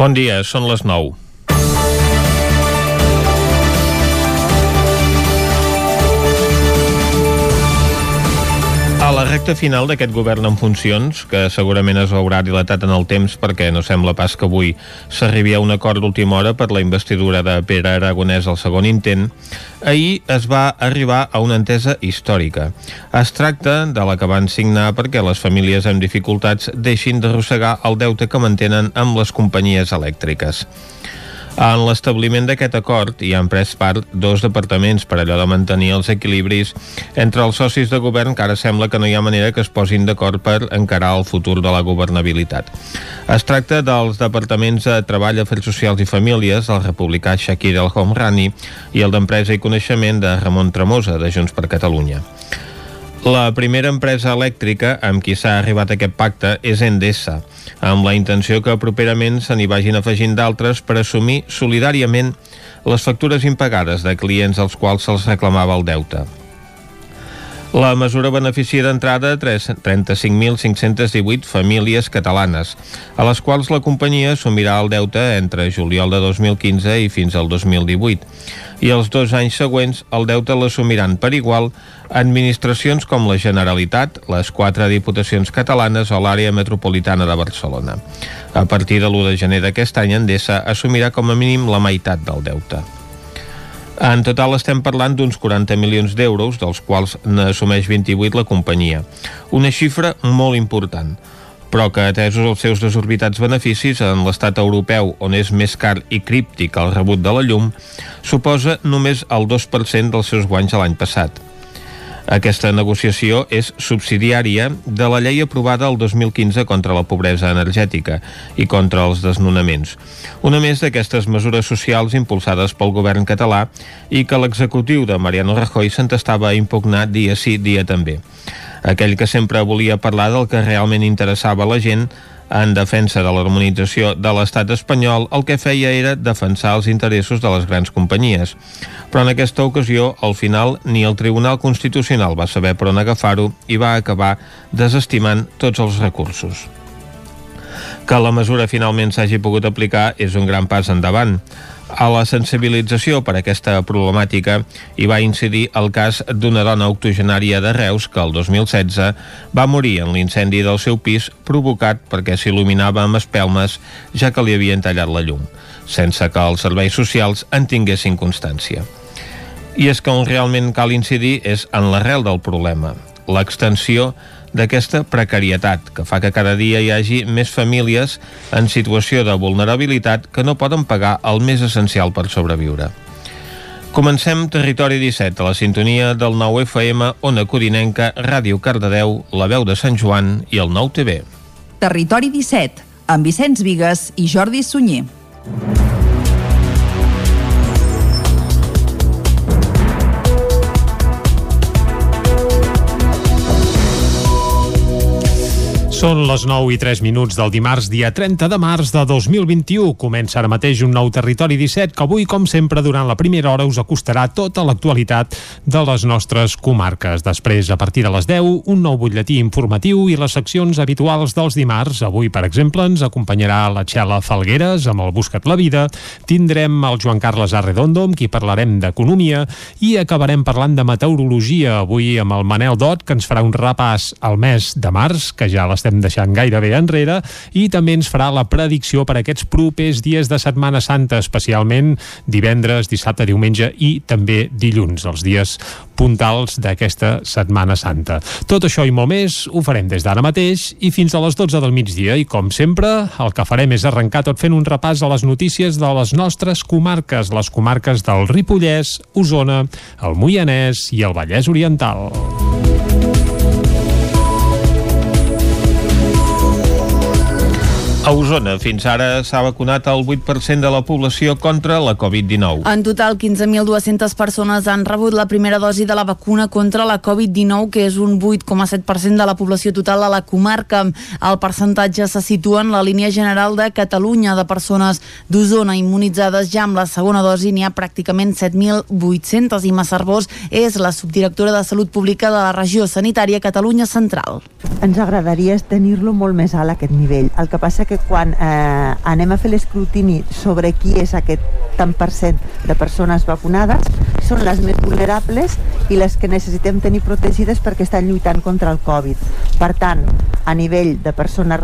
Bon dia, són les 9. A la recta final d'aquest govern en funcions, que segurament es veurà dilatat en el temps perquè no sembla pas que avui s'arribi a un acord d'última hora per la investidura de Pere Aragonès al segon intent, ahir es va arribar a una entesa històrica. Es tracta de la que van signar perquè les famílies amb dificultats deixin d'arrossegar el deute que mantenen amb les companyies elèctriques. En l'establiment d'aquest acord hi han pres part dos departaments per allò de mantenir els equilibris entre els socis de govern que ara sembla que no hi ha manera que es posin d'acord per encarar el futur de la governabilitat. Es tracta dels departaments de Treball, Afers Socials i Famílies, el republicà Shakir El Homrani i el d'Empresa i Coneixement de Ramon Tremosa, de Junts per Catalunya. La primera empresa elèctrica amb qui s'ha arribat a aquest pacte és Endesa, amb la intenció que properament se n'hi vagin afegint d'altres per assumir solidàriament les factures impagades de clients als quals se'ls reclamava el deute. La mesura beneficia d'entrada 35.518 famílies catalanes, a les quals la companyia assumirà el deute entre juliol de 2015 i fins al 2018. I els dos anys següents el deute l'assumiran per igual administracions com la Generalitat, les quatre diputacions catalanes o l'àrea metropolitana de Barcelona. A partir de l'1 de gener d'aquest any, Endesa assumirà com a mínim la meitat del deute. En total estem parlant d'uns 40 milions d'euros, dels quals n'assumeix 28 la companyia. Una xifra molt important però que atesos els seus desorbitats beneficis en l'estat europeu on és més car i críptic el rebut de la llum, suposa només el 2% dels seus guanys l'any passat. Aquesta negociació és subsidiària de la llei aprovada el 2015 contra la pobresa energètica i contra els desnonaments. Una més d'aquestes mesures socials impulsades pel govern català i que l'executiu de Mariano Rajoy s'entestava a impugnar dia sí, dia també. Aquell que sempre volia parlar del que realment interessava a la gent en defensa de l'harmonització de l'estat espanyol, el que feia era defensar els interessos de les grans companyies. Però en aquesta ocasió, al final, ni el Tribunal Constitucional va saber per on agafar-ho i va acabar desestimant tots els recursos. Que la mesura finalment s'hagi pogut aplicar és un gran pas endavant. A la sensibilització per aquesta problemàtica hi va incidir el cas d'una dona octogenària de Reus que el 2016 va morir en l'incendi del seu pis provocat perquè s'il·luminava amb espelmes ja que li havien tallat la llum, sense que els serveis socials en tinguessin constància. I és que on realment cal incidir és en l'arrel del problema, l'extensió d'aquesta precarietat que fa que cada dia hi hagi més famílies en situació de vulnerabilitat que no poden pagar el més essencial per sobreviure. Comencem Territori 17, a la sintonia del 9 FM, Ona Codinenca, Ràdio Cardedeu, La Veu de Sant Joan i el 9 TV. Territori 17, amb Vicenç Vigues i Jordi Sunyer. Són les 9 i 3 minuts del dimarts, dia 30 de març de 2021. Comença ara mateix un nou Territori 17 que avui, com sempre, durant la primera hora us acostarà tota l'actualitat de les nostres comarques. Després, a partir de les 10, un nou butlletí informatiu i les seccions habituals dels dimarts. Avui, per exemple, ens acompanyarà la Txela Falgueres amb el Buscat la Vida. Tindrem el Joan Carles Arredondo, amb qui parlarem d'economia i acabarem parlant de meteorologia avui amb el Manel Dot, que ens farà un repàs al mes de març, que ja l'estem deixant gairebé enrere, i també ens farà la predicció per aquests propers dies de Setmana Santa, especialment divendres, dissabte, diumenge i també dilluns, els dies puntals d'aquesta Setmana Santa. Tot això i molt més ho farem des d'ara mateix i fins a les 12 del migdia i com sempre el que farem és arrencar tot fent un repàs a les notícies de les nostres comarques, les comarques del Ripollès, Osona, el Moianès i el Vallès Oriental. A Osona, fins ara s'ha vacunat el 8% de la població contra la Covid-19. En total, 15.200 persones han rebut la primera dosi de la vacuna contra la Covid-19, que és un 8,7% de la població total a la comarca. El percentatge se situa en la línia general de Catalunya de persones d'Osona immunitzades ja amb la segona dosi. N'hi ha pràcticament 7.800 i Massarbós és la subdirectora de Salut Pública de la regió sanitària Catalunya Central. Ens agradaria tenir-lo molt més alt aquest nivell. El que passa que quan eh, anem a fer l'escrutini sobre qui és aquest tant per cent de persones vacunades, són les més vulnerables i les que necessitem tenir protegides perquè estan lluitant contra el Covid. Per tant, a nivell de persona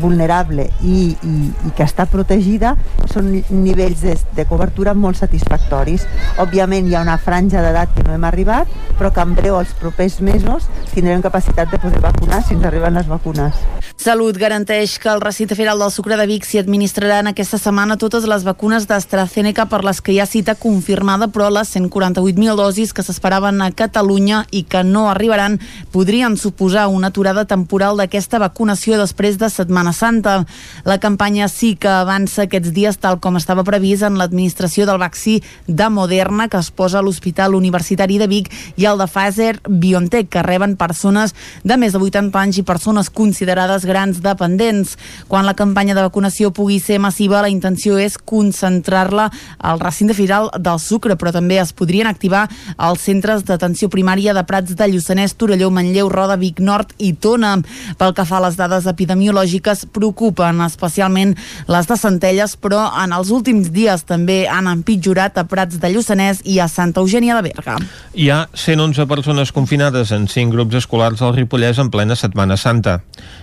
vulnerable i, i, i que està protegida, són nivells de, de cobertura molt satisfactoris. Òbviament hi ha una franja d'edat que no hem arribat, però que en breu, els propers mesos, tindrem capacitat de poder vacunar si ens arriben les vacunes. Salut garanteix que el recinte firal del sucre de Vic s'hi administraran aquesta setmana totes les vacunes d'AstraZeneca per les que hi ha cita confirmada, però les 148.000 dosis que s'esperaven a Catalunya i que no arribaran podrien suposar una aturada temporal d'aquesta vacunació després de Setmana Santa. La campanya sí que avança aquests dies tal com estava previst en l'administració del vaccí de Moderna que es posa a l'Hospital Universitari de Vic i el de Pfizer BioNTech que reben persones de més de 80 anys i persones considerades grans dependents. Quan la campanya de vacunació pugui ser massiva, la intenció és concentrar-la al recinte firal del Sucre, però també es podrien activar els centres d'atenció primària de Prats de Lluçanès, Torelló, Manlleu, Roda, Vic Nord i Tona. Pel que fa a les dades epidemiològiques, preocupen especialment les de Centelles, però en els últims dies també han empitjorat a Prats de Lluçanès i a Santa Eugènia de Berga. Hi ha 111 persones confinades en 5 grups escolars al Ripollès en plena Setmana Santa.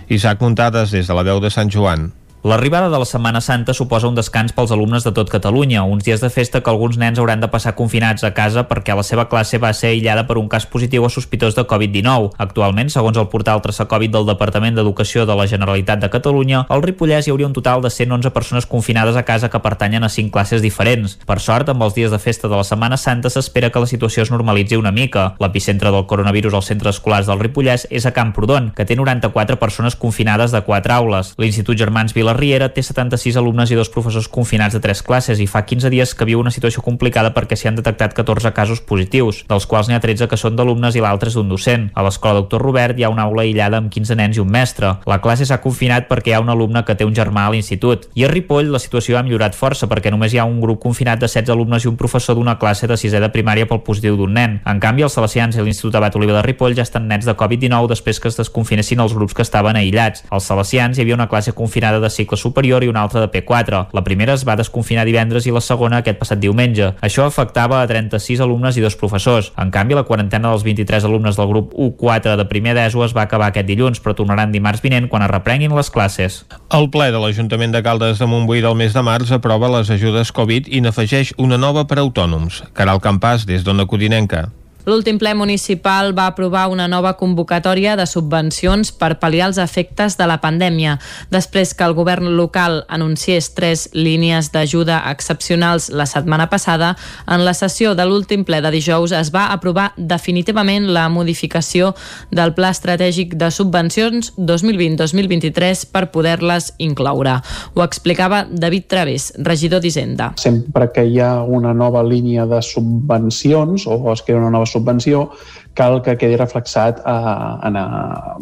Isaac Muntades des de la veu de Sant Joan. L'arribada de la Setmana Santa suposa un descans pels alumnes de tot Catalunya, uns dies de festa que alguns nens hauran de passar confinats a casa perquè la seva classe va ser aïllada per un cas positiu o sospitós de Covid-19. Actualment, segons el portal Traça Covid del Departament d'Educació de la Generalitat de Catalunya, al Ripollès hi hauria un total de 111 persones confinades a casa que pertanyen a 5 classes diferents. Per sort, amb els dies de festa de la Setmana Santa s'espera que la situació es normalitzi una mica. L'epicentre del coronavirus als centres escolars del Ripollès és a Camprodon, que té 94 persones confinades de 4 aules. L'Institut Germans Vila la Riera té 76 alumnes i dos professors confinats de tres classes i fa 15 dies que viu una situació complicada perquè s'hi han detectat 14 casos positius, dels quals n'hi ha 13 que són d'alumnes i l'altre és d'un docent. A l'escola Doctor Robert hi ha una aula aïllada amb 15 nens i un mestre. La classe s'ha confinat perquè hi ha un alumne que té un germà a l'institut. I a Ripoll la situació ha millorat força perquè només hi ha un grup confinat de 16 alumnes i un professor d'una classe de sisè de primària pel positiu d'un nen. En canvi, els salesians i l'Institut Abat Oliva de Ripoll ja estan nets de Covid-19 després que es desconfinessin els grups que estaven aïllats. Als salesians hi havia una classe confinada de cicle superior i una altra de P4. La primera es va desconfinar divendres i la segona aquest passat diumenge. Això afectava a 36 alumnes i dos professors. En canvi, la quarantena dels 23 alumnes del grup U4 de primer d'ESO es va acabar aquest dilluns, però tornaran dimarts vinent quan es reprenguin les classes. El ple de l'Ajuntament de Caldes de Montbui del mes de març aprova les ajudes Covid i n'afegeix una nova per autònoms. Caral Campàs, des d'Ona Codinenca. L'últim ple municipal va aprovar una nova convocatòria de subvencions per pal·liar els efectes de la pandèmia. Després que el govern local anunciés tres línies d'ajuda excepcionals la setmana passada, en la sessió de l'últim ple de dijous es va aprovar definitivament la modificació del Pla Estratègic de Subvencions 2020-2023 per poder-les incloure. Ho explicava David Través, regidor d'Hisenda. Sempre que hi ha una nova línia de subvencions o es crea una nova subvenció, subvenció cal que quedi reflexat eh, en, a,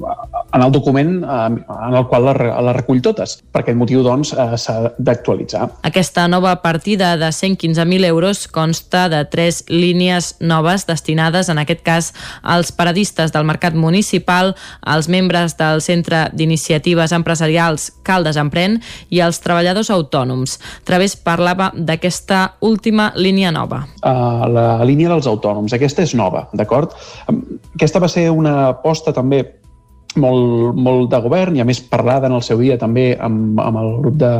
en el document eh, en el qual la, la recull totes. Per aquest motiu, doncs, eh, s'ha d'actualitzar. Aquesta nova partida de 115.000 euros consta de tres línies noves destinades, en aquest cas, als paradistes del mercat municipal, als membres del Centre d'Iniciatives Empresarials Caldes Empren i als treballadors autònoms. Través parlava d'aquesta última línia nova. Uh, la línia dels autònoms. Aquesta és nova, d'acord? Aquesta va ser una aposta també molt, molt de govern i a més parlada en el seu dia també amb, amb el grup de,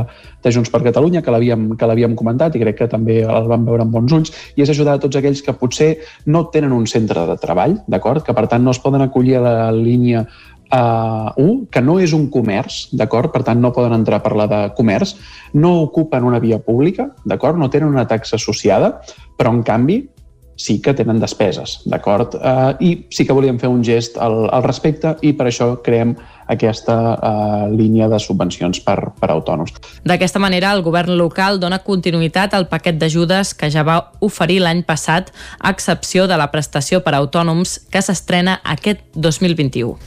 de Junts per Catalunya que l'havíem comentat i crec que també el vam veure amb bons ulls i és ajudar a tots aquells que potser no tenen un centre de treball, d'acord? Que per tant no es poden acollir a la línia uh, un, que no és un comerç, d'acord? Per tant, no poden entrar a parlar de comerç, no ocupen una via pública, d'acord? No tenen una taxa associada, però en canvi sí que tenen despeses, d'acord? Uh, I sí que volíem fer un gest al, al respecte i per això creem aquesta uh, línia de subvencions per, per autònoms. D'aquesta manera, el govern local dona continuïtat al paquet d'ajudes que ja va oferir l'any passat, a excepció de la prestació per autònoms que s'estrena aquest 2021.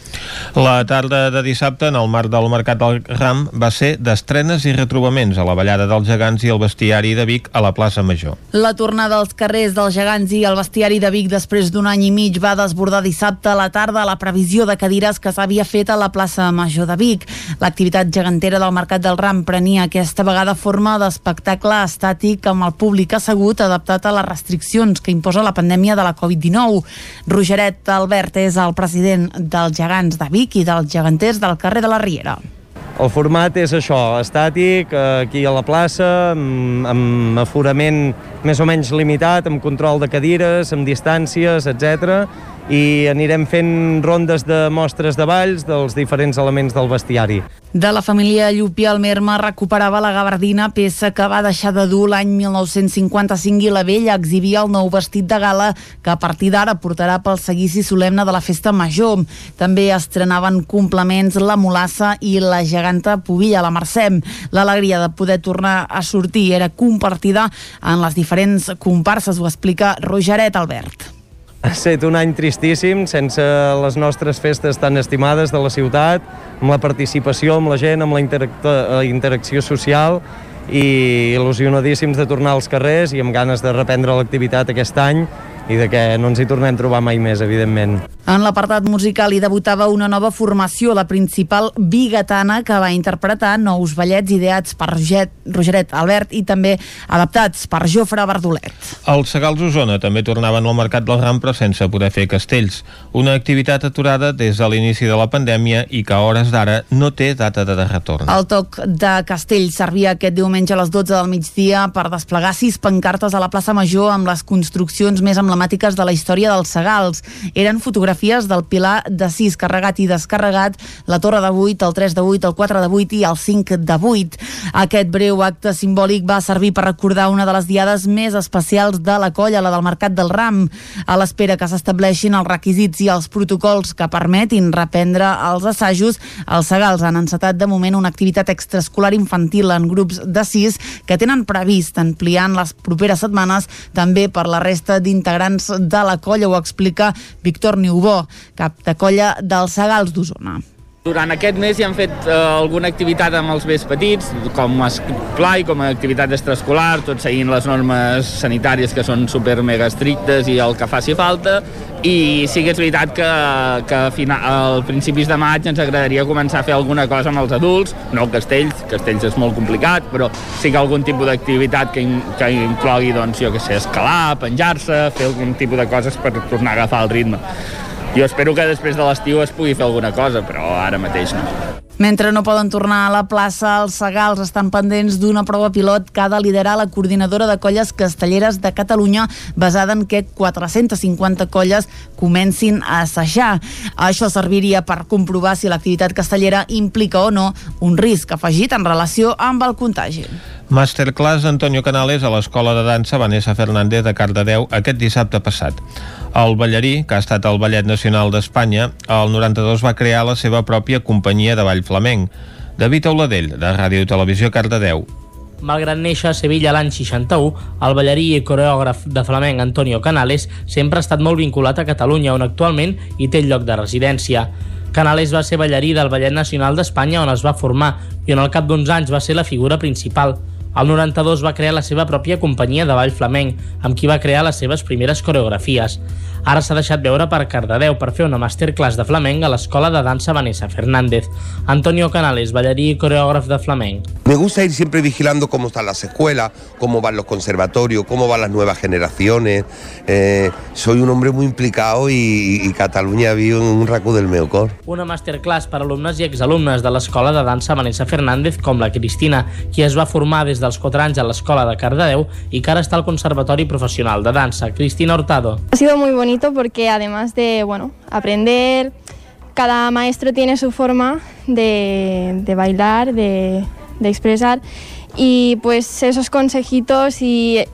La tarda de dissabte, en el marc del Mercat del Ram, va ser d'estrenes i retrobaments a la ballada dels gegants i el bestiari de Vic a la plaça Major. La tornada als carrers dels gegants i el bestiari de Vic després d'un any i mig va desbordar dissabte a la tarda la previsió de cadires que s'havia fet a la plaça plaça Major de Vic. L'activitat gegantera del Mercat del Ram prenia aquesta vegada forma d'espectacle estàtic amb el públic assegut adaptat a les restriccions que imposa la pandèmia de la Covid-19. Rogeret Albert és el president dels gegants de Vic i dels geganters del carrer de la Riera. El format és això, estàtic, aquí a la plaça, amb, amb aforament més o menys limitat, amb control de cadires, amb distàncies, etc i anirem fent rondes de mostres de balls dels diferents elements del bestiari. De la família Llupià, el Merma recuperava la gabardina, peça que va deixar de dur l'any 1955 i la vella exhibia el nou vestit de gala que a partir d'ara portarà pel seguici solemne de la festa major. També estrenaven complements la Molassa i la geganta Pubilla, la Mercè. L'alegria de poder tornar a sortir era compartida en les diferents comparses, ho explica Rogeret Albert. Ha estat un any tristíssim, sense les nostres festes tan estimades de la ciutat, amb la participació amb la gent, amb la interacció social i il·lusionadíssims de tornar als carrers i amb ganes de reprendre l'activitat aquest any i de que no ens hi tornem a trobar mai més, evidentment. En l'apartat musical hi debutava una nova formació, la principal bigatana, que va interpretar nous ballets ideats per Roget, Rogeret Albert i també adaptats per Jofre Verdolet. Els Segals Osona també tornaven al mercat del Rampre sense poder fer castells, una activitat aturada des de l'inici de la pandèmia i que a hores d'ara no té data de retorn. El toc de castell servia aquest diumenge a les 12 del migdia per desplegar sis pancartes a la plaça Major amb les construccions més emblemàtiques de la història dels Segals. Eren fotografies del Pilar de 6 carregat i descarregat, la Torre de 8, el 3 de 8, el 4 de 8 i el 5 de 8. Aquest breu acte simbòlic va servir per recordar una de les diades més especials de la colla, la del Mercat del Ram, a l'espera que s'estableixin els requisits i els protocols que permetin reprendre els assajos. Els Segals han encetat de moment una activitat extraescolar infantil en grups de 6 que tenen previst ampliar en les properes setmanes també per la resta d'integrants de la colla, ho explica Víctor Niubó, cap de colla dels Segals d'Osona. Durant aquest mes hi han fet eh, alguna activitat amb els més petits, com a esplai, com a activitat extraescolar, tot seguint les normes sanitàries que són super mega estrictes i el que faci falta, i sí que és veritat que, que a, final, al principis de maig ens agradaria començar a fer alguna cosa amb els adults, no castells, castells és molt complicat, però sí que algun tipus d'activitat que, in, que inclogui, doncs, jo que sé, escalar, penjar-se, fer algun tipus de coses per tornar a agafar el ritme. Jo espero que després de l'estiu es pugui fer alguna cosa, però ara mateix no. Mentre no poden tornar a la plaça, els Segals estan pendents d'una prova pilot que ha de liderar la coordinadora de colles castelleres de Catalunya basada en que 450 colles comencin a assajar. Això serviria per comprovar si l'activitat castellera implica o no un risc afegit en relació amb el contagi. Masterclass Antonio Canales a l'Escola de Dansa Vanessa Fernández de Cardedeu aquest dissabte passat. El ballarí, que ha estat el Ballet Nacional d'Espanya, el 92 va crear la seva pròpia companyia de ball flamenc. David Auladell, de Ràdio Televisió Cardedeu. Malgrat néixer a Sevilla l'any 61, el ballarí i coreògraf de flamenc Antonio Canales sempre ha estat molt vinculat a Catalunya, on actualment hi té lloc de residència. Canales va ser ballarí del Ballet Nacional d'Espanya on es va formar i on al cap d'uns anys va ser la figura principal. Al 92 va crear la seva pròpia companyia de ball flamenc, amb qui va crear les seves primeres coreografies. Ara s'ha deixat veure per Cardedeu per fer una masterclass de flamenc a l'Escola de Dansa Vanessa Fernández. Antonio Canales, ballarí i coreògraf de flamenc. Me gusta ir siempre vigilando cómo están las escuelas, cómo van los conservatorios, cómo van las nuevas generaciones. Eh, soy un hombre muy implicado y, y Cataluña viu en un racó del meu cor. Una masterclass per alumnes i exalumnes de l'Escola de Dansa Vanessa Fernández, com la Cristina, qui es va formar des dels 4 anys a l'Escola de Cardedeu i que ara està al Conservatori Professional de Dansa. Cristina Hurtado. Ha sido muy bonito porque además de, bueno, aprender, cada maestro tiene su forma de, de bailar, de, de expresar. Y pues esos consejitos y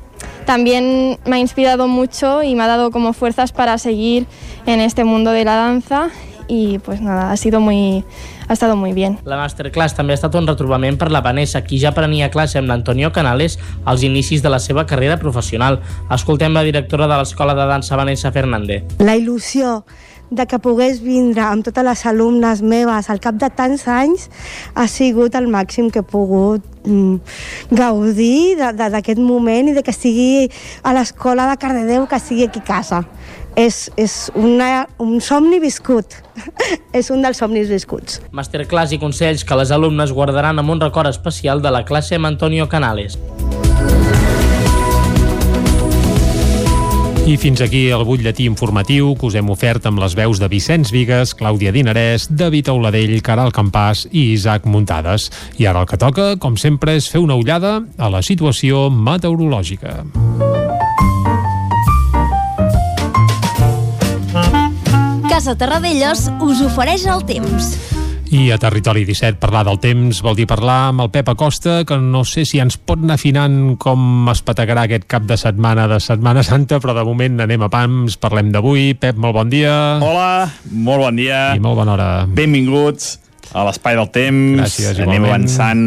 también me ha inspirado mucho y me ha dado como fuerzas para seguir en este mundo de la danza. Y pues nada, ha sido muy, ha estado muy bien. La masterclass també ha estat un retrobament per la Vanessa, qui ja prenia classe amb l'Antonio Canales als inicis de la seva carrera professional. Escoltem la directora de l'Escola de Dansa, Vanessa Fernández. La il·lusió de que pogués vindre amb totes les alumnes meves al cap de tants anys ha sigut el màxim que he pogut mm, gaudir d'aquest moment i de que sigui a l'escola de Cardedeu, que sigui aquí a casa. És, és una, un somni viscut. és un dels somnis viscuts. Masterclass i consells que les alumnes guardaran amb un record especial de la classe amb Antonio Canales. I fins aquí el butlletí informatiu que us hem ofert amb les veus de Vicenç Vigues, Clàudia Dinarès, David Auladell, Caral Campàs i Isaac Muntades. I ara el que toca, com sempre, és fer una ullada a la situació meteorològica. Casa Terradellos us ofereix el temps. I a Territori 17 parlar del temps vol dir parlar amb el Pep Acosta, que no sé si ens pot anar afinant com es pategarà aquest cap de setmana de Setmana Santa, però de moment anem a pams, parlem d'avui. Pep, molt bon dia. Hola, molt bon dia. I molt bona hora. Benvinguts a l'Espai del Temps. Gràcies, Anem igualment. avançant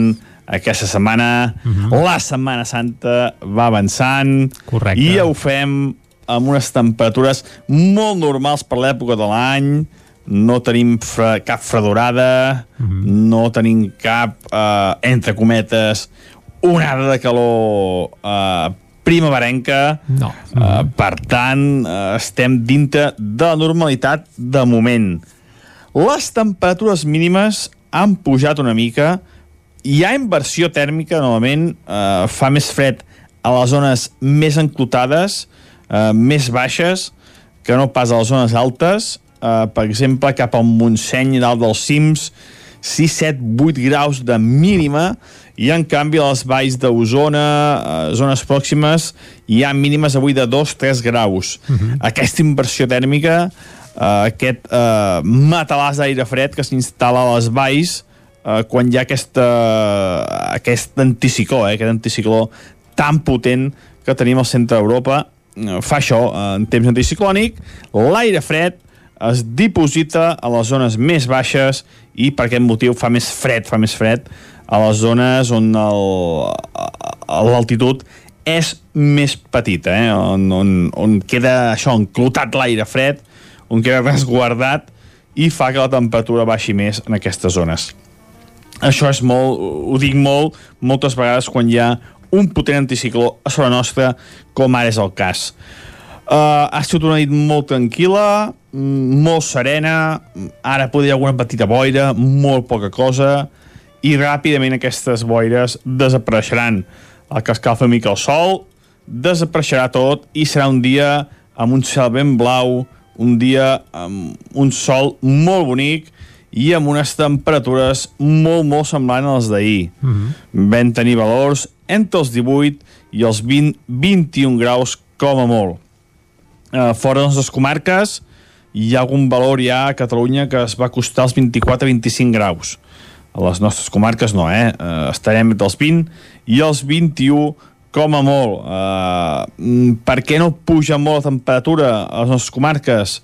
aquesta setmana. Uh Mhm. -huh. La Setmana Santa va avançant. Correcte. I ho fem amb unes temperatures molt normals per l'època de l'any, no tenim fre cap fredorada, mm. -hmm. no tenim cap, eh, entre cometes, onada de calor eh, primaverenca. No. Eh, per tant, eh, estem dintre de la normalitat de moment. Les temperatures mínimes han pujat una mica, hi ha inversió tèrmica, novament, eh, fa més fred a les zones més enclotades, eh, més baixes, que no pas a les zones altes, eh, per exemple, cap al Montseny, dalt dels cims, 6, 7, 8 graus de mínima, i en canvi a les valls d'Osona, eh, zones pròximes, hi ha mínimes avui de 2-3 graus. Uh -huh. Aquesta inversió tèrmica, eh, aquest eh, matalàs d'aire fred que s'instal·la a les valls, eh, quan hi ha aquesta, aquest anticicló, eh, aquest anticicló tan potent que tenim al centre d'Europa, eh, fa això, eh, en temps anticiclònic, l'aire fred es diposita a les zones més baixes i per aquest motiu fa més fred, fa més fred a les zones on l'altitud és més petita, eh? on, on, on queda això, enclotat l'aire fred, on queda resguardat i fa que la temperatura baixi més en aquestes zones. Això és molt, ho dic molt, moltes vegades quan hi ha un potent anticicló a sobre nostra, com ara és el cas. Uh, ha sigut una nit molt tranquil·la, molt serena, ara podria alguna petita boira, molt poca cosa, i ràpidament aquestes boires desapareixeran. El que escalfa mica el sol, desapareixerà tot i serà un dia amb un cel ben blau, un dia amb un sol molt bonic i amb unes temperatures molt, molt semblants a les d'ahir. Mm -hmm. Vam tenir valors entre els 18 i els 20-21 graus com a molt. Uh, fora de les comarques hi ha algun valor ja a Catalunya que es va costar els 24-25 graus. A les nostres comarques no, eh? Uh, estarem entre els 20 i els 21 com a molt. Uh, per què no puja molt la temperatura a les nostres comarques?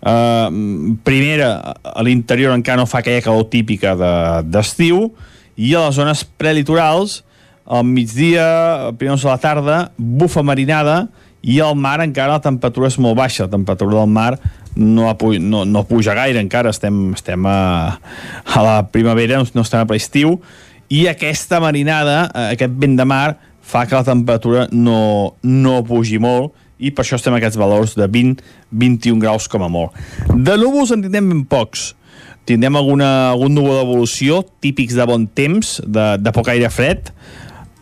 Uh, primera, a l'interior encara no fa aquella calor típica d'estiu de, i a les zones prelitorals al migdia, a primers de la tarda, bufa marinada i al mar encara la temperatura és molt baixa. La temperatura del mar no, no, no puja gaire encara, estem, estem a, a la primavera, no estem a l'estiu, i aquesta marinada, eh, aquest vent de mar, fa que la temperatura no, no pugi molt i per això estem a aquests valors de 20-21 graus com a molt. De núvols en tindrem ben pocs. Tindrem alguna, algun núvol d'evolució, típics de bon temps, de, de poc aire fred,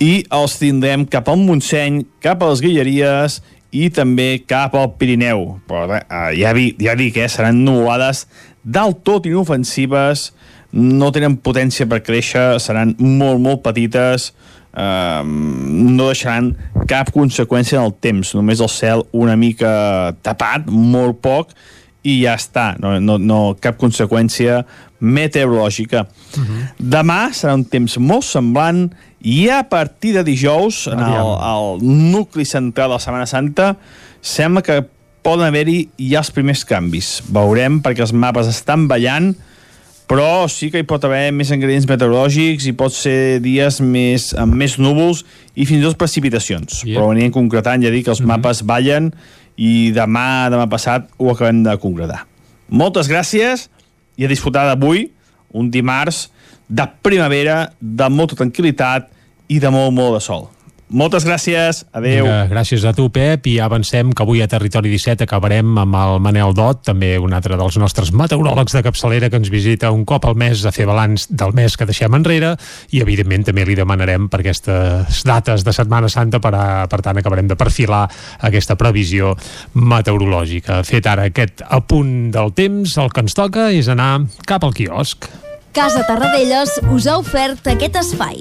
i els tindrem cap al Montseny, cap a les Guilleries i també cap al Pirineu. Però eh, ja, vi, ja dic, eh, seran nuvolades del tot inofensives, no tenen potència per créixer, seran molt, molt petites, eh, no deixaran cap conseqüència en el temps, només el cel una mica tapat, molt poc, i ja està, no, no, no cap conseqüència meteorològica. Uh -huh. Demà serà un temps molt semblant i a partir de dijous, en el, el nucli central de la Setmana Santa, sembla que poden haver-hi ja els primers canvis. Veurem, perquè els mapes estan ballant, però sí que hi pot haver més ingredients meteorològics i pot ser dies més, amb més núvols i fins i tot precipitacions. Yeah. Però anirem concretant, ja dic que els mm -hmm. mapes ballen i demà, demà passat ho acabem de concretar. Moltes gràcies i a disfrutar d'avui, un dimarts de primavera, de molta tranquil·litat i de molt, molt de sol. Moltes gràcies, adeu. Vinga, gràcies a tu, Pep, i avancem que avui a Territori 17 acabarem amb el Manel Dot, també un altre dels nostres meteoròlegs de capçalera que ens visita un cop al mes a fer balanç del mes que deixem enrere i, evidentment, també li demanarem per aquestes dates de Setmana Santa, per, a, per tant, acabarem de perfilar aquesta previsió meteorològica. Fet ara aquest apunt del temps, el que ens toca és anar cap al quiosc. Casa Tarradellas us ha ofert aquest espai.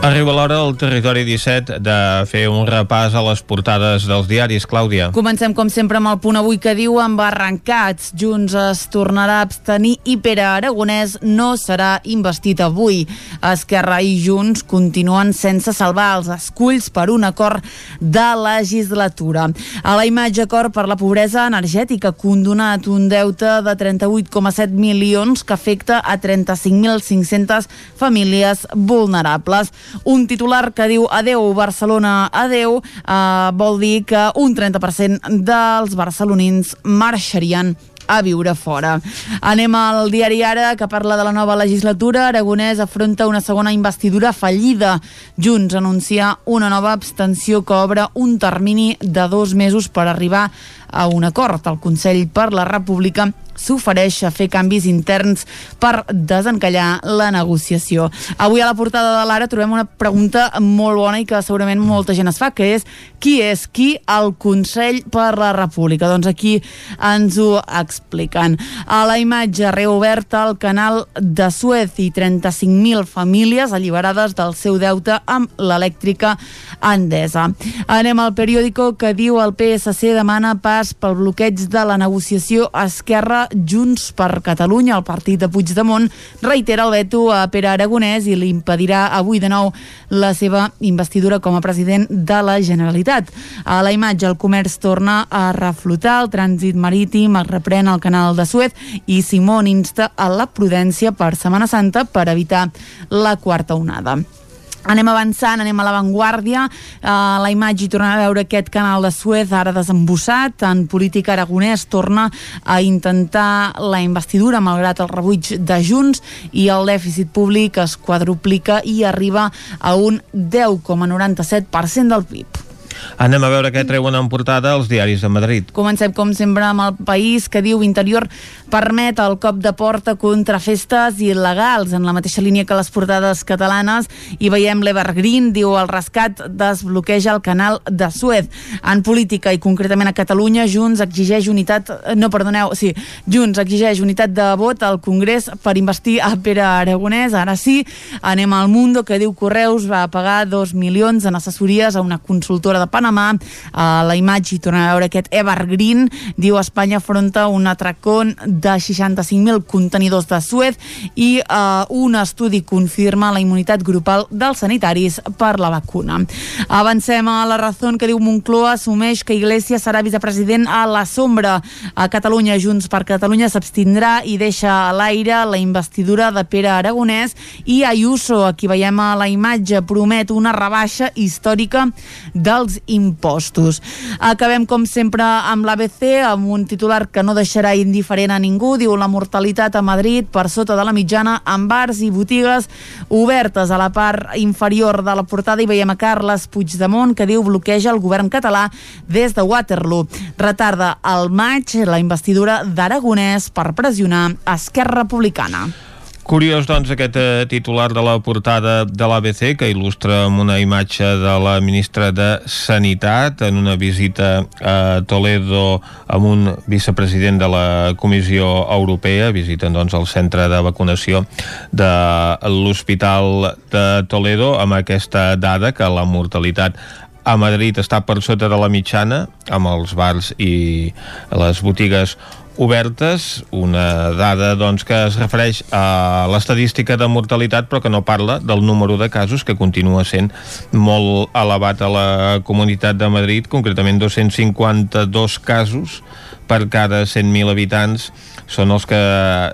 Arriba l'hora al territori 17 de fer un repàs a les portades dels diaris. Clàudia. Comencem, com sempre, amb el punt avui que diu amb arrencats. Junts es tornarà a abstenir i Pere Aragonès no serà investit avui. Esquerra i Junts continuen sense salvar els esculls per un acord de legislatura. A la imatge acord per la pobresa energètica condonat un deute de 38,7 milions que afecta a 35.500 famílies vulnerables. Un titular que diu adeu Barcelona, adeu, eh, vol dir que un 30% dels barcelonins marxarien a viure fora. Anem al diari Ara, que parla de la nova legislatura. Aragonès afronta una segona investidura fallida. Junts anuncia una nova abstenció que obre un termini de dos mesos per arribar a un acord. El Consell per la República s'ofereix a fer canvis interns per desencallar la negociació. Avui a la portada de l'Ara trobem una pregunta molt bona i que segurament molta gent es fa, que és qui és qui al Consell per la República? Doncs aquí ens ho expliquen. A la imatge reoberta el canal de Suez i 35.000 famílies alliberades del seu deute amb l'elèctrica Endesa. Anem al periòdico que diu el PSC demana pas pel bloqueig de la negociació Esquerra Junts per Catalunya. El partit de Puigdemont reitera el veto a Pere Aragonès i li impedirà avui de nou la seva investidura com a president de la Generalitat. A la imatge el comerç torna a reflotar, el trànsit marítim es reprèn al canal de Suez i Simón insta a la prudència per Setmana Santa per evitar la quarta onada. Anem avançant, anem a l'avantguàrdia. Uh, la imatge hi tornem a veure aquest canal de Suez ara desembussat. En política aragonès torna a intentar la investidura malgrat el rebuig de Junts i el dèficit públic es quadruplica i arriba a un 10,97% del PIB. Anem a veure què treuen en portada els diaris de Madrid. Comencem, com sempre, amb el país que diu Interior permet el cop de porta contra festes il·legals en la mateixa línia que les portades catalanes i veiem l'Evergreen, diu el rescat desbloqueja el canal de Suez. En política i concretament a Catalunya, Junts exigeix unitat, no, perdoneu, sí, Junts exigeix unitat de vot al Congrés per investir a Pere Aragonès. Ara sí, anem al Mundo, que diu Correus va pagar dos milions en assessories a una consultora de Panamà. A la imatge hi tornem a veure aquest Evergreen, diu Espanya afronta un atracón de 65.000 contenidors de Suez i uh, un estudi confirma la immunitat grupal dels sanitaris per la vacuna. Avancem a la raó que diu Moncloa assumeix que Iglesias serà vicepresident a la sombra. A Catalunya, Junts per Catalunya s'abstindrà i deixa a l'aire la investidura de Pere Aragonès i Ayuso, aquí veiem a la imatge, promet una rebaixa històrica dels impostos. Acabem, com sempre, amb l'ABC, amb un titular que no deixarà indiferent a ningú. Diu la mortalitat a Madrid per sota de la mitjana en bars i botigues obertes a la part inferior de la portada i veiem a Carles Puigdemont que diu bloqueja el govern català des de Waterloo. Retarda al maig la investidura d'Aragonès per pressionar Esquerra Republicana. Curiós, doncs, aquest eh, titular de la portada de l'ABC que il·lustra amb una imatge de la ministra de Sanitat en una visita a Toledo amb un vicepresident de la Comissió Europea, visiten doncs el centre de vacunació de l'Hospital de Toledo amb aquesta dada que la mortalitat a Madrid està per sota de la mitjana amb els bars i les botigues obertes, una dada doncs, que es refereix a l'estadística de mortalitat però que no parla del número de casos que continua sent molt elevat a la Comunitat de Madrid, concretament 252 casos per cada 100.000 habitants són els que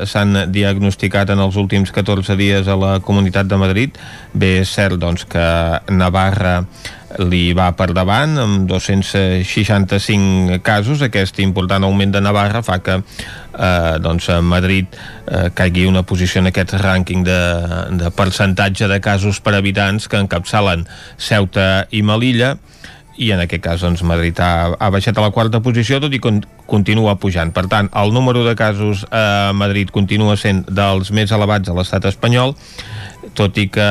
s'han diagnosticat en els últims 14 dies a la Comunitat de Madrid. Bé, és cert doncs, que Navarra li va per davant amb 265 casos. Aquest important augment de Navarra fa que eh, doncs a Madrid eh, caigui una posició en aquest rànquing de, de percentatge de casos per habitants que encapçalen Ceuta i Melilla i en aquest cas doncs, Madrid ha, ha baixat a la quarta posició tot i con continua pujant. Per tant, el número de casos a Madrid continua sent dels més elevats a l'estat espanyol tot i que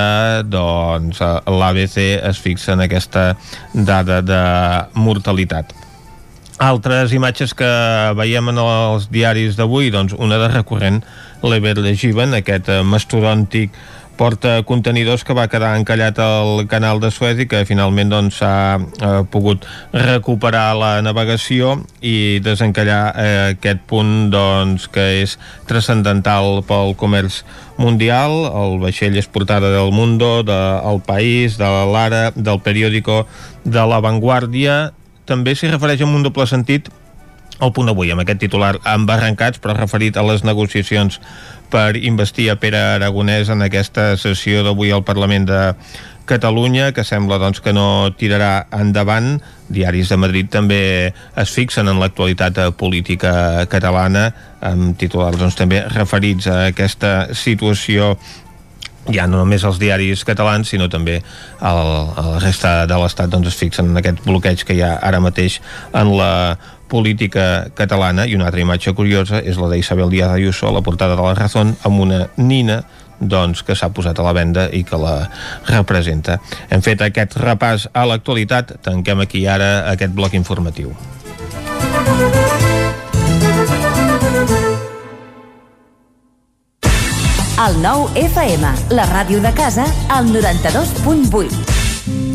doncs, l'ABC es fixa en aquesta dada de mortalitat. Altres imatges que veiem en els diaris d'avui, doncs una de recurrent, l'Ever Given, aquest mastodòntic porta contenidors que va quedar encallat al canal de Suez i que finalment s'ha doncs, eh, pogut recuperar la navegació i desencallar eh, aquest punt doncs, que és transcendental pel comerç mundial. El vaixell és portada del Mundo, del País, de l'Ara, del periòdico de La Vanguardia. També s'hi refereix en un doble sentit el punt avui, amb aquest titular embarrancats, però referit a les negociacions per investir a Pere Aragonès en aquesta sessió d'avui al Parlament de Catalunya, que sembla doncs, que no tirarà endavant. Diaris de Madrid també es fixen en l'actualitat política catalana, amb titulars doncs, també referits a aquesta situació ja no només els diaris catalans, sinó també el, la resta de l'Estat doncs, es fixen en aquest bloqueig que hi ha ara mateix en la política catalana i una altra imatge curiosa és la d'Isabel Díaz Ayuso a la portada de la Razón amb una nina doncs, que s'ha posat a la venda i que la representa. Hem fet aquest repàs a l'actualitat, tanquem aquí ara aquest bloc informatiu. El nou FM, la ràdio de casa, al 92.8.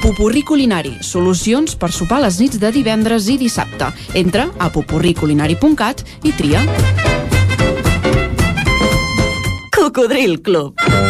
Pupurri Culinari, solucions per sopar les nits de divendres i dissabte. Entra a pupurriculinari.cat i tria. Cocodril Club.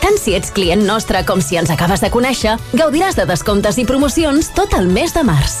Tant si ets client nostre com si ens acabes de conèixer, gaudiràs de descomptes i promocions tot el mes de març.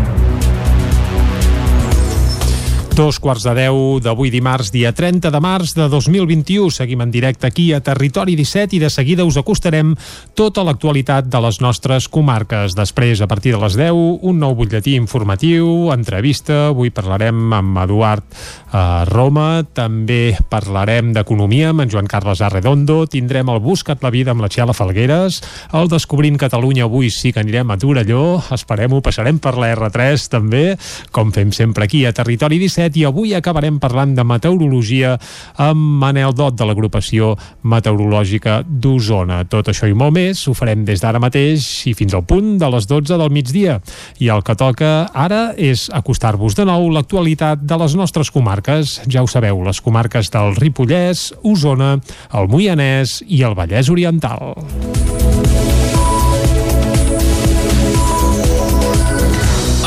Dos quarts de deu d'avui dimarts, dia 30 de març de 2021. Seguim en directe aquí a Territori 17 i de seguida us acostarem tota l'actualitat de les nostres comarques. Després, a partir de les 10, un nou butlletí informatiu, entrevista. Avui parlarem amb Eduard eh, Roma, també parlarem d'economia amb en Joan Carles Arredondo, tindrem el Buscat la vida amb la Txela Falgueres, el Descobrint Catalunya avui sí que anirem a Torelló, esperem-ho, passarem per la R3 també, com fem sempre aquí a Territori 17 i avui acabarem parlant de meteorologia amb Manel Dot de l'agrupació meteorològica d'Osona. Tot això i molt més ho farem des d'ara mateix i fins al punt de les 12 del migdia. I el que toca ara és acostar-vos de nou l'actualitat de les nostres comarques. Ja ho sabeu, les comarques del Ripollès, Osona, el Moianès i el Vallès Oriental.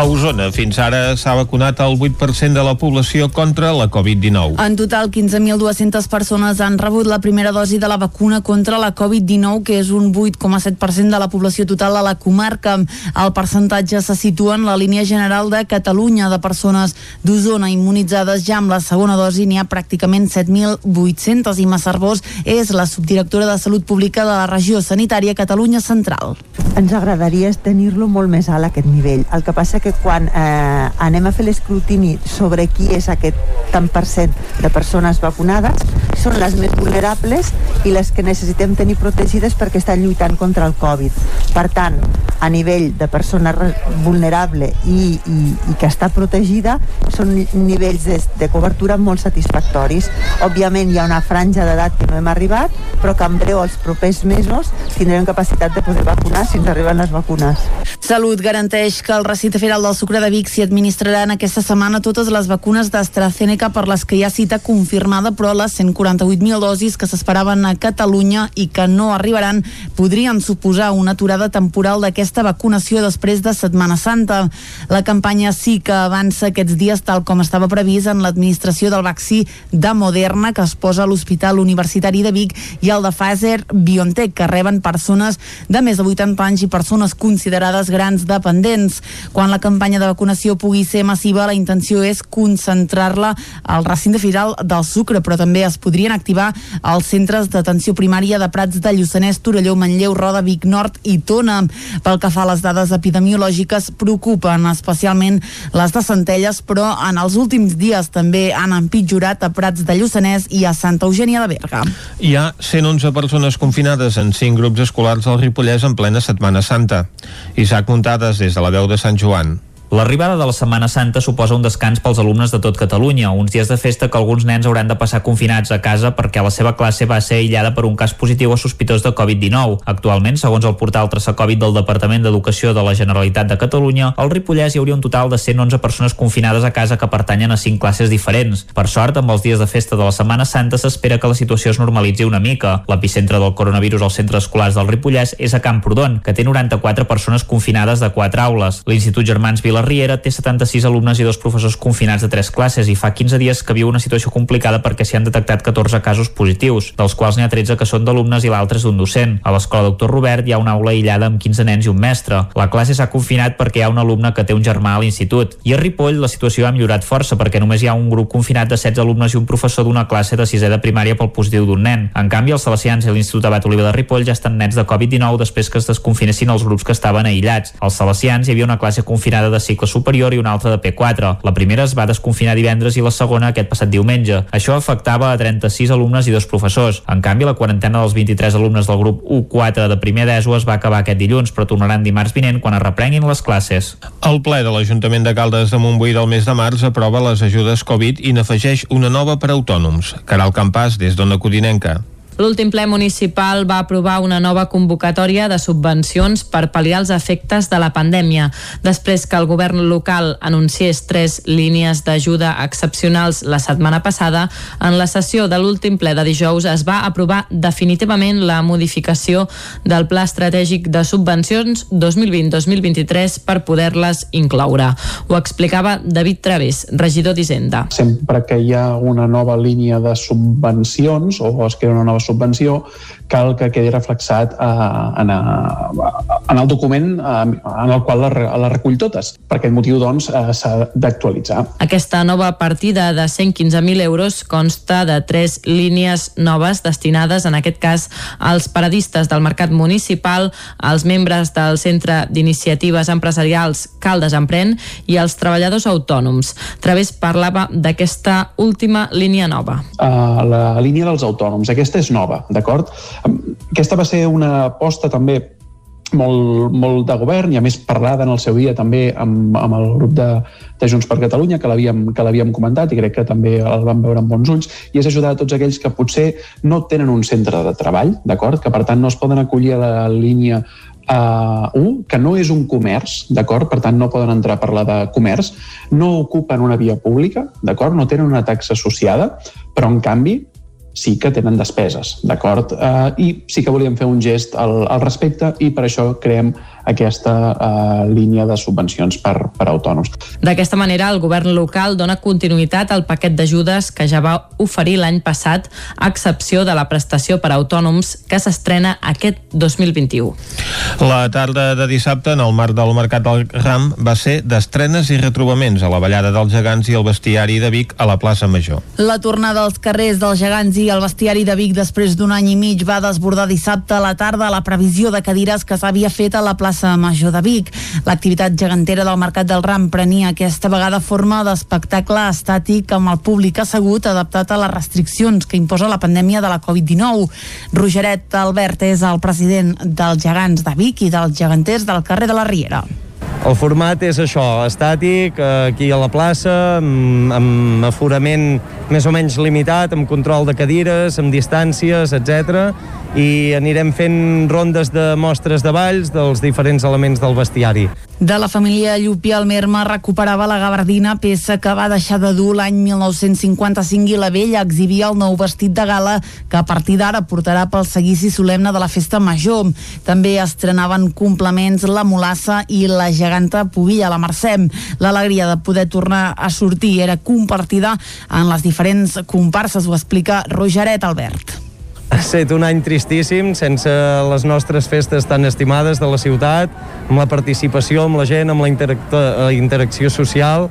A Osona, fins ara s'ha vacunat el 8% de la població contra la Covid-19. En total, 15.200 persones han rebut la primera dosi de la vacuna contra la Covid-19, que és un 8,7% de la població total a la comarca. El percentatge se situa en la línia general de Catalunya de persones d'Osona immunitzades ja amb la segona dosi. N'hi ha pràcticament 7.800 i Massarbós és la subdirectora de Salut Pública de la regió sanitària Catalunya Central. Ens agradaria tenir-lo molt més alt aquest nivell. El que passa que quan eh, anem a fer l'escrutini sobre qui és aquest tant per cent de persones vacunades, són les més vulnerables i les que necessitem tenir protegides perquè estan lluitant contra el Covid. Per tant, a nivell de persona vulnerable i, i, i que està protegida, són nivells de, de cobertura molt satisfactoris. Òbviament hi ha una franja d'edat que no hem arribat, però que en breu, els propers mesos, tindrem capacitat de poder vacunar si ens arriben les vacunes. Salut garanteix que el recinte Federal del Sucre de Vic s'hi administraran aquesta setmana totes les vacunes d'AstraZeneca per les que hi ha cita confirmada, però les 148.000 dosis que s'esperaven a Catalunya i que no arribaran podrien suposar una aturada temporal d'aquesta vacunació després de Setmana Santa. La campanya sí que avança aquests dies tal com estava previst en l'administració del vaccí de Moderna que es posa a l'Hospital Universitari de Vic i el de Pfizer BioNTech que reben persones de més de 80 anys i persones considerades grans dependents. Quan la campanya de vacunació pugui ser massiva, la intenció és concentrar-la al recinte firal del Sucre, però també es podrien activar els centres d'atenció primària de Prats de Lluçanès, Torelló, Manlleu, Roda, Vic Nord i Tona. Pel que fa a les dades epidemiològiques, preocupen especialment les de Centelles, però en els últims dies també han empitjorat a Prats de Lluçanès i a Santa Eugènia de Berga. Hi ha 111 persones confinades en 5 grups escolars al Ripollès en plena Setmana Santa. Isaac Muntades des de la veu de Sant Joan. L'arribada de la Setmana Santa suposa un descans pels alumnes de tot Catalunya, uns dies de festa que alguns nens hauran de passar confinats a casa perquè la seva classe va ser aïllada per un cas positiu o sospitós de Covid-19. Actualment, segons el portal Traçacovid del Departament d'Educació de la Generalitat de Catalunya, al Ripollès hi hauria un total de 111 persones confinades a casa que pertanyen a 5 classes diferents. Per sort, amb els dies de festa de la Setmana Santa s'espera que la situació es normalitzi una mica. L'epicentre del coronavirus als centres escolars del Ripollès és a Camprodon, que té 94 persones confinades de 4 aules. L'Institut Germans Vila Riera té 76 alumnes i dos professors confinats de tres classes i fa 15 dies que viu una situació complicada perquè s'hi han detectat 14 casos positius, dels quals n'hi ha 13 que són d'alumnes i l'altre és d'un docent. A l'escola Doctor Robert hi ha una aula aïllada amb 15 nens i un mestre. La classe s'ha confinat perquè hi ha un alumne que té un germà a l'institut. I a Ripoll la situació ha millorat força perquè només hi ha un grup confinat de 16 alumnes i un professor d'una classe de sisè de primària pel positiu d'un nen. En canvi, els salesians i l'Institut Abat Oliva de Ripoll ja estan nets de Covid-19 després que es desconfinessin els grups que estaven aïllats. Als salesians hi havia una classe confinada de cicle superior i una altra de P4. La primera es va desconfinar divendres i la segona aquest passat diumenge. Això afectava a 36 alumnes i dos professors. En canvi, la quarantena dels 23 alumnes del grup U4 de primer d'ESO es va acabar aquest dilluns, però tornaran dimarts vinent quan es reprenguin les classes. El ple de l'Ajuntament de Caldes de Montbui del mes de març aprova les ajudes Covid i n'afegeix una nova per autònoms. Caral Campàs, des d'Ona Codinenca. L'últim ple municipal va aprovar una nova convocatòria de subvencions per pal·liar els efectes de la pandèmia, després que el govern local anunciés tres línies d'ajuda excepcionals la setmana passada, en la sessió de l'últim ple de dijous es va aprovar definitivament la modificació del Pla Estratègic de Subvencions 2020-2023 per poder-les incloure. Ho explicava David Través, regidor d'Hisenda. Sempre que hi ha una nova línia de subvencions o es crea una nova subvenció, cal que quedi reflexat eh, en, a, en el document eh, en el qual la, la recull totes. Per aquest motiu, doncs, eh, s'ha d'actualitzar. Aquesta nova partida de 115.000 euros consta de tres línies noves destinades, en aquest cas, als paradistes del mercat municipal, als membres del Centre d'Iniciatives Empresarials Caldes Emprèn i als treballadors autònoms. Través parlava d'aquesta última línia nova. Uh, la línia dels autònoms. Aquesta és nova, d'acord? Aquesta va ser una aposta també molt, molt de govern i a més parlada en el seu dia també amb, amb el grup de, de Junts per Catalunya que l'havíem comentat i crec que també el vam veure amb bons ulls i és ajudar a tots aquells que potser no tenen un centre de treball, d'acord? Que per tant no es poden acollir a la línia Uh, un, que no és un comerç, d'acord? Per tant, no poden entrar a parlar de comerç, no ocupen una via pública, d'acord? No tenen una taxa associada, però en canvi sí que tenen despeses, d'acord? Uh, I sí que volíem fer un gest al, al respecte i per això creem aquesta uh, línia de subvencions per, per autònoms. D'aquesta manera, el govern local dona continuïtat al paquet d'ajudes que ja va oferir l'any passat, a excepció de la prestació per a autònoms que s'estrena aquest 2021. La tarda de dissabte, en el marc del Mercat del Ram, va ser d'estrenes i retrobaments a la Ballada dels Gegants i el Bestiari de Vic a la plaça Major. La tornada als carrers dels Gegants i el Bestiari de Vic després d'un any i mig va desbordar dissabte a la tarda la previsió de cadires que s'havia fet a la plaça Major de Vic. L'activitat gegantera del Mercat del Ram prenia aquesta vegada forma d'espectacle estàtic amb el públic assegut adaptat a les restriccions que imposa la pandèmia de la Covid-19. Rogeret Albert és el president dels gegants de Vic i dels geganters del carrer de la Riera. El format és això, estàtic, aquí a la plaça, amb, amb aforament més o menys limitat, amb control de cadires, amb distàncies, etc. I anirem fent rondes de mostres de balls dels diferents elements del bestiari. De la família Llupià el Merma recuperava la gabardina, peça que va deixar de dur l'any 1955 i la vella exhibia el nou vestit de gala que a partir d'ara portarà pel seguici solemne de la festa major. També estrenaven complements la mulassa i la geganta Pubilla, la Mercè. L'alegria de poder tornar a sortir era compartida en les diferents comparses, ho explica Rogeret Albert. Ha estat un any tristíssim, sense les nostres festes tan estimades de la ciutat, amb la participació amb la gent, amb la, interac la interacció social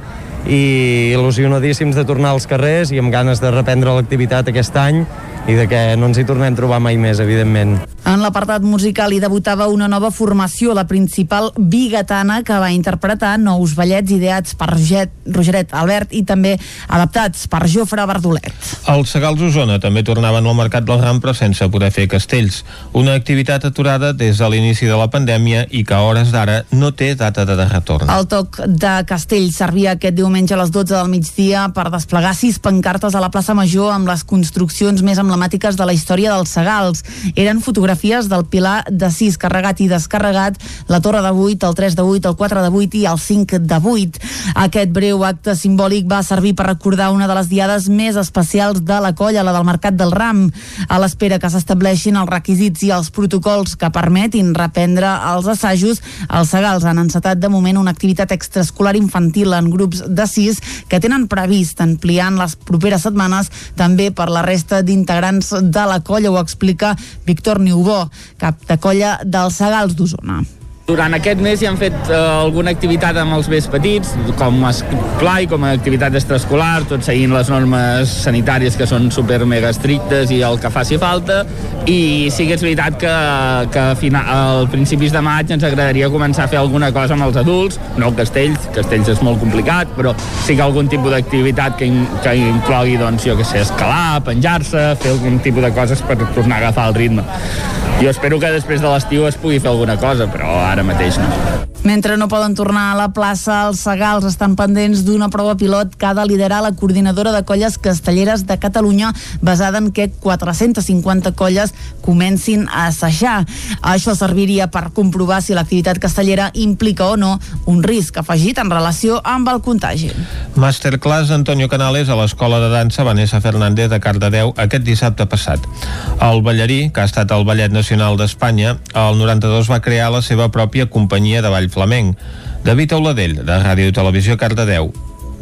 i il·lusionadíssims de tornar als carrers i amb ganes de reprendre l'activitat aquest any i de que no ens hi tornem a trobar mai més, evidentment. En l'apartat musical hi debutava una nova formació, la principal bigatana, que va interpretar nous ballets ideats per Roget, Rogeret Albert i també adaptats per Jofre Verdolet. Els Segals Osona també tornaven al Mercat del Ram però sense poder fer castells. Una activitat aturada des de l'inici de la pandèmia i que a hores d'ara no té data de retorn. El toc de castell servia aquest diumenge a les 12 del migdia per desplegar sis pancartes a la plaça Major amb les construccions més emblemàtiques de la història dels Segals. Eren fotografies del Pilar de 6 carregat i descarregat, la Torre de 8, el 3 de 8, el 4 de 8 i el 5 de 8. Aquest breu acte simbòlic va servir per recordar una de les diades més especials de la colla, la del Mercat del Ram, a l'espera que s'estableixin els requisits i els protocols que permetin reprendre els assajos. Els Segals han encetat de moment una activitat extraescolar infantil en grups de 6 que tenen previst ampliar en les properes setmanes també per la resta d'integrants de la colla, ho explica Víctor Niubó, cap de colla dels Segals d'Osona. Durant aquest mes hi han fet uh, alguna activitat amb els més petits, com esplai, com a activitat extraescolar, tot seguint les normes sanitàries que són super mega estrictes i el que faci falta. I sí que és veritat que, que a, final, al principis de maig ens agradaria començar a fer alguna cosa amb els adults, no castells, castells és molt complicat, però sí que algun tipus d'activitat que, in, que inclogui, doncs, jo que sé, escalar, penjar-se, fer algun tipus de coses per tornar a agafar el ritme. Jo espero que després de l'estiu es pugui fer alguna cosa, però ara mateix no. Mentre no poden tornar a la plaça, els segals estan pendents d'una prova pilot que ha de liderar la coordinadora de colles castelleres de Catalunya basada en que 450 colles comencin a assajar. Això serviria per comprovar si l'activitat castellera implica o no un risc afegit en relació amb el contagi. Masterclass Antonio Canales a l'Escola de Dansa Vanessa Fernández de Cardedeu aquest dissabte passat. El ballarí, que ha estat el Ballet Nacional d'Espanya, el 92 va crear la seva pròpia companyia de ball flamenc. David Auladell, de Ràdio i Televisió Cardedeu.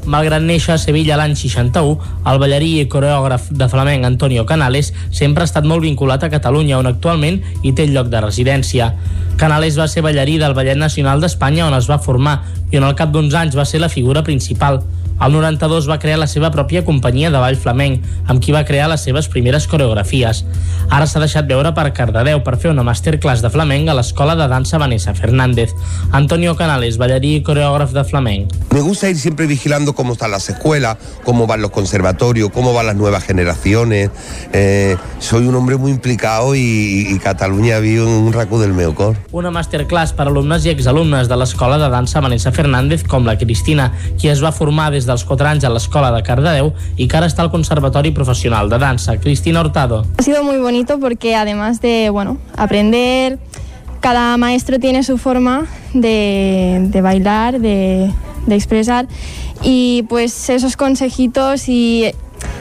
Malgrat néixer a Sevilla l'any 61, el ballarí i coreògraf de flamenc Antonio Canales sempre ha estat molt vinculat a Catalunya, on actualment hi té lloc de residència. Canales va ser ballarí del Ballet Nacional d'Espanya, on es va formar, i on al cap d'uns anys va ser la figura principal. Al 92 va crear la seva pròpia companyia de ball flamenc, amb qui va crear les seves primeres coreografies. Ara s'ha deixat veure per Cardedeu per fer una masterclass de flamenc a l'Escola de Dansa Vanessa Fernández. Antonio Canales, ballarí i coreògraf de flamenc. Me gusta ir siempre vigilando cómo están las escuelas, cómo van los conservatorios, cómo van las nuevas generaciones. Eh, soy un hombre muy implicado y, y Cataluña vive un raco del meu cor. Una masterclass per alumnes i exalumnes de l'Escola de Dansa Vanessa Fernández, com la Cristina, qui es va formar des dels 4 anys a l'Escola de Cardedeu i que ara està al Conservatori Professional de Dansa. Cristina Hurtado. Ha sido muy bonito porque además de, bueno, aprender, cada maestro tiene su forma de, de bailar, de, de expresar y pues esos consejitos y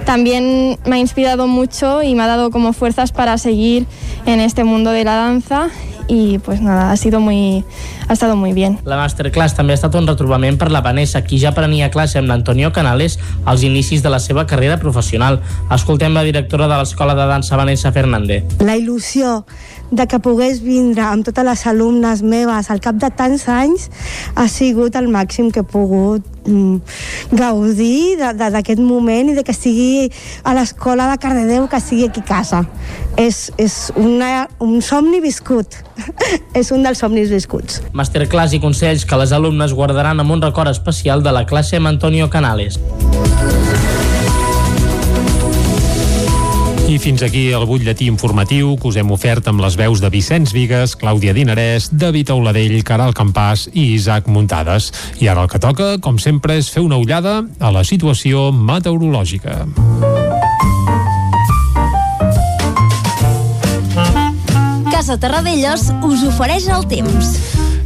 también me ha inspirado mucho y me ha dado como fuerzas para seguir en este mundo de la danza y pues nada, ha sido muy ha estado muy bien. La masterclass també ha estat un retrobament per la Vanessa, qui ja prenia classe amb l'Antonio Canales als inicis de la seva carrera professional. Escoltem la directora de l'Escola de Dansa, Vanessa Fernández. La il·lusió de que pogués vindre amb totes les alumnes meves al cap de tants anys ha sigut el màxim que he pogut mm, gaudir d'aquest moment i de que sigui a l'escola de Cardedeu, que sigui aquí a casa. És, és una, un somni viscut. és un dels somnis viscuts. Masterclass i consells que les alumnes guardaran amb un record especial de la classe amb Antonio Canales. I fins aquí el butlletí informatiu que us hem ofert amb les veus de Vicenç Vigues, Clàudia Dinarès, David Auladell, Caral Campàs i Isaac Muntades. I ara el que toca, com sempre, és fer una ullada a la situació meteorològica. Casa Terradellos us ofereix el temps.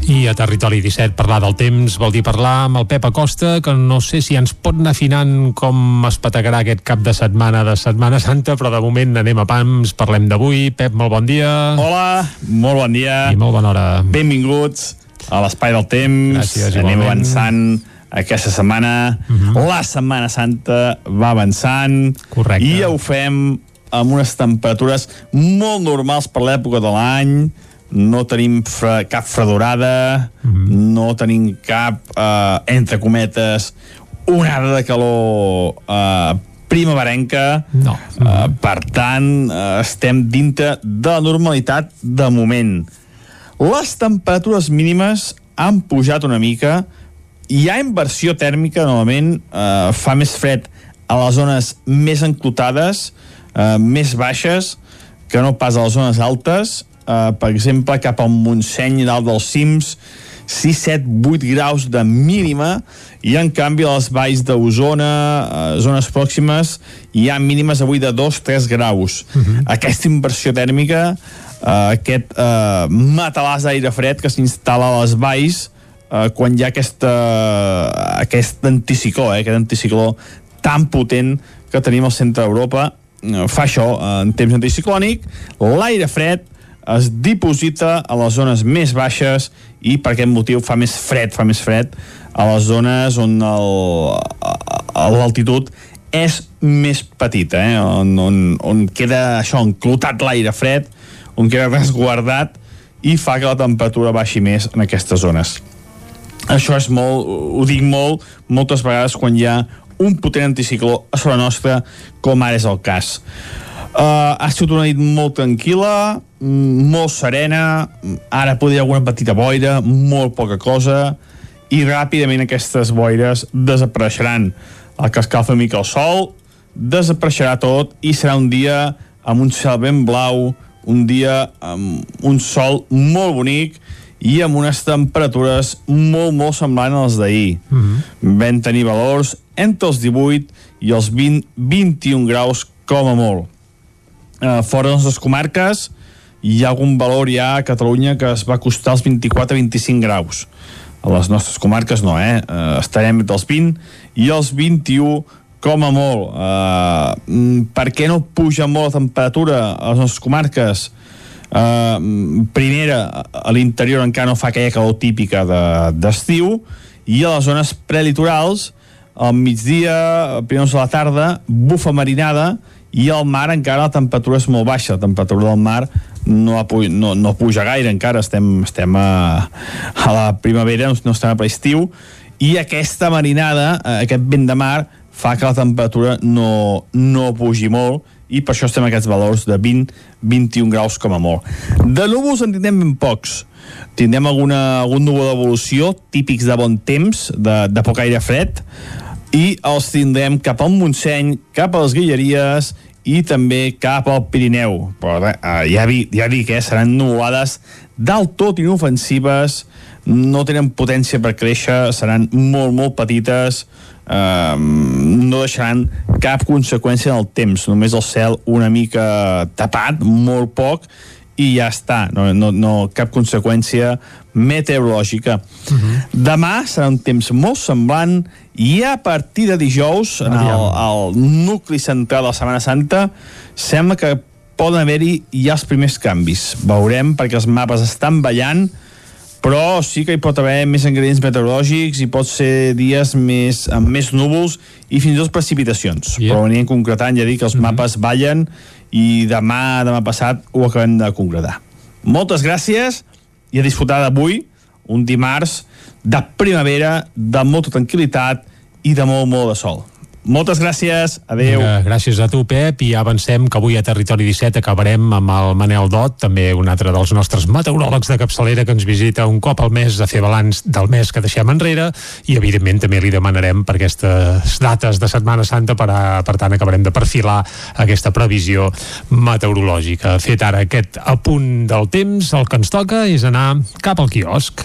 I a Territori 17 parlar del temps vol dir parlar amb el Pep Acosta, que no sé si ens pot anar afinant com es pategarà aquest cap de setmana de Setmana Santa, però de moment anem a pams, parlem d'avui. Pep, molt bon dia. Hola, molt bon dia. I molt bona hora. Benvinguts a l'Espai del Temps. Gràcies, Anem igualment. avançant aquesta setmana. Uh -huh. La Setmana Santa va avançant. Correcte. I ho fem amb unes temperatures molt normals per l'època de l'any. No tenim fre cap fredorada, uh -huh. no tenim cap, eh, entre cometes, onada de calor eh, primaverenca. No. Uh, per tant, uh, estem dintre de la normalitat de moment. Les temperatures mínimes han pujat una mica, hi ha inversió tèrmica, normalment uh, fa més fred a les zones més enclotades, uh, més baixes, que no pas a les zones altes, uh, per exemple, cap al Montseny, dalt dels cims, 6, 7, 8 graus de mínima i en canvi a les valls d'Osona, eh, zones pròximes, hi ha mínimes avui de 2-3 graus. Uh -huh. Aquesta inversió tèrmica, eh, aquest eh, matalàs d'aire fred que s'instal·la a les valls eh, quan hi ha aquesta, aquest anticicló, eh, aquest anticicló tan potent que tenim al centre d'Europa, eh, fa això eh, en temps anticiclònic, l'aire fred es diposita a les zones més baixes i per aquest motiu fa més fred, fa més fred a les zones on l'altitud és més petita, eh? on, on, on queda això, enclotat l'aire fred, on queda resguardat i fa que la temperatura baixi més en aquestes zones. Això és molt, ho dic molt, moltes vegades quan hi ha un potent anticicló a sobre nostra, com ara és el cas. Uh, ha sigut una nit molt tranquil·la, mm, molt serena, ara podria alguna petita boira, molt poca cosa, i ràpidament aquestes boires desapareixeran. El que escalfa una mica el sol, desapareixerà tot i serà un dia amb un cel ben blau, un dia amb un sol molt bonic i amb unes temperatures molt, molt semblants als d'ahir. Mm -hmm. Vam tenir valors entre els 18 i els 20, 21 graus com a molt. Uh, fora de les comarques hi ha algun valor ja a Catalunya que es va costar els 24-25 graus. A les nostres comarques no, eh? Uh, estarem entre els 20 i els 21 com a molt. Uh, per què no puja molt la temperatura a les nostres comarques? Uh, primera, a l'interior encara no fa aquella calor típica d'estiu, de, i a les zones prelitorals, al migdia, a primers de la tarda, bufa marinada, i al mar encara la temperatura és molt baixa, la temperatura del mar no, no, no puja gaire encara, estem, estem a, a la primavera, no estem a l'estiu, i aquesta marinada, eh, aquest vent de mar, fa que la temperatura no, no pugi molt i per això estem aquests valors de 20-21 graus com a molt. De núvols en tindrem ben pocs. Tindrem alguna, algun núvol d'evolució típics de bon temps, de, de poc aire fred, i els tindrem cap al Montseny, cap a les Guilleries i també cap al Pirineu. Però eh, ja, vi, ja dic, eh, seran nuvolades del tot inofensives, no tenen potència per créixer, seran molt, molt petites, eh, no deixaran cap conseqüència en el temps, només el cel una mica tapat, molt poc, i ja està, no, no, no cap conseqüència meteorològica. Uh -huh. Demà serà un temps molt semblant i a partir de dijous, en el, el nucli central de la Setmana Santa, sembla que poden haver-hi ja els primers canvis. Veurem, perquè els mapes estan ballant, però sí que hi pot haver més ingredients meteorològics i pot ser dies més, amb més núvols i fins i tot precipitacions. Yeah. Però venien concretant, ja dic, que els mm -hmm. mapes ballen i demà, demà passat, ho acabem de concretar. Moltes gràcies i a disfrutar d'avui, un dimarts de primavera, de molta tranquil·litat i de molt, molt de sol. Moltes gràcies, adeu. Gràcies a tu, Pep, i avancem que avui a Territori 17 acabarem amb el Manel Dot, també un altre dels nostres meteoròlegs de capçalera que ens visita un cop al mes a fer balanç del mes que deixem enrere, i evidentment també li demanarem per aquestes dates de Setmana Santa, per, a, per tant acabarem de perfilar aquesta previsió meteorològica. Fet ara aquest apunt del temps, el que ens toca és anar cap al quiosc.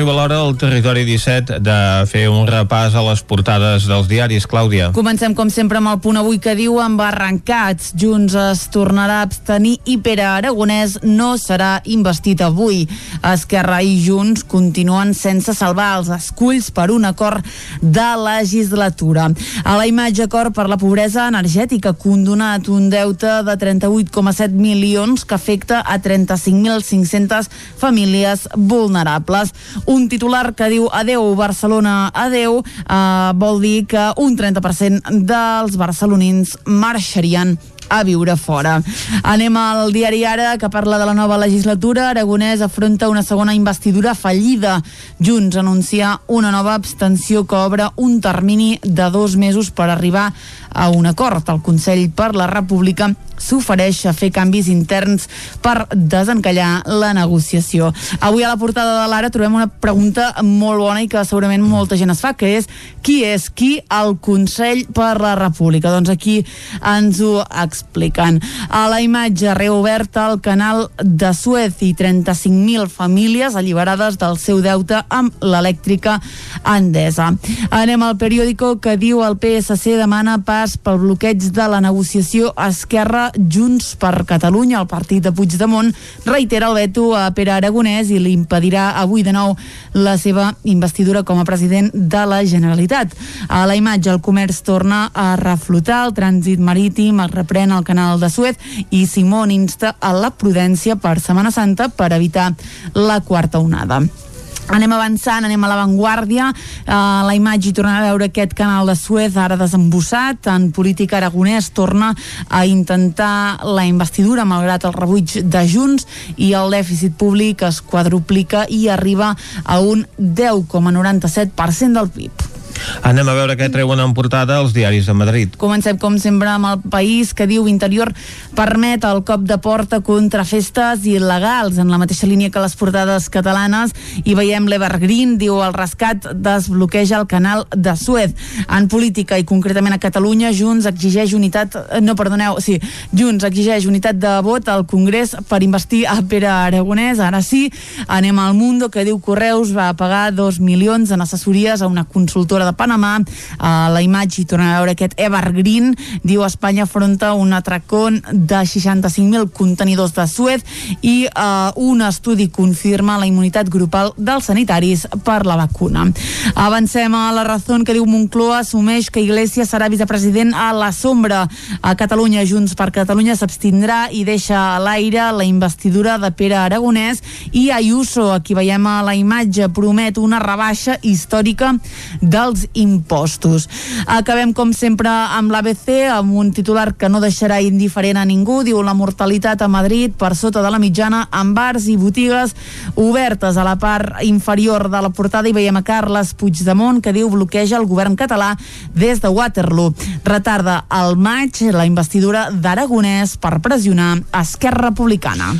Arriba l'hora del Territori 17 de fer un repàs a les portades dels diaris. Clàudia. Comencem, com sempre, amb el punt avui que diu amb arrencats. Junts es tornarà a abstenir i Pere Aragonès no serà investit avui. Esquerra i Junts continuen sense salvar els esculls per un acord de legislatura. A la imatge acord per la pobresa energètica condonat un deute de 38,7 milions que afecta a 35.500 famílies vulnerables. Un titular que diu adeu Barcelona, adeu, eh, vol dir que un 30% dels barcelonins marxarien a viure fora. Anem al diari Ara, que parla de la nova legislatura. Aragonès afronta una segona investidura fallida. Junts anuncia una nova abstenció que obre un termini de dos mesos per arribar a un acord. El Consell per la República s'ofereix a fer canvis interns per desencallar la negociació. Avui a la portada de l'Ara trobem una pregunta molt bona i que segurament molta gent es fa, que és qui és qui al Consell per la República? Doncs aquí ens ho expliquen. A la imatge reoberta el canal de Suez i 35.000 famílies alliberades del seu deute amb l'elèctrica Endesa. Anem al periòdico que diu el PSC demana pas pel bloqueig de la negociació Esquerra Junts per Catalunya. El partit de Puigdemont reitera el veto a Pere Aragonès i li impedirà avui de nou la seva investidura com a president de la Generalitat. A la imatge el comerç torna a reflotar, el trànsit marítim es reprèn al canal de Suez i Simón insta a la prudència per Setmana Santa per evitar la quarta onada. Anem avançant, anem a l'avantguàrdia. Uh, la imatge hi tornem a veure aquest canal de Suez ara desembussat. En política aragonès torna a intentar la investidura malgrat el rebuig de Junts i el dèficit públic es quadruplica i arriba a un 10,97% del PIB. Anem a veure què treuen en portada els diaris de Madrid. Comencem, com sempre, amb el país que diu Interior permet el cop de porta contra festes il·legals, en la mateixa línia que les portades catalanes, i veiem l'Evergreen, diu el rescat desbloqueja el canal de Suez. En política i concretament a Catalunya, Junts exigeix unitat, no, perdoneu, sí, Junts exigeix unitat de vot al Congrés per investir a Pere Aragonès. Ara sí, anem al Mundo, que diu Correus va pagar dos milions en assessories a una consultora de Panamà. A la imatge hi tornem a veure aquest Evergreen. Diu Espanya afronta un atracón de 65.000 contenidors de Suez i uh, un estudi confirma la immunitat grupal dels sanitaris per la vacuna. Avancem a la raó que diu Moncloa assumeix que Iglesias serà vicepresident a la sombra. A Catalunya, Junts per Catalunya s'abstindrà i deixa a l'aire la investidura de Pere Aragonès i Ayuso, aquí veiem a la imatge, promet una rebaixa històrica dels impostos. Acabem, com sempre, amb l'ABC, amb un titular que no deixarà indiferent a ningú. Diu la mortalitat a Madrid per sota de la mitjana amb bars i botigues obertes a la part inferior de la portada i veiem a Carles Puigdemont que diu bloqueja el govern català des de Waterloo. Retarda al maig la investidura d'Aragonès per pressionar Esquerra Republicana.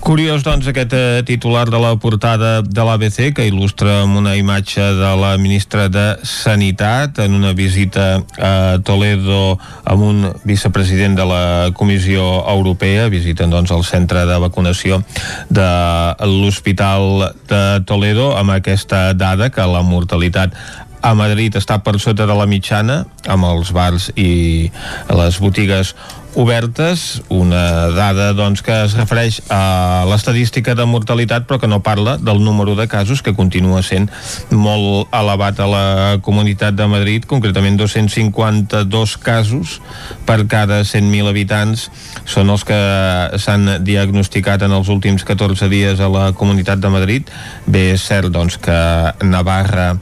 Curiós, doncs, aquest eh, titular de la portada de l'ABC que il·lustra amb una imatge de la ministra de Sanitat en una visita a Toledo amb un vicepresident de la Comissió Europea, visiten doncs el centre de vacunació de l'Hospital de Toledo amb aquesta dada que la mortalitat a Madrid està per sota de la mitjana amb els bars i les botigues obertes, una dada doncs, que es refereix a l'estadística de mortalitat però que no parla del número de casos que continua sent molt elevat a la Comunitat de Madrid, concretament 252 casos per cada 100.000 habitants són els que s'han diagnosticat en els últims 14 dies a la Comunitat de Madrid. Bé, és cert doncs, que Navarra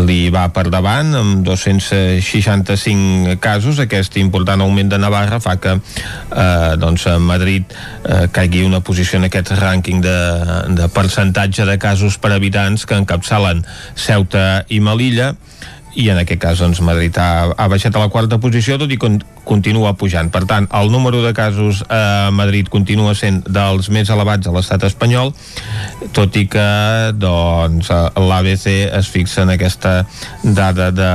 li va per davant amb 265 casos. Aquest important augment de Navarra fa que eh, doncs, a Madrid eh, caigui una posició en aquest rànquing de, de percentatge de casos per habitants que encapçalen Ceuta i Melilla i en aquest cas doncs, Madrid ha, ha baixat a la quarta posició tot i con continua pujant. Per tant, el número de casos a Madrid continua sent dels més elevats a l'estat espanyol, tot i que doncs, l'ABC es fixa en aquesta dada de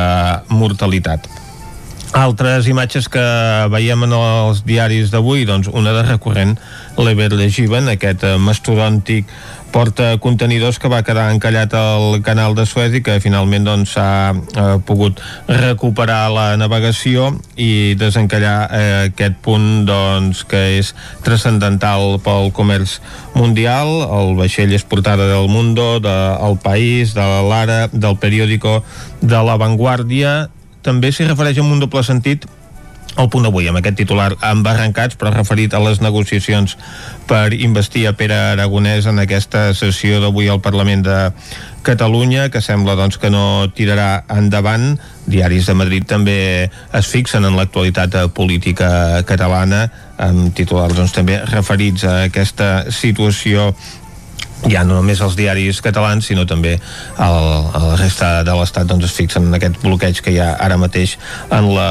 mortalitat. Altres imatges que veiem en els diaris d'avui, doncs una de recurrent, l'Ever Legiven, aquest mastodòntic porta contenidors que va quedar encallat al canal de Suez i que finalment doncs s'ha eh, pogut recuperar la navegació i desencallar eh, aquest punt doncs que és transcendental pel comerç mundial. El vaixell és portada del Mundo del País, de l'Ara del periòdico de La Vanguardia. També s'hi refereix en un doble sentit el punt avui amb aquest titular amb arrencats però referit a les negociacions per investir a Pere Aragonès en aquesta sessió d'avui al Parlament de Catalunya que sembla doncs, que no tirarà endavant. Diaris de Madrid també es fixen en l'actualitat política catalana amb titulars doncs, també referits a aquesta situació. Ja no només els diaris catalans sinó també el, la resta de l'Estat doncs es fixen en aquest bloqueig que hi ha ara mateix en la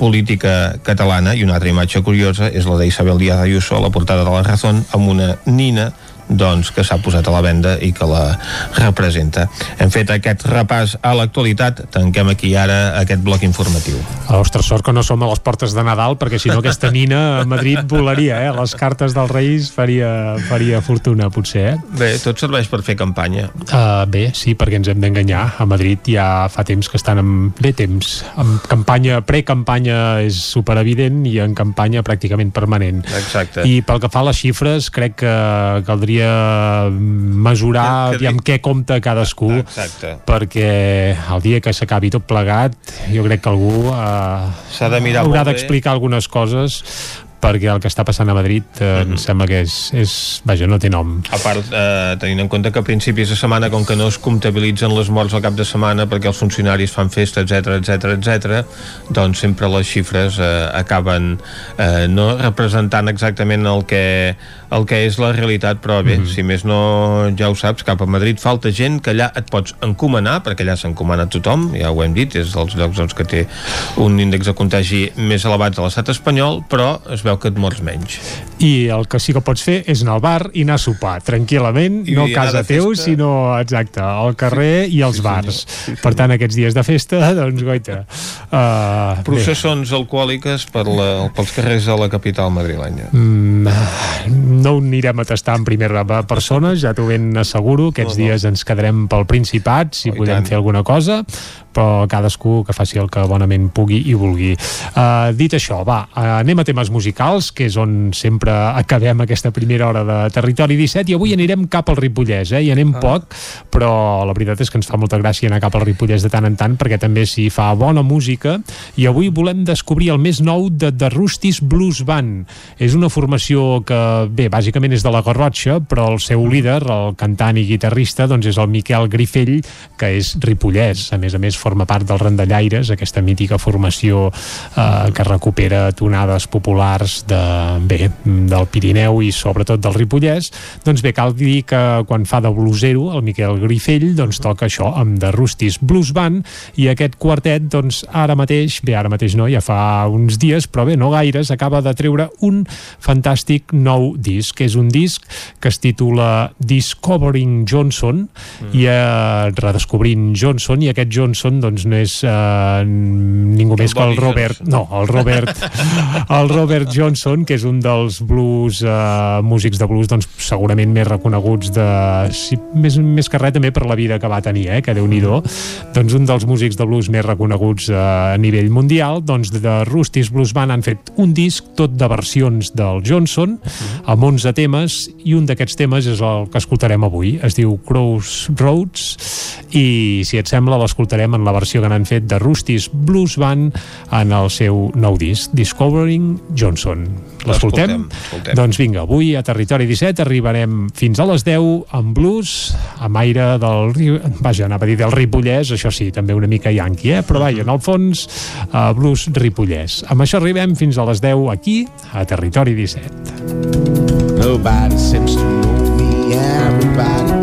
política catalana. I una altra imatge curiosa és la d'Isabel Díaz Ayuso a la portada de la Razón amb una nina doncs, que s'ha posat a la venda i que la representa. Hem fet aquest repàs a l'actualitat, tanquem aquí ara aquest bloc informatiu. Ostres, sort que no som a les portes de Nadal, perquè si no aquesta nina a Madrid volaria, eh? Les cartes dels Reis faria, faria fortuna, potser, eh? Bé, tot serveix per fer campanya. Uh, bé, sí, perquè ens hem d'enganyar. A Madrid ja fa temps que estan en... Bé, temps. En campanya, pre-campanya és superevident i en campanya pràcticament permanent. Exacte. I pel que fa a les xifres, crec que caldria mesurar Que- que- amb què compta cadascú Exacte. perquè el dia que s'acabi tot plegat jo crec que algú S'ha de mirar haurà d'explicar algunes coses perquè el que està passant a Madrid eh, Mhm. em sembla que és, és... Vaja, no té nom. A part, eh, tenint en compte que a principis de setmana, com que no es comptabilitzen les morts al cap de setmana perquè els funcionaris fan festa, etc etc etc, doncs sempre les xifres eh, acaben eh, no representant exactament el que, el que és la realitat, però bé, si més no, ja ho saps, cap a Madrid falta gent que allà et pots encomanar, perquè allà s'encomana tothom, ja ho hem dit, és dels llocs doncs, que té un índex de contagi més elevat de l'estat espanyol, però es veu que et mors menys. I el que sí que pots fer és anar al bar i anar a sopar, tranquil·lament, I no a casa teu, sinó, exacte, al carrer i als bars. Per tant, aquests dies de festa, doncs, goita. Uh, bé. Processons alcohòliques per la, pels carrers de la capital madrilenya. Mm, no ho anirem a tastar en primera persona, ja t'ho ben asseguro. Aquests No, no. dies ens quedarem pel Principat, si Oh, podem tant. fer alguna cosa, però cadascú que faci el que bonament pugui i vulgui. Uh, dit això, va, uh, anem a temes musicals, que és on sempre acabem aquesta primera hora de Territori 17, i avui anirem cap al Ripollès, eh? i anem Ah. poc, però la veritat és que ens fa molta gràcia anar cap al Ripollès de tant en tant, perquè també s'hi fa bona música, i avui volem descobrir el més nou de The Rustis Blues Band. És una formació que, bé, bàsicament és de la Garrotxa, però el seu líder, el cantant i guitarrista, doncs és el Miquel Grifell, que és ripollès. A més a més, forma part del Randallaires, aquesta mítica formació eh, que recupera tonades populars de, bé, del Pirineu i sobretot del Ripollès. Doncs bé, cal dir que quan fa de blusero, el Miquel Grifell, doncs toca això amb The Rustis Blues Band i aquest quartet, doncs ara mateix, bé, ara mateix no, ja fa uns dies, però bé, no gaires, acaba de treure un fantàstic nou disc, que és un disc que es titula Discovering Johnson mm. i eh, redescobrint Johnson, i aquest Johnson doncs no és eh, ningú més que el Robert, no, el Robert el Robert Johnson, que és un dels blues, eh, músics de blues doncs segurament més reconeguts de, sí, més, més que res també per la vida que va tenir, eh, que déu nhi doncs un dels músics de blues més reconeguts eh, a nivell mundial, doncs de Rustis Blues Band han fet un disc tot de versions del Johnson amb 11 temes i un d'aquests temes és el que escoltarem avui. Es diu Crossroads i si et sembla l'escoltarem en la versió que n'han fet de Rustis Blues Band en el seu nou disc Discovering Johnson l'escoltem? Doncs vinga, avui a Territori 17 arribarem fins a les 10 amb blues amb aire del vaja, anava a dir del Ripollès, això sí, també una mica yanqui, eh? però vaja, en el fons uh, blues Ripollès. Amb això arribem fins a les 10 aquí a Territori 17 Nobody seems to know me, everybody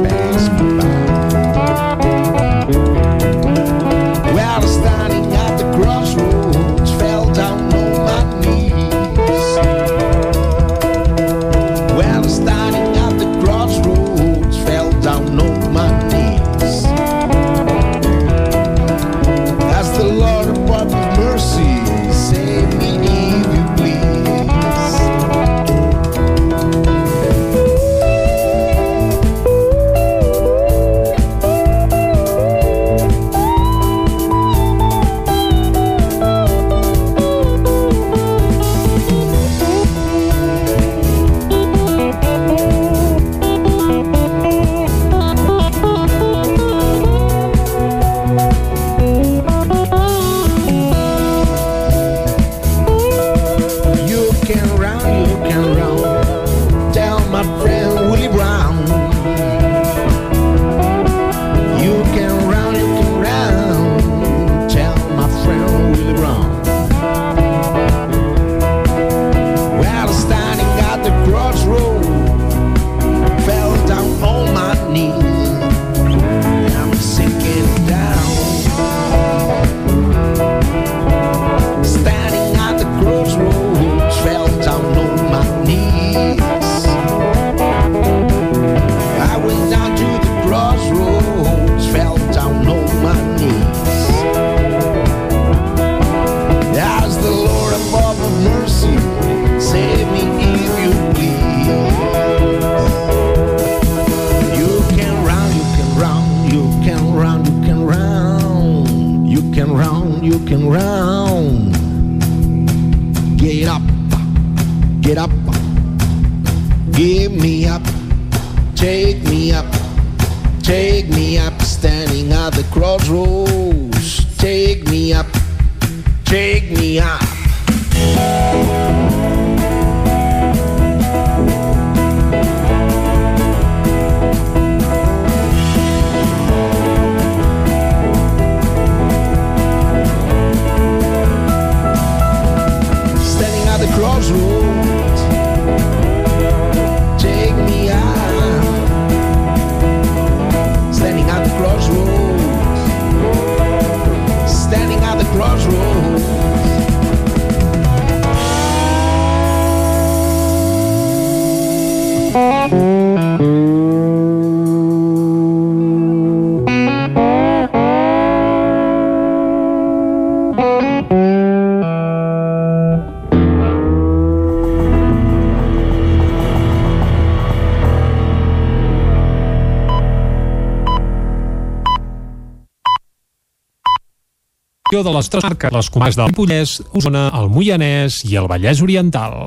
de les tres marques, les comarques del Pollès, Osona, el Moianès i el Vallès Oriental.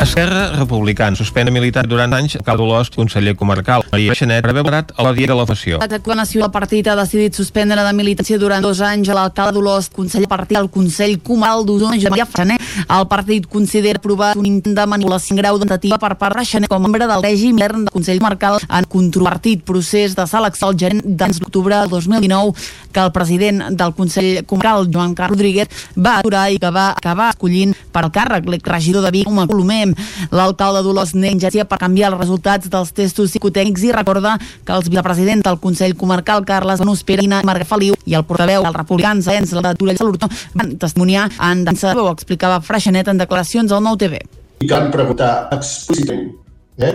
Esquerra Republicana suspèn militar durant anys Cal Dolors, conseller comarcal. Maria Xanet preveu barat a la dia de la fació. L'actual nació del partit ha decidit suspendre de militància durant dos anys a l'alcalde d'Olors, conseller partit al Consell Comal d'Osona, Josep Maria Freixenet. El partit considera aprovat un intent de manipulació en grau de tentativa per part de Freixenet com a membre del règim intern del Consell Comarcal en controvertit procés de selecció al gerent d'anys d'octubre del 2019 que el president del Consell Comarcal, Joan Carles Rodríguez, va aturar i que va acabar escollint per al càrrec l'exregidor de Vic, com a Colomer. L'alcalde d'Olors n'engència per canviar els resultats dels testos psicotècnics i recorda que els vicepresidents del Consell Comarcal, Carles Benús Pere i Marga Feliu, i el portaveu dels republicans, Ens, la de Torell Salurto, van testimoniar en dansa ho explicava Freixenet en declaracions al Nou TV. i que van preguntar explícitament eh?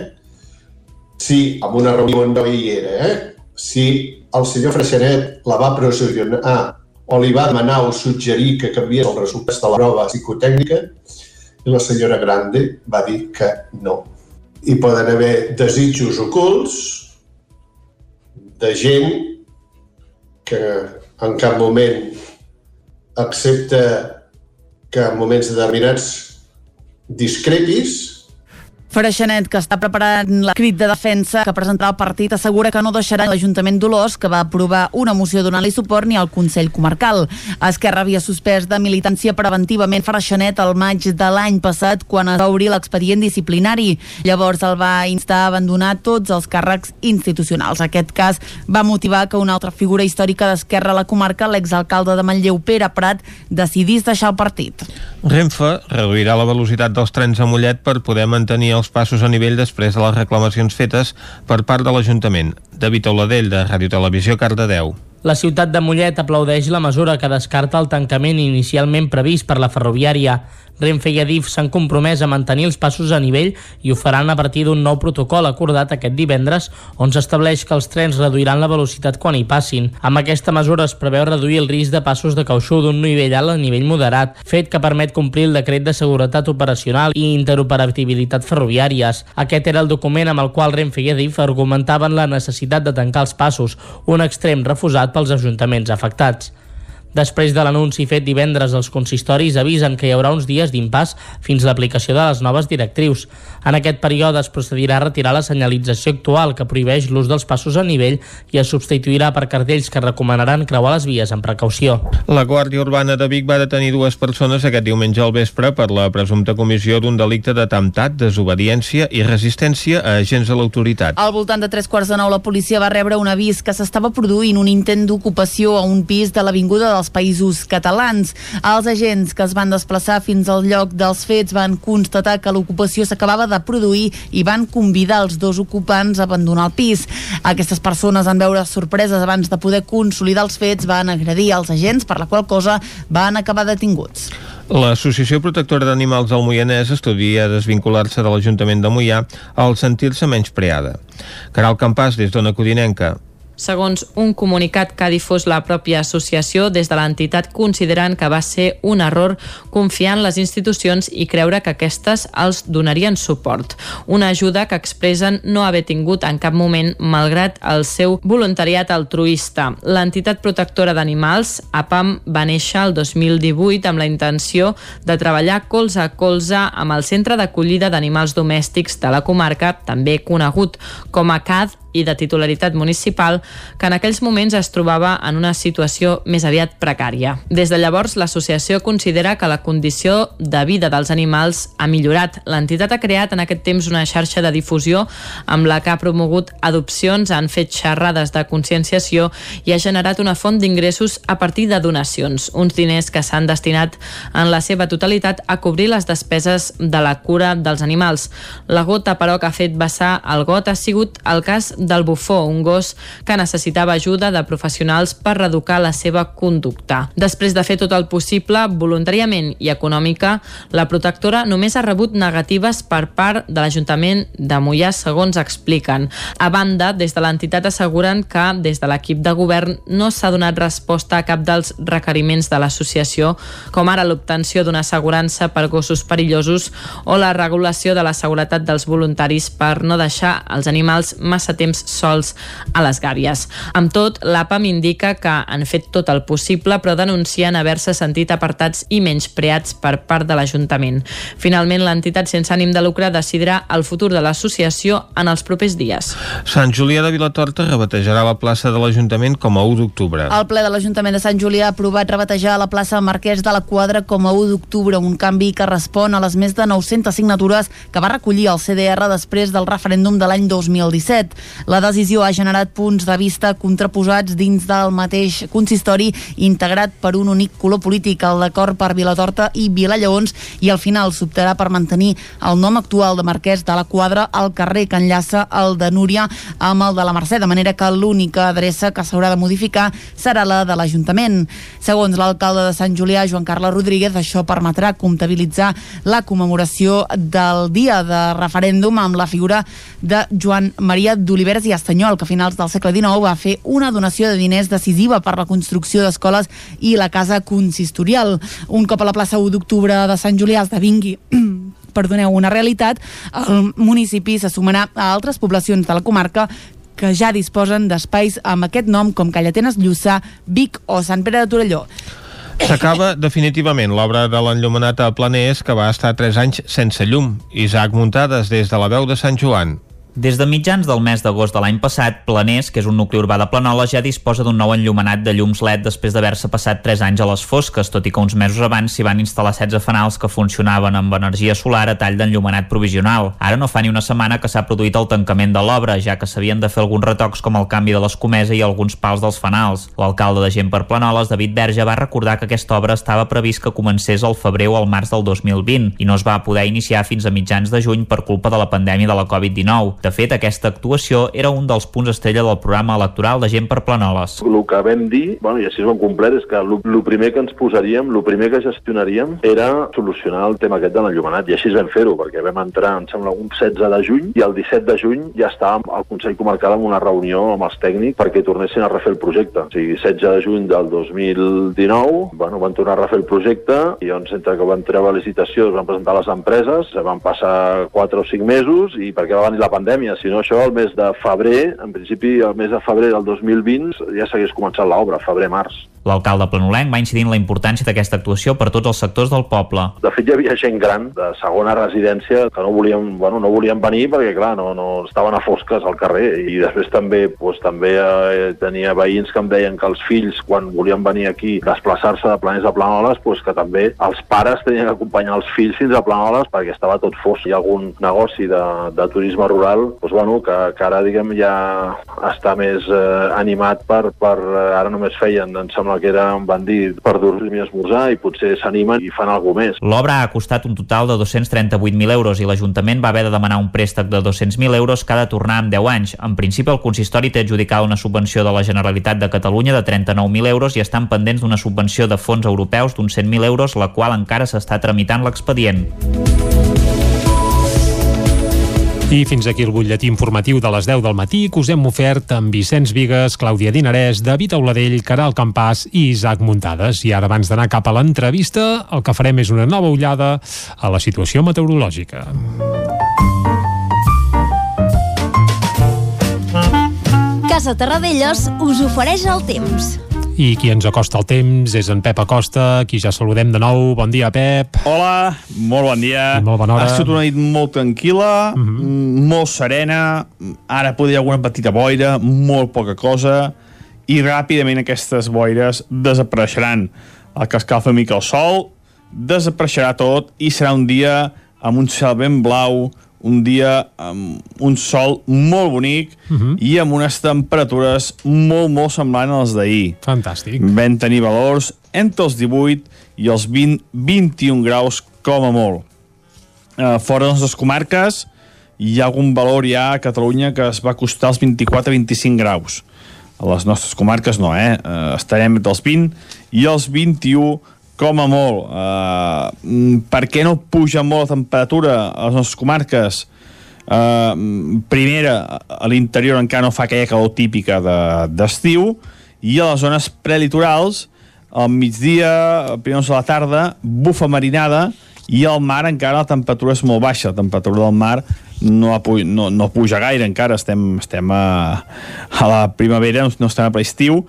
si en una reunió no hi era, eh? si el senyor Freixenet la va pressionar o li va demanar o suggerir que canviés els resultats de la prova psicotècnica i la senyora Grande va dir que no. Hi poden haver desitjos ocults de gent que en cap moment accepta que en moments determinats discrepis Freixenet, que està preparant la crit de defensa que presentarà el partit, assegura que no deixarà l'Ajuntament d'Olors, que va aprovar una moció donant-li suport, ni al Consell Comarcal. Esquerra havia suspès de militància preventivament Freixenet el maig de l'any passat, quan es va obrir l'expedient disciplinari. Llavors el va instar a abandonar tots els càrrecs institucionals. Aquest cas va motivar que una altra figura històrica d'Esquerra a la comarca, l'exalcalde de Manlleu, Pere Prat, decidís deixar el partit. Renfe reduirà la velocitat dels trens a Mollet per poder mantenir els passos a nivell després de les reclamacions fetes per part de l'Ajuntament. David Oladell, de Ràdio Televisió, Cardedeu. La ciutat de Mollet aplaudeix la mesura que descarta el tancament inicialment previst per la ferroviària. Renfe i Adif s'han compromès a mantenir els passos a nivell i ho faran a partir d'un nou protocol acordat aquest divendres on s'estableix que els trens reduiran la velocitat quan hi passin. Amb aquesta mesura es preveu reduir el risc de passos de cautxú d'un nivell alt a nivell moderat, fet que permet complir el decret de seguretat operacional i interoperabilitat ferroviàries. Aquest era el document amb el qual Renfe i Adif argumentaven la necessitat de tancar els passos, un extrem refusat pels ajuntaments afectats. Després de l'anunci fet divendres, els consistoris avisen que hi haurà uns dies d'impàs fins l'aplicació de les noves directrius. En aquest període es procedirà a retirar la senyalització actual que prohibeix l'ús dels passos a nivell i es substituirà per cartells que recomanaran creuar les vies amb precaució. La Guàrdia Urbana de Vic va detenir dues persones aquest diumenge al vespre per la presumpta comissió d'un delicte d'atemptat, desobediència i resistència a agents de l'autoritat. Al voltant de tres quarts de nou, la policia va rebre un avís que s'estava produint un intent d'ocupació a un pis de l'Avinguda dels Països Catalans. Els agents que es van desplaçar fins al lloc dels fets van constatar que l'ocupació s'acabava de produir i van convidar els dos ocupants a abandonar el pis. Aquestes persones, en veure sorpreses abans de poder consolidar els fets, van agredir els agents, per la qual cosa van acabar detinguts. L'Associació Protectora d'Animals del Moianès estudia desvincular-se de l'Ajuntament de Moià al sentir-se menys preada. Caral Campàs, des d'Ona Codinenca. Segons un comunicat que ha difós la pròpia associació, des de l'entitat consideren que va ser un error confiar en les institucions i creure que aquestes els donarien suport. Una ajuda que expressen no haver tingut en cap moment malgrat el seu voluntariat altruista. L'entitat protectora d'animals, APAM, va néixer el 2018 amb la intenció de treballar colze a colze amb el Centre d'Acollida d'Animals Domèstics de la comarca, també conegut com a CAD i de titularitat municipal, que en aquells moments es trobava en una situació més aviat precària. Des de llavors, l'associació considera que la condició de vida dels animals ha millorat. L'entitat ha creat en aquest temps una xarxa de difusió amb la que ha promogut adopcions, han fet xerrades de conscienciació i ha generat una font d'ingressos a partir de donacions, uns diners que s'han destinat en la seva totalitat a cobrir les despeses de la cura dels animals. La gota, però, que ha fet vessar el got ha sigut el cas del bufó, un gos que necessitava ajuda de professionals per reeducar la seva conducta. Després de fer tot el possible, voluntàriament i econòmica, la protectora només ha rebut negatives per part de l'Ajuntament de Mollà, segons expliquen. A banda, des de l'entitat asseguren que des de l'equip de govern no s'ha donat resposta a cap dels requeriments de l'associació, com ara l'obtenció d'una assegurança per gossos perillosos o la regulació de la seguretat dels voluntaris per no deixar els animals massa temps sols a les gàbies. Amb tot, l'APAM indica que han fet tot el possible, però denuncien haver-se sentit apartats i menyspreats per part de l'Ajuntament. Finalment, l'entitat sense ànim de lucre decidirà el futur de l'associació en els propers dies. Sant Julià de Vilatorta rebatejarà la plaça de l'Ajuntament com a 1 d'octubre. El ple de l'Ajuntament de Sant Julià ha aprovat rebatejar la plaça Marquès de la Quadra com a 1 d'octubre, un canvi que respon a les més de 900 signatures que va recollir el CDR després del referèndum de l'any 2017. La decisió ha generat punts de vista contraposats dins del mateix consistori integrat per un únic color polític, el d'acord per Vilatorta i Vilallaons, i al final s'optarà per mantenir el nom actual de Marquès de la Quadra al carrer que enllaça el de Núria amb el de la Mercè, de manera que l'única adreça que s'haurà de modificar serà la de l'Ajuntament. Segons l'alcalde de Sant Julià, Joan Carles Rodríguez, això permetrà comptabilitzar la commemoració del dia de referèndum amb la figura de Joan Maria d'Oliveres i Estanyol, que a finals del segle XIX va fer una donació de diners decisiva per la construcció d'escoles i la casa consistorial. Un cop a la plaça 1 d'octubre de Sant Julià esdevingui perdoneu, una realitat, el municipi se sumarà a altres poblacions de la comarca que ja disposen d'espais amb aquest nom com Callatenes, Lluçà, Vic o Sant Pere de Torelló. S'acaba definitivament l'obra de l'enllumenat a Planers que va estar 3 anys sense llum. Isaac Muntades des de la veu de Sant Joan. Des de mitjans del mes d'agost de l'any passat, Planers, que és un nucli urbà de Planoles, ja disposa d'un nou enllumenat de llums LED després d'haver-se passat 3 anys a les fosques, tot i que uns mesos abans s'hi van instal·lar 16 fanals que funcionaven amb energia solar a tall d'enllumenat provisional. Ara no fa ni una setmana que s'ha produït el tancament de l'obra, ja que s'havien de fer alguns retocs com el canvi de l'escomesa i alguns pals dels fanals. L'alcalde de Gent per Planoles, David Verge, va recordar que aquesta obra estava previst que comencés al febrer o al març del 2020 i no es va poder iniciar fins a mitjans de juny per culpa de la pandèmia de la Covid-19. De fet, aquesta actuació era un dels punts estrella del programa electoral de Gent per Planoles. El que vam dir, bueno, i així ho hem complert, és que el primer que ens posaríem, el primer que gestionaríem era solucionar el tema aquest de l'enllumenat, i així vam fer-ho, perquè vam entrar, em sembla, un 16 de juny, i el 17 de juny ja estàvem al Consell Comarcal amb una reunió amb els tècnics perquè tornessin a refer el projecte. O sigui, 16 de juny del 2019, bueno, van tornar a refer el projecte, i llavors, entre que van treure licitació, es van presentar les empreses, van passar 4 o 5 mesos, i perquè va venir la pandèmia, si no això, el mes de febrer, en principi el mes de febrer del 2020 ja s'hagués començat l'obra, febrer-març. L'alcalde planolenc va incidir en la importància d'aquesta actuació per tots els sectors del poble. De fet, hi havia gent gran de segona residència que no volien, bueno, no volien venir perquè, clar, no, no estaven a fosques al carrer. I després també, doncs, també eh, tenia veïns que em deien que els fills, quan volien venir aquí, desplaçar-se de Planers a Planoles, doncs que també els pares tenien que acompanyar els fills fins a Planoles perquè estava tot fos. Hi ha algun negoci de, de turisme rural doncs, bueno, que, que ara, diguem, ja està més eh, animat per, per eh, ara només feien, em sembla que era, em van dir, per dormir i esmorzar i potser s'animen i fan alguna més. L'obra ha costat un total de 238.000 euros i l'Ajuntament va haver de demanar un préstec de 200.000 euros que ha de tornar en 10 anys. En principi, el consistori té adjudicada una subvenció de la Generalitat de Catalunya de 39.000 euros i estan pendents d'una subvenció de fons europeus d'uns 100.000 euros, la qual encara s'està tramitant l'expedient. I fins aquí el butlletí informatiu de les 10 del matí que us hem ofert amb Vicenç Vigues, Clàudia Dinarès, David Auladell, Caral Campàs i Isaac Muntades. I ara, abans d'anar cap a l'entrevista, el que farem és una nova ullada a la situació meteorològica. Casa Terradellos us ofereix el temps. I qui ens acosta el temps és en Pep Acosta, qui ja saludem de nou. Bon dia, Pep. Hola, molt bon dia. I molt bona hora. Ha estat una nit molt tranquil·la, uh -huh. molt serena, ara podria alguna petita boira, molt poca cosa, i ràpidament aquestes boires desapareixeran. El que escalfa una mica el sol, desapareixerà tot i serà un dia amb un cel ben blau, un dia amb un sol molt bonic uh -huh. i amb unes temperatures molt, molt semblants als d'ahir. Fantàstic. Vam tenir valors entre els 18 i els 20, 21 graus com a molt. Uh, fora de les comarques hi ha algun valor ja a Catalunya que es va costar els 24-25 graus. A les nostres comarques no, eh? Uh, estarem entre els 20 i els 21 com a molt. Uh, per què no puja molt la temperatura a les nostres comarques? Uh, primera, a l'interior encara no fa aquella calor típica d'estiu, de, i a les zones prelitorals, al migdia, primers de la tarda, bufa marinada, i al mar encara la temperatura és molt baixa, la temperatura del mar no, no, no puja gaire encara, estem, estem a, a la primavera, no estem a l'estiu,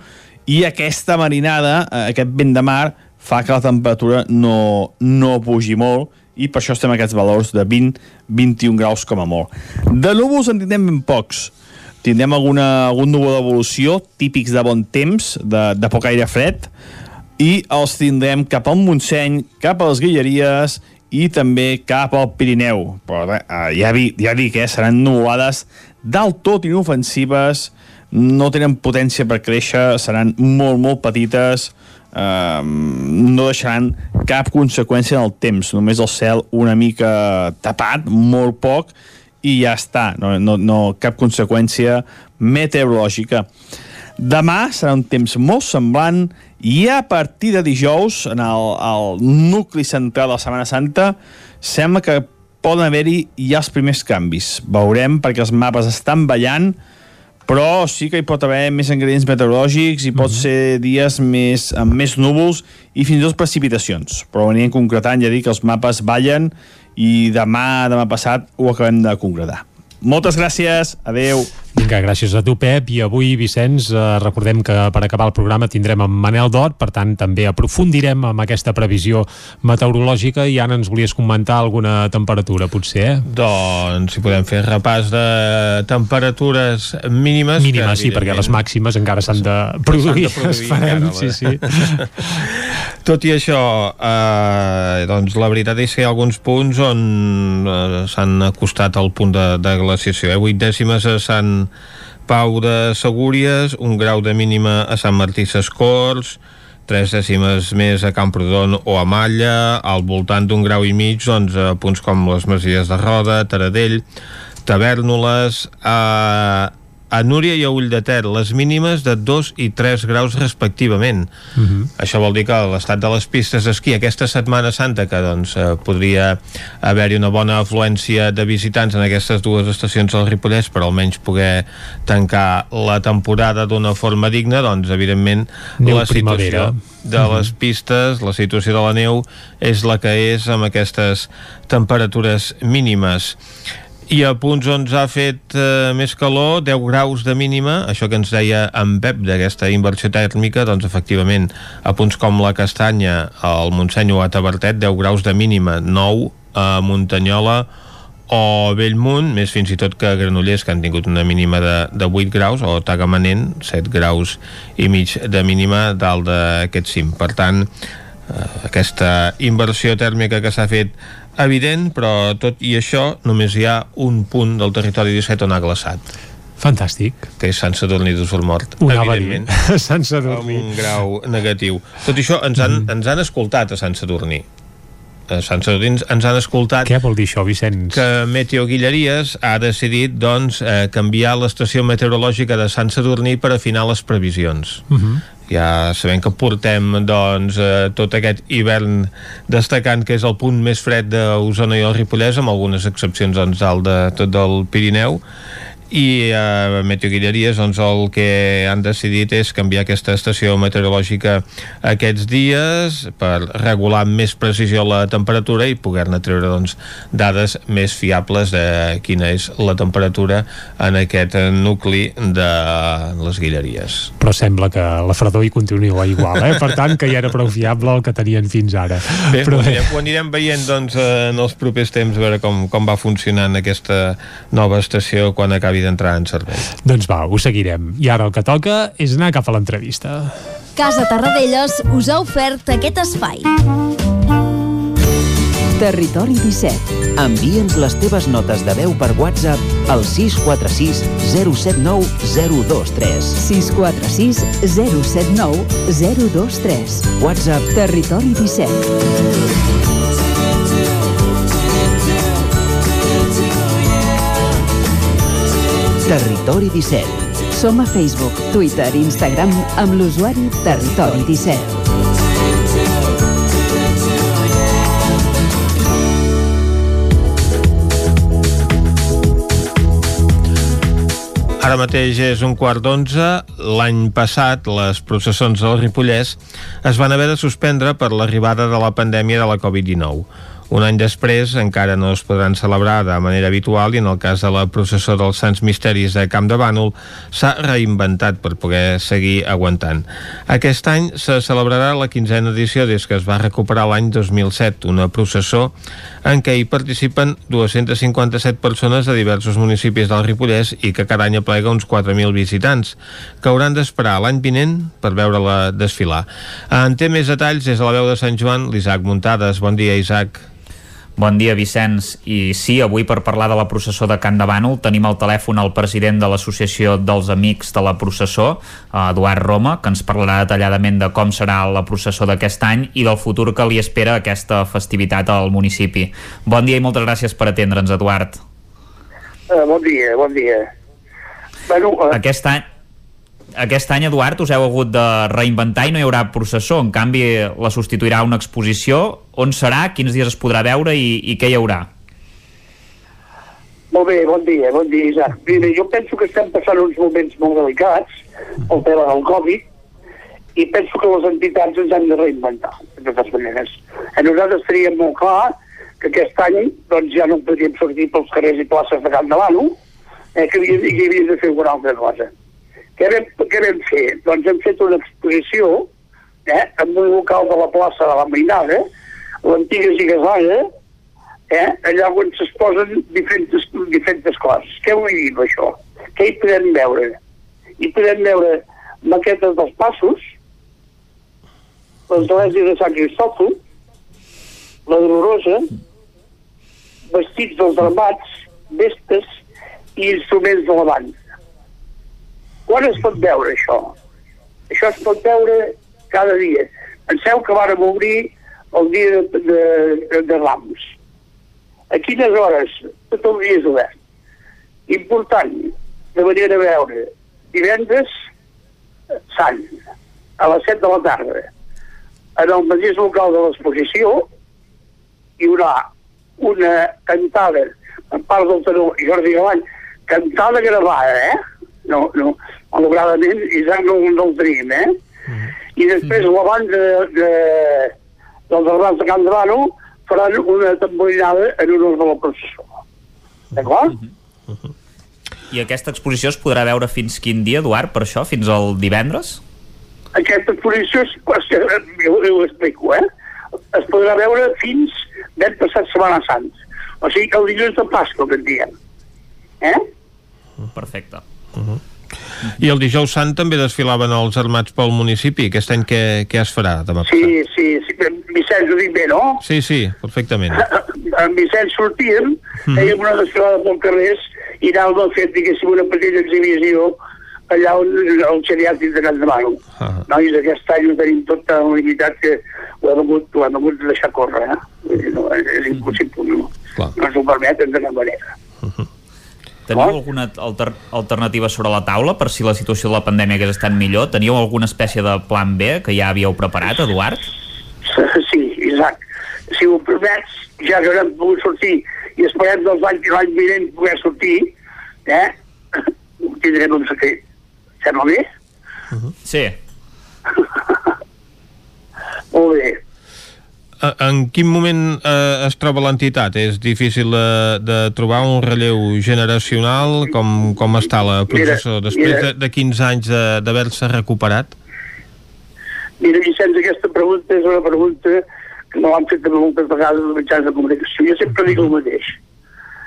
i aquesta marinada, eh, aquest vent de mar, fa que la temperatura no, no pugi molt i per això estem a aquests valors de 20-21 graus com a molt. De núvols en tindrem ben pocs. Tindrem alguna, algun núvol d'evolució típics de bon temps, de, de poc aire fred, i els tindrem cap al Montseny, cap a les Guilleries i també cap al Pirineu. Però eh, ja, vi, ja dic, eh, seran nuvolades del tot inofensives, no tenen potència per créixer, seran molt, molt petites, eh, no deixaran cap conseqüència en el temps, només el cel una mica tapat, molt poc, i ja està, no, no, no cap conseqüència meteorològica. Demà serà un temps molt semblant i a partir de dijous, en el, el nucli central de la Setmana Santa, sembla que poden haver-hi ja els primers canvis. Veurem, perquè els mapes estan ballant, però sí que hi pot haver més ingredients meteorològics i pot mm -hmm. ser dies més, amb més núvols i fins i tot precipitacions. Però anirem concretant, ja dic que els mapes ballen i demà, demà passat, ho acabem de concretar. Moltes gràcies, adeu. Vinga, gràcies a tu, Pep. I avui, Vicenç, eh, recordem que per acabar el programa tindrem en Manel Dot, per tant, també aprofundirem amb aquesta previsió meteorològica i ara ens volies comentar alguna temperatura, potser, eh? Doncs, si podem fer repàs de temperatures mínimes... Mínimes, sí, perquè les màximes encara s'han de produir. de produir Esperem, encara, sí, sí. Tot i això, eh, doncs la veritat és que hi ha alguns punts on eh, s'han acostat al punt de, de glaciació. Eh? 8 dècimes a Pau de Segúries, un grau de mínima a Sant Martí Sescorts, tres dècimes més a Camprodon o a Malla, al voltant d'un grau i mig, doncs, a punts com les Masies de Roda, Taradell, Tavernoles, a, a Núria i a Ull de Ter, les mínimes de 2 i 3 graus respectivament. Uh -huh. Això vol dir que l'estat de les pistes d'esquí aquesta Setmana Santa, que doncs eh, podria haver-hi una bona afluència de visitants en aquestes dues estacions del Ripollès per almenys poder tancar la temporada d'una forma digna, doncs evidentment Neu la primavera. situació de les pistes, la situació de la neu és la que és amb aquestes temperatures mínimes i a punts on s'ha fet eh, més calor, 10 graus de mínima, això que ens deia en Pep d'aquesta inversió tèrmica, doncs efectivament a punts com la Castanya, al Montseny o a Tabertet, 10 graus de mínima, 9 a Muntanyola o Bellmunt, més fins i tot que Granollers, que han tingut una mínima de, de 8 graus, o Tagamanent, 7 graus i mig de mínima dalt d'aquest cim. Per tant, eh, aquesta inversió tèrmica que s'ha fet evident, però tot i això només hi ha un punt del territori 17 on ha glaçat. Fantàstic. Que és Sant Sadurní d'Usormort, Ho evidentment. Sant Sadurní. Amb un grau negatiu. Tot això, ens han, mm. ens han escoltat a Sant Sadurní. A Sant Sadurní ens- han escoltat Què vol dir això, Vicenç? que Meteo Guilleries ha decidit doncs, eh, canviar l'estació meteorològica de Sant Sadurní per afinar les previsions. Uh -huh. Ja sabem que portem doncs, eh, tot aquest hivern destacant que és el punt més fred d'Osona i el Ripollès amb algunes excepcions doncs, dalt de tot del Pirineu i eh, Meteorguilleries doncs, el que han decidit és canviar aquesta estació meteorològica aquests dies per regular amb més precisió la temperatura i poder-ne treure doncs, dades més fiables de quina és la temperatura en aquest nucli de les guilleries. Però sembla que la fredor hi continua igual, eh? Per tant, que ja era prou fiable el que tenien fins ara. Bé, Però anirem, ho anirem veient doncs, en els propers temps a veure com, com va funcionant aquesta nova estació quan acabi d'entrar en servei. Doncs va, ho seguirem. I ara el que toca és anar cap a l'entrevista. Casa Tarradellas us ha ofert aquest espai. Territori 17. Envia'ns les teves notes de veu per WhatsApp al 646 079 023. 646 079 023. WhatsApp Territori 17. Territori 17. Som a Facebook, Twitter i Instagram amb l'usuari Territori 17. Ara mateix és un quart d'onze. L'any passat, les processons del Ripollès es van haver de suspendre per l'arribada de la pandèmia de la Covid-19. Un any després encara no es podran celebrar de manera habitual i en el cas de la processó dels Sants Misteris de Camp de Bànol s'ha reinventat per poder seguir aguantant. Aquest any se celebrarà la quinzena edició des que es va recuperar l'any 2007, una processó en què hi participen 257 persones de diversos municipis del Ripollès i que cada any aplega uns 4.000 visitants, que hauran d'esperar l'any vinent per veure-la desfilar. En té més detalls des de la veu de Sant Joan, l'Isaac Muntades. Bon dia, Isaac. Bon dia, Vicenç. I sí, avui per parlar de la processó de Can de Bànol tenim al telèfon el president de l'Associació dels Amics de la Processó, Eduard Roma, que ens parlarà detalladament de com serà la processó d'aquest any i del futur que li espera aquesta festivitat al municipi. Bon dia i moltes gràcies per atendre'ns, Eduard. Uh, bon dia, bon dia. Bueno, uh, Aquest any, aquest any, Eduard, us heu hagut de reinventar i no hi haurà processó. En canvi, la substituirà una exposició. On serà? Quins dies es podrà veure i, i què hi haurà? molt bé, bon dia, bon dia, Isaac. Mira, jo penso que estem passant uns moments molt delicats, el tema del Covid, i penso que les entitats ens hem de reinventar, de totes maneres. A nosaltres teníem molt clar que aquest any doncs, ja no podíem sortir pels carrers i places de Camp de Bànol, eh, que havíem, que havíem de fer alguna altra cosa. Què vam, què vam fer? Doncs hem fet una exposició eh, en un local de la plaça de la Mainada, l'antiga Zigasada, eh, allà on s'exposen diferents, diferents coses. Què vull dir això? Què hi podem veure? Hi podem veure maquetes dels passos, l'església de Sant Cristòfol, la Dolorosa, vestits dels dramats, vestes i instruments de la banda. Quan es pot veure això? Això es pot veure cada dia. Penseu que vàrem obrir el dia de, de, de, Rams. A quines hores? Tot el dia és obert. Important, de venir a veure divendres sant, a les 7 de la tarda. En el mateix local de l'exposició hi haurà una cantada per part del tenor Jordi Galany, cantada gravada, eh? No, no, malauradament, Isaac no, no el tenim, eh? I després la banda de, de, dels germans de Can de Bano faran una tamborinada en honor de la processó. D'acord? I aquesta exposició es podrà veure fins quin dia, Eduard, per això? Fins al divendres? Aquesta exposició, es, jo, jo ho explico, eh? Es podrà veure fins ben passat Setmana Sant. O sigui que el dilluns de Pasqua, que en diem. Eh? Perfecte. I el dijous sant també desfilaven els armats pel municipi. Aquest any què, què es farà demà passat? Sí, sí, sí. Vicenç ho dic bé, no? Sí, sí, perfectament. En Vicenç sortíem, Mhm. fèiem una desfilada pel carrers i anàvem a fer, diguéssim, una petita exhibició allà on el geriàtric de Can de Mano. Ah. Nois, aquest any ho tenim tot tan limitat que ho hem hagut, ho hem hagut de deixar córrer, eh? No, és, impossible, no? Clar. No ens ho permeten de cap manera. Teniu alguna alter alternativa sobre la taula per si la situació de la pandèmia hagués estat millor? Teníeu alguna espècie de plan B que ja havíeu preparat, Eduard? Sí, Isaac. Si ho permets, ja que haurem pogut sortir i esperem dels anys l'any vinent poder sortir, eh? Ho tindrem un secret. Sembla bé? Sí. Molt bé. Eh, En quin moment eh, es troba l'entitat? És difícil de, de trobar un relleu generacional? Com, com està la processó? Mira, Després mira. de, de 15 anys d'haver-se recuperat? Mira, Vicenç, aquesta pregunta és una pregunta que me l'han fet també moltes vegades els mitjans de comunicació. Jo sempre dic el mateix.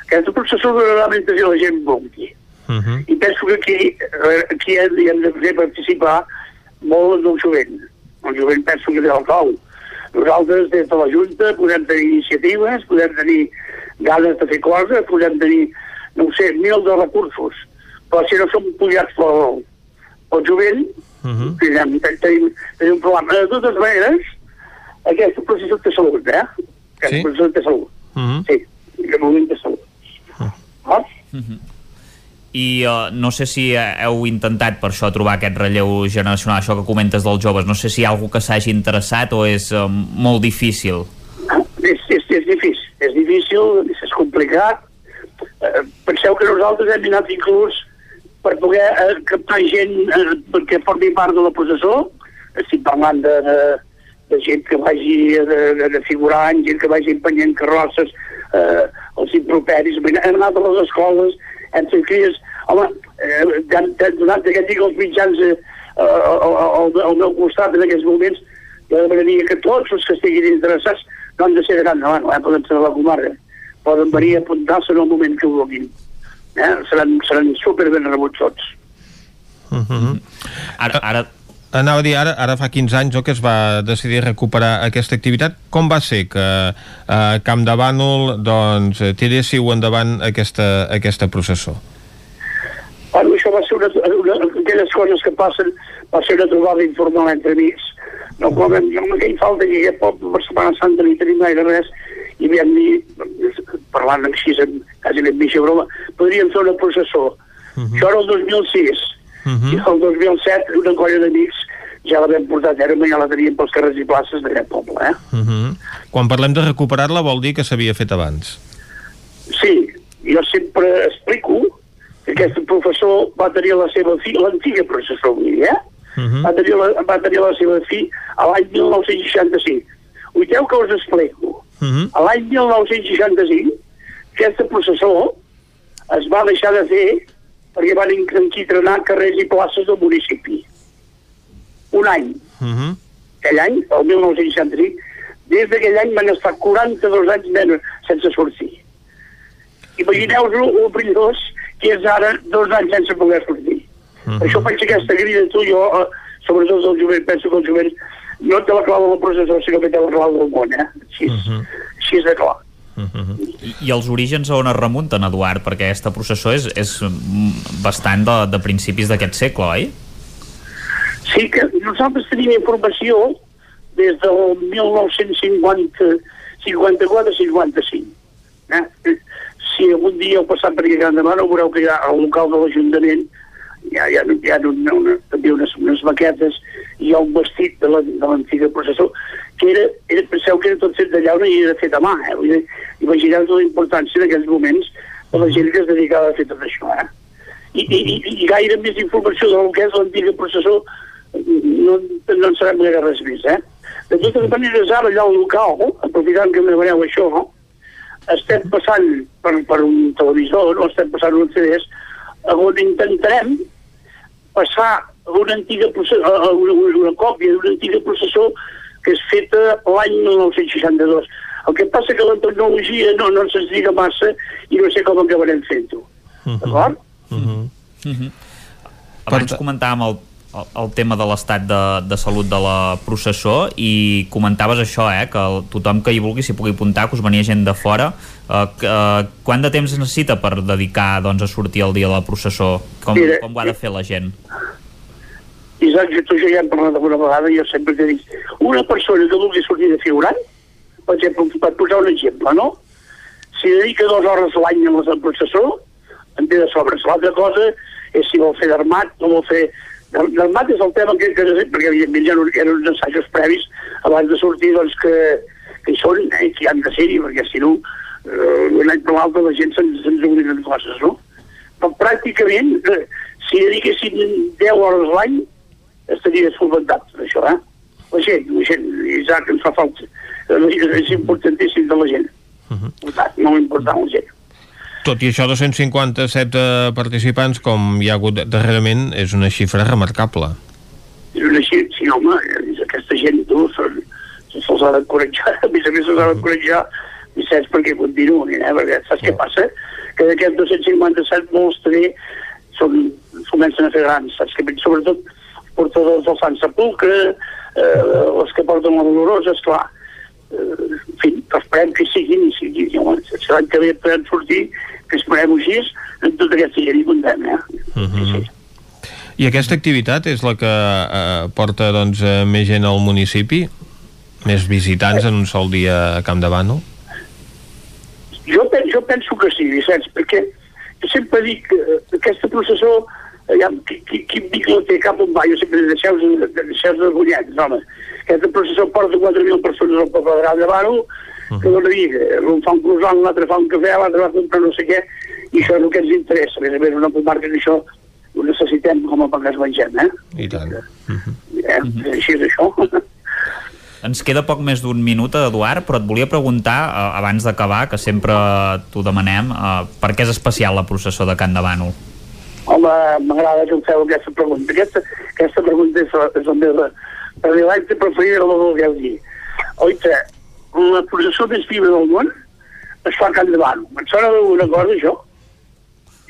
Aquesta processó durarà mentre la gent vulgui. Uh -huh. I penso que aquí, eh, aquí hem, hem de poder participar molt del jovent. El jovent penso que té el clau. Nosaltres, des de la Junta, podem tenir iniciatives, podem tenir ganes de fer coses, podem tenir, no ho sé, mil de recursos. Però si no som pujats pel, pel jovent, Uh -huh. tenim, tenim, tenim un problema. De totes maneres, aquesta processó té salut, eh? Aquesta Sí? processó té salut. Uh -huh. Sí, de moment té salut. Ah? I uh, no sé si eh, heu intentat per això trobar aquest relleu generacional, això que comentes dels joves, no sé si hi ha algú que s'hagi interessat o és uh, molt difícil. és, és, és difícil, és difícil, és complicat. Eh, penseu que nosaltres hem anat inclús per poder eh, captar gent eh, perquè formi part de la processó. Estic parlant de, de, de gent que vagi de, de, de figurant, gent que vagi empenyent carrosses, eh, els improperis. Hem anat a les escoles, fet cries. Home, eh, donat aquest dic els mitjans eh, al, al, al meu costat en aquests moments, jo demanaria que tots els que estiguin interessats no han de ser de Can Davant, eh? poden ser de la comarca. Poden venir a apuntar-se en el moment que vulguin. Eh? Seran, seran super ben rebuts tots. Uh -huh. Ara, ara... Anava a dir, ara, ara fa 15 anys no, que es va decidir recuperar aquesta activitat. Com va ser que a Camp de Bànol doncs, eh, tiréssiu endavant aquesta, aquesta processó? Bueno, això va ser una, una, aquelles coses que passen, va ser una trobada informal entre amics. No, com vam, amb aquell falta que aquest poble per Setmana Santa ni tenim gaire res, i vam dir, parlant així, amb, quasi en mitja broma, podríem fer una processó. Uh -huh. Això era el 2006. Uh -huh. I el 2007 una colla d'amics ja la vam portar a terme i ja la teníem pels carrers i places d'aquest poble, eh? Uh -huh. Quan parlem de recuperar-la vol dir que s'havia fet abans. Sí, jo sempre explico que aquest professor va tenir la seva fi, l'antiga professor, eh? Uh -huh. va, tenir la, va tenir la seva fi a l'any 1965. Uiteu que us explico. Uh -huh. A l'any 1965, aquesta processó es va deixar de fer perquè van enquitrenar carrers i places del municipi. Un any. Uh -huh. Aquell any, el 1965, des d'aquell any van estar 42 anys menys sense sortir. Imagineu-vos el perillós que és ara dos anys sense poder sortir. Uh -huh. Per això faig aquesta crida a tu, jo, eh, sobretot el jovent, penso que el jovent no té la clau de la processó, sinó que té la clau del món, eh? Així, uh -huh. així és de clar. I, I els orígens a on es remunten, Eduard? Perquè aquesta processó és, és mm, bastant de, de principis d'aquest segle, oi? Sí que nosaltres tenim informació des del 1954-55. Eh? Si algun dia heu passat per aquí a Can Demana, veureu que hi ha al local de l'Ajuntament hi ha, hi ha, hi ha una, una, també unes, unes maquetes i hi ha un vestit de la- l'antiga processó que era, era, penseu que era tot fet de llauna i era fet a mà, eh? Vull dir, imagineu-vos la importància en aquells moments de la gent que es dedicava a fer tot això, eh? I, i, i, i gaire més informació del que és l'antiga processó no, no en sabem gaire res més, eh? De totes maneres, ara allà al local, aprofitant que em demaneu això, no? estem passant per, per un televisor, no estem passant un CDs, on intentarem passar una antiga processó, una, una, una còpia d'una antiga processó que és feta l'any 1962. El que passa que la tecnologia no, no se'ns diga massa i no sé com acabarem fent-ho. D'acord? Uh -huh. Abans comentàvem el, el, tema de l'estat de, de salut de la processó i comentaves això, eh, que el, tothom que hi vulgui s'hi pugui apuntar, que us venia gent de fora. Eh, que, eh, quant de temps es necessita per dedicar doncs, a sortir el dia de la processó? Com, Mira, com ho ha de fer la gent? Isaac, jo, tu ja hem parlat alguna vegada, jo sempre t'he dit, una persona que vulgui sortir de figurant, per exemple, per posar un exemple, no? Si dedica dues hores l'any a la processó, en té de sobres. L'altra cosa és si vol fer d'armat, no vol fer... D'armat és el tema que, que perquè evidentment ha, hi ha uns assajos previs abans de sortir doncs, que, que hi són, eh, que hi han de ser-hi, perquè si no, eh, un any per l'altre la gent se'ns se obliden coses, no? Però pràcticament, eh, si dediquessin 10 hores l'any, estaria solventat, això, eh? La gent, la gent, Isaac, ens fa falta. És, és importantíssim de la gent. Uh -huh. Molt important la gent. Tot i això, 257 eh, participants, com hi ha hagut darrerament, és una xifra remarcable. És una xifra, sí, home, aquesta gent, tu, són, se'ls ha d'encoratjar, a més a més se'ls ha d'encoratjar, Vicenç, perquè continuïn, eh? perquè saps què passa? Que d'aquests 257 molts també són, comencen a fer grans, saps? Que, sobretot portadors del Sant Sepulcre, eh, els que porten la dolorosa, esclar, eh, en fi, esperem que siguin i siguin, si l'any que ve podem sortir, que esperem així, en tota aquesta gent hi comptem, eh? Uh -huh. I aquesta activitat és la que eh, porta doncs, eh, més gent al municipi? Més visitants en un sol dia a Camp de Bànol? Jo, pen, jo penso que sí, Vicenç, perquè jo sempre dic que aquesta processó, ja, qui, qui, quin vincle té cap on va, jo sempre deixeu de, deixeu de guanyats, home. Aquesta processó porta 4.000 persones al poble de Gran de Bànol, que dona dir, un fa un croissant, l'altre fa un cafè, l'altre va comprar no sé què, i això és el que ens interessa. A més a més, una comarca que això ho necessitem com a poc es mengem, eh? I tant. eh? Així és això. Ens queda poc més d'un minut, Eduard, però et volia preguntar, eh, abans d'acabar, que sempre t'ho demanem, eh, per què és especial la processó de Can de Bànol? Home, m'agrada que em feu aquesta pregunta. Aquesta, aquesta pregunta és, la- és la meva... L'acte preferida la vulgueu dir. Oita, la processó més viva del món es fa a Can de Bànol. Em sona d'alguna cosa, això?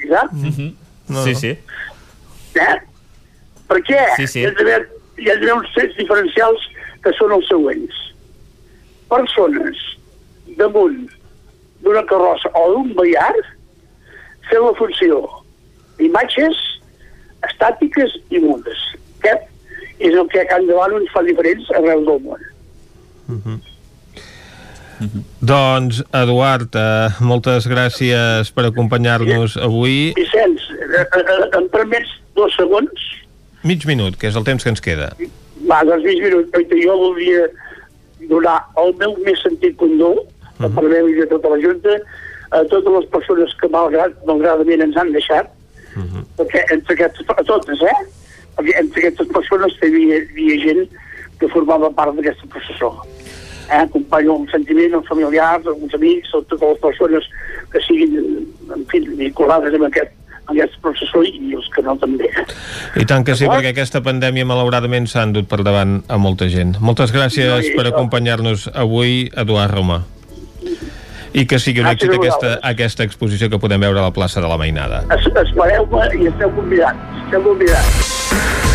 Ja? Mm -hmm. no, sí, sí. Eh? Per què? Sí, sí. Hi ha d'haver hi ha uns trets diferencials que són els següents. Persones damunt d'una carrossa o d'un ballar fent la funció d'imatges estàtiques i mudes. Aquest és el que a Can de Bànol ens fa diferents arreu del món. Doncs, Eduard, eh, moltes gràcies per acompanyar-nos avui. Vicenç, eh, eh, em permets dos segons? Mig minut, que és el temps que ens queda. Va, doncs mig minut. Jo voldria donar el meu més sentit condol, uh -huh. per meu i de tota la Junta, a totes les persones que malgrat, malgradament ens han deixat, uh -huh. perquè entre aquestes, a totes, eh? Perquè entre aquestes persones hi havia, hi havia gent que formava part d'aquesta processó. Eh? Acompanyo un sentiment, els familiars, els amics, o totes les persones que siguin, en fi, vinculades amb aquest, amb aquest processó i els que no també. I tant que sí, perquè aquesta pandèmia malauradament s'ha endut per davant a molta gent. Moltes gràcies No, i per acompanyar-nos avui, Eduard Roma. I que sigui un Gràcies èxit aquesta, aquesta exposició que podem veure a la plaça de la Mainada. Es, espereu-me i esteu convidats. Esteu convidats.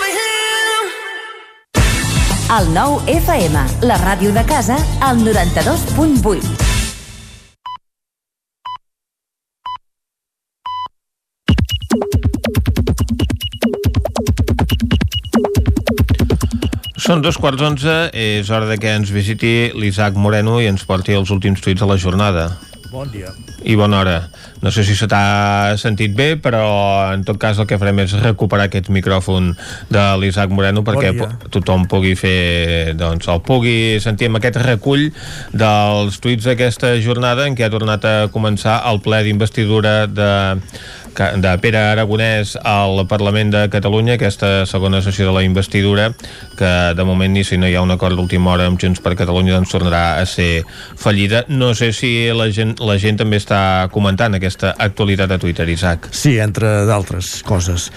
El 9 FM, la ràdio de casa, al 92.8. Són dos quarts onze, és hora de que ens visiti l'Isaac Moreno i ens porti els últims tuits de la jornada. Bon dia. I bona hora. No sé si se t'ha sentit bé, però en tot cas el que farem és recuperar aquest micròfon de l'Isaac Moreno perquè dia. po- tothom pugui fer, doncs, el pugui sentir amb aquest recull dels tuits d'aquesta jornada en què ha tornat a començar el ple d'investidura de de Pere Aragonès al Parlament de Catalunya, aquesta segona sessió de la investidura, que de moment ni si no hi ha un acord d'última hora amb Junts per Catalunya doncs tornarà a ser fallida. No sé si la gent, la gent també està comentant aquesta actualitat a Twitter, Isaac. Sí, entre d'altres coses.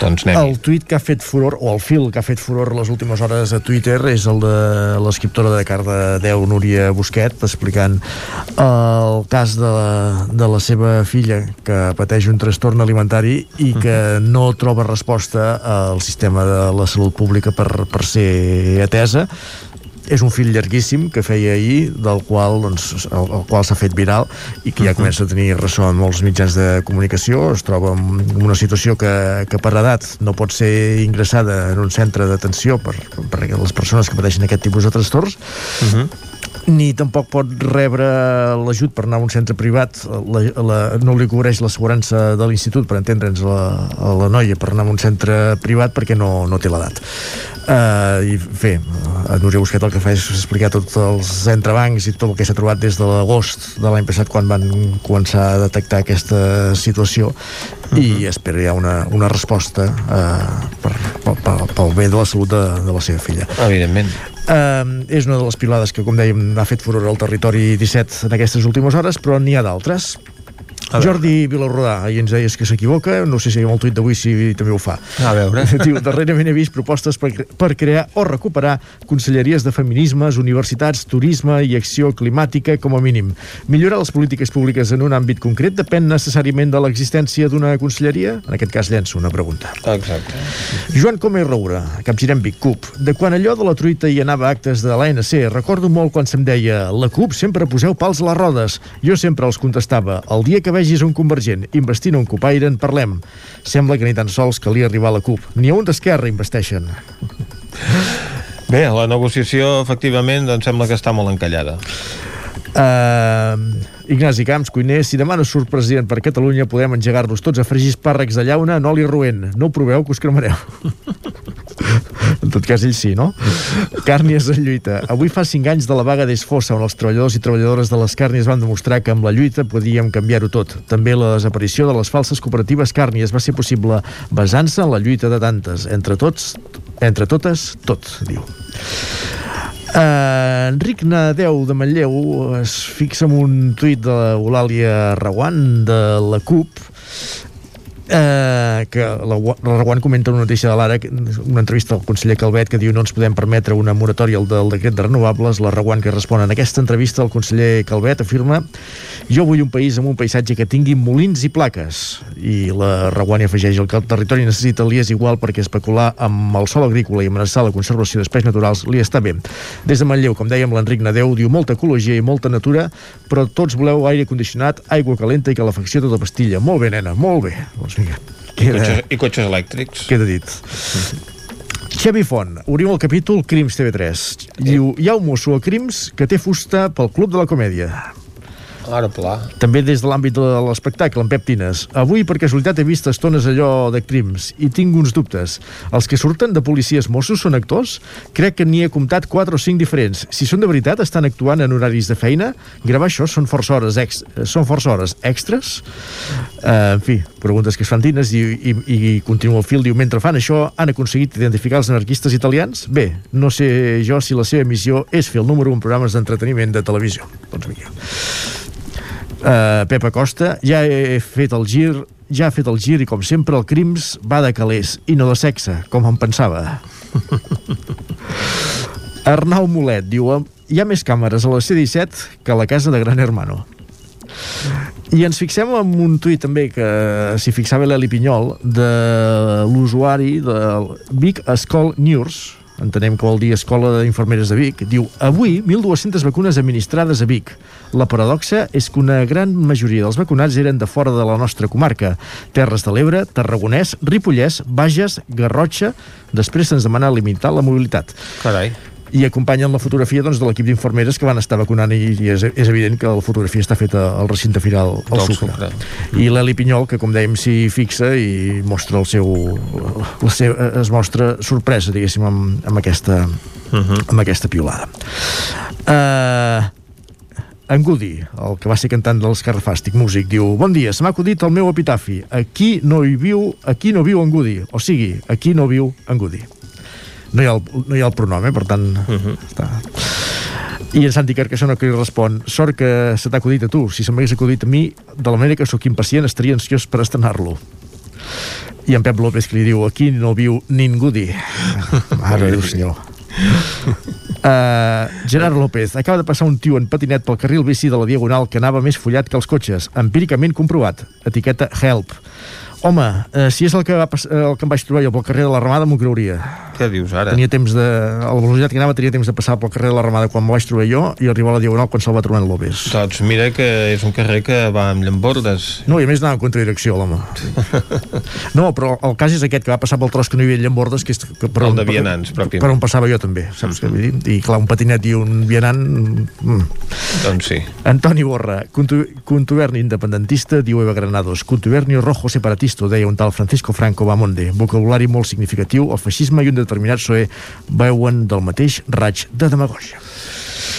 Doncs anem El tuit que ha fet furor, o el fil que ha fet furor les últimes hores a Twitter és el de l'escriptora de Cardedeu, Núria Busquet, explicant el cas de la, de la seva filla que pateix un trastorn alimentari i que no troba resposta al sistema de la salut pública per, per ser atesa. És un fil llarguíssim que feia ahir del qual, doncs, el, el qual s'ha fet viral i que ja comença a tenir ressò en molts mitjans de comunicació. Es troba en una situació que, que per edat no pot ser ingressada en un centre d'atenció per, per les persones que pateixen aquest tipus de trastorns ni tampoc pot rebre l'ajut per anar a un centre privat. La, la, no li cobreix l'assegurança de l'institut per entendre'ns la, la noia per anar a un centre privat perquè no, no té l'edat. Uh, i bé, a Núria Busquet el que fa és explicar tots els entrebancs i tot el que s'ha trobat des de l'agost de l'any passat quan van començar a detectar aquesta situació i espera ja una, una resposta uh, per, pel, pel, pel bé de la salut de, de la seva filla. Evidentment. Uh, és una de les pilades que, com dèiem, ha fet furor al territori 17 en aquestes últimes hores, però n'hi ha d'altres. Jordi Vilarrodà, ahir ens deies que s'equivoca, no sé si amb el tuit d'avui si també ho fa. A veure. Diu, darrerament he vist propostes per, per crear o recuperar conselleries de feminismes, universitats, turisme i acció climàtica com a mínim. Millorar les polítiques públiques en un àmbit concret depèn necessàriament de l'existència d'una conselleria? En aquest cas llenço una pregunta. Exacte. Joan Coma i Roura, capgirem Vic CUP. De quan allò de la truita hi anava actes de l'ANC, recordo molt quan se'm deia la CUP sempre poseu pals a les rodes. Jo sempre els contestava, el dia que vegis un convergent investint un copaire en parlem. Sembla que ni tan sols calia arribar a la CUP. Ni a un d'esquerra investeixen. Bé, la negociació, efectivament, doncs sembla que està molt encallada. Uh, Ignasi Camps, cuiner, si demà no surt president per Catalunya podem engegar-nos tots a fregir espàrrecs de llauna en oli roent. No ho proveu, que us cremareu. en tot cas, ell sí, no? Càrnies en lluita. Avui fa 5 anys de la vaga d'Esfossa, on els treballadors i treballadores de les càrnies van demostrar que amb la lluita podíem canviar-ho tot. També la desaparició de les falses cooperatives càrnies va ser possible basant-se en la lluita de tantes. Entre tots, entre totes, tot, diu. Uh, Enric Nadeu de Manlleu es fixa en un tuit de l'Eulàlia Reguant de la CUP eh, que la, la Reguant comenta una notícia de l'Ara, una entrevista al conseller Calvet que diu no ens podem permetre una moratòria del decret de renovables, la Reguant que respon en aquesta entrevista el conseller Calvet afirma jo vull un país amb un paisatge que tingui molins i plaques i la Reguant afegeix el que el territori necessita li és igual perquè especular amb el sol agrícola i amenaçar la conservació d'espais naturals li està bé. Des de Manlleu, com dèiem, l'Enric Nadeu diu molta ecologia i molta natura, però tots voleu aire condicionat, aigua calenta i calefacció tota pastilla. Molt bé, nena, molt bé. Doncs vinga, I cotxes, I cotxes elèctrics. Queda dit. Xavi Font, obrim el capítol Crims TV3. Diu, hi ha un mosso a Crims que té fusta pel Club de la Comèdia. Ara pla. També des de l'àmbit de l'espectacle, en Pep Tines. Avui, per casualitat, he vist estones allò de crims i tinc uns dubtes. Els que surten de policies Mossos són actors? Crec que n'hi he comptat 4 o 5 diferents. Si són de veritat, estan actuant en horaris de feina? Gravar això són força hores, ex són força hores extres? Uh, en fi, preguntes que es fan Tines i, i, i continua el fil. Diu, mentre fan això, han aconseguit identificar els anarquistes italians? Bé, no sé jo si la seva missió és fer el número en programes d'entreteniment de televisió. Doncs vinga. Uh, Pep Acosta, ja he fet el gir ja ha fet el gir i com sempre el crims va de calés i no de sexe, com em pensava. Arnau Molet diu hi ha més càmeres a la C-17 que a la casa de Gran Hermano. I ens fixem en un tuit també que s'hi fixava l'Eli Pinyol de l'usuari del Vic School News entenem que vol dir Escola d'Infermeres de Vic, diu, avui 1.200 vacunes administrades a Vic. La paradoxa és que una gran majoria dels vacunats eren de fora de la nostra comarca. Terres de l'Ebre, Tarragonès, Ripollès, Bages, Garrotxa... Després se'ns demana limitar la mobilitat. Carai i acompanyen la fotografia doncs, de l'equip d'infermeres que van estar vacunant i, i és, és evident que la fotografia està feta al recinte firal al Del Sucre. Sucre. I l'Eli Pinyol, que com dèiem s'hi fixa i mostra el seu, la seva, es mostra sorpresa, diguéssim, amb, amb, aquesta, amb aquesta piolada. Uh, en Gudi, el que va ser cantant del Scarfàstic, músic, diu Bon dia, se m'ha acudit el meu epitafi. Aquí no hi viu, aquí no viu en Gudi. O sigui, aquí no viu en Gudi. No hi ha el, no hi ha el pronom, eh? per tant... Uh -huh. està. I en Santi Carcassona que li respon Sort que se t'ha acudit a tu. Si se m'hagués acudit a mi, de la manera que sóc impacient, estaria ansiós per estrenar-lo. I en Pep López que li diu Aquí no viu ningú dir. Mare Déu senyor. Uh, Gerard López acaba de passar un tio en patinet pel carril bici de la Diagonal que anava més follat que els cotxes empíricament comprovat, etiqueta HELP home, uh, si és el que, va uh, el que em vaig trobar jo pel carrer de la Ramada m'ho creuria Què dius ara? tenia temps de, a la velocitat que anava tenia temps de passar pel carrer de la Ramada quan m'ho vaig trobar jo i arribar a la Diagonal quan se'l va trobar en López Doncs mira que és un carrer que va amb llambordes. no, i a més anava en contradirecció l'home no, però el cas és aquest que va passar pel tros que no hi havia llambordes que és que per, El on, de vianants, per, per on passava jo també saps què vull dir? i clar, un patinet i un vianant mm. Doncs sí. Antoni Borra, contu contuberni independentista, diu Eva Granados. Contubernio rojo separatista, deia un tal Francisco Franco Bamonde. Vocabulari molt significatiu, el feixisme i un determinat PSOE veuen del mateix raig de demagogia.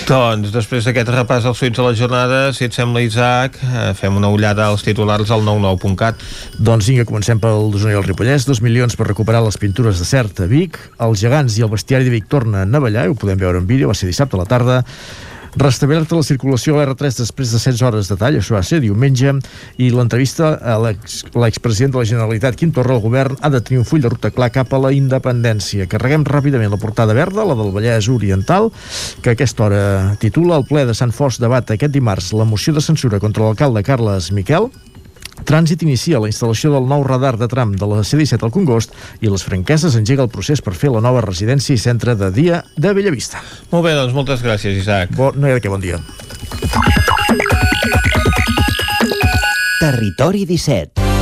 Doncs després d'aquest repàs als suïts de la jornada, si et sembla, Isaac, eh, fem una ullada als titulars al 99.cat. Doncs vinga, comencem pel d'Osona i el Ripollès. Dos milions per recuperar les pintures de Cert a Vic. Els gegants i el bestiari de Vic tornen a ballar, ho podem veure en vídeo, va ser dissabte a la tarda. Restablerta la circulació a l'R3 després de 16 hores de tall, això va ser diumenge, i l'entrevista a l'ex- l'expresident de la Generalitat, Quim Torra, el govern ha de tenir un full de ruta clar cap a la independència. Carreguem ràpidament la portada verda, la del Vallès Oriental, que a aquesta hora titula el ple de Sant Fos debat aquest dimarts la moció de censura contra l'alcalde Carles Miquel, Trànsit inicia la instal·lació del nou radar de tram de la C-17 al Congost i les franqueses engega el procés per fer la nova residència i centre de dia de Bellavista. Molt bé, doncs moltes gràcies, Isaac. Bo, no hi ha de què, bon dia. Territori 17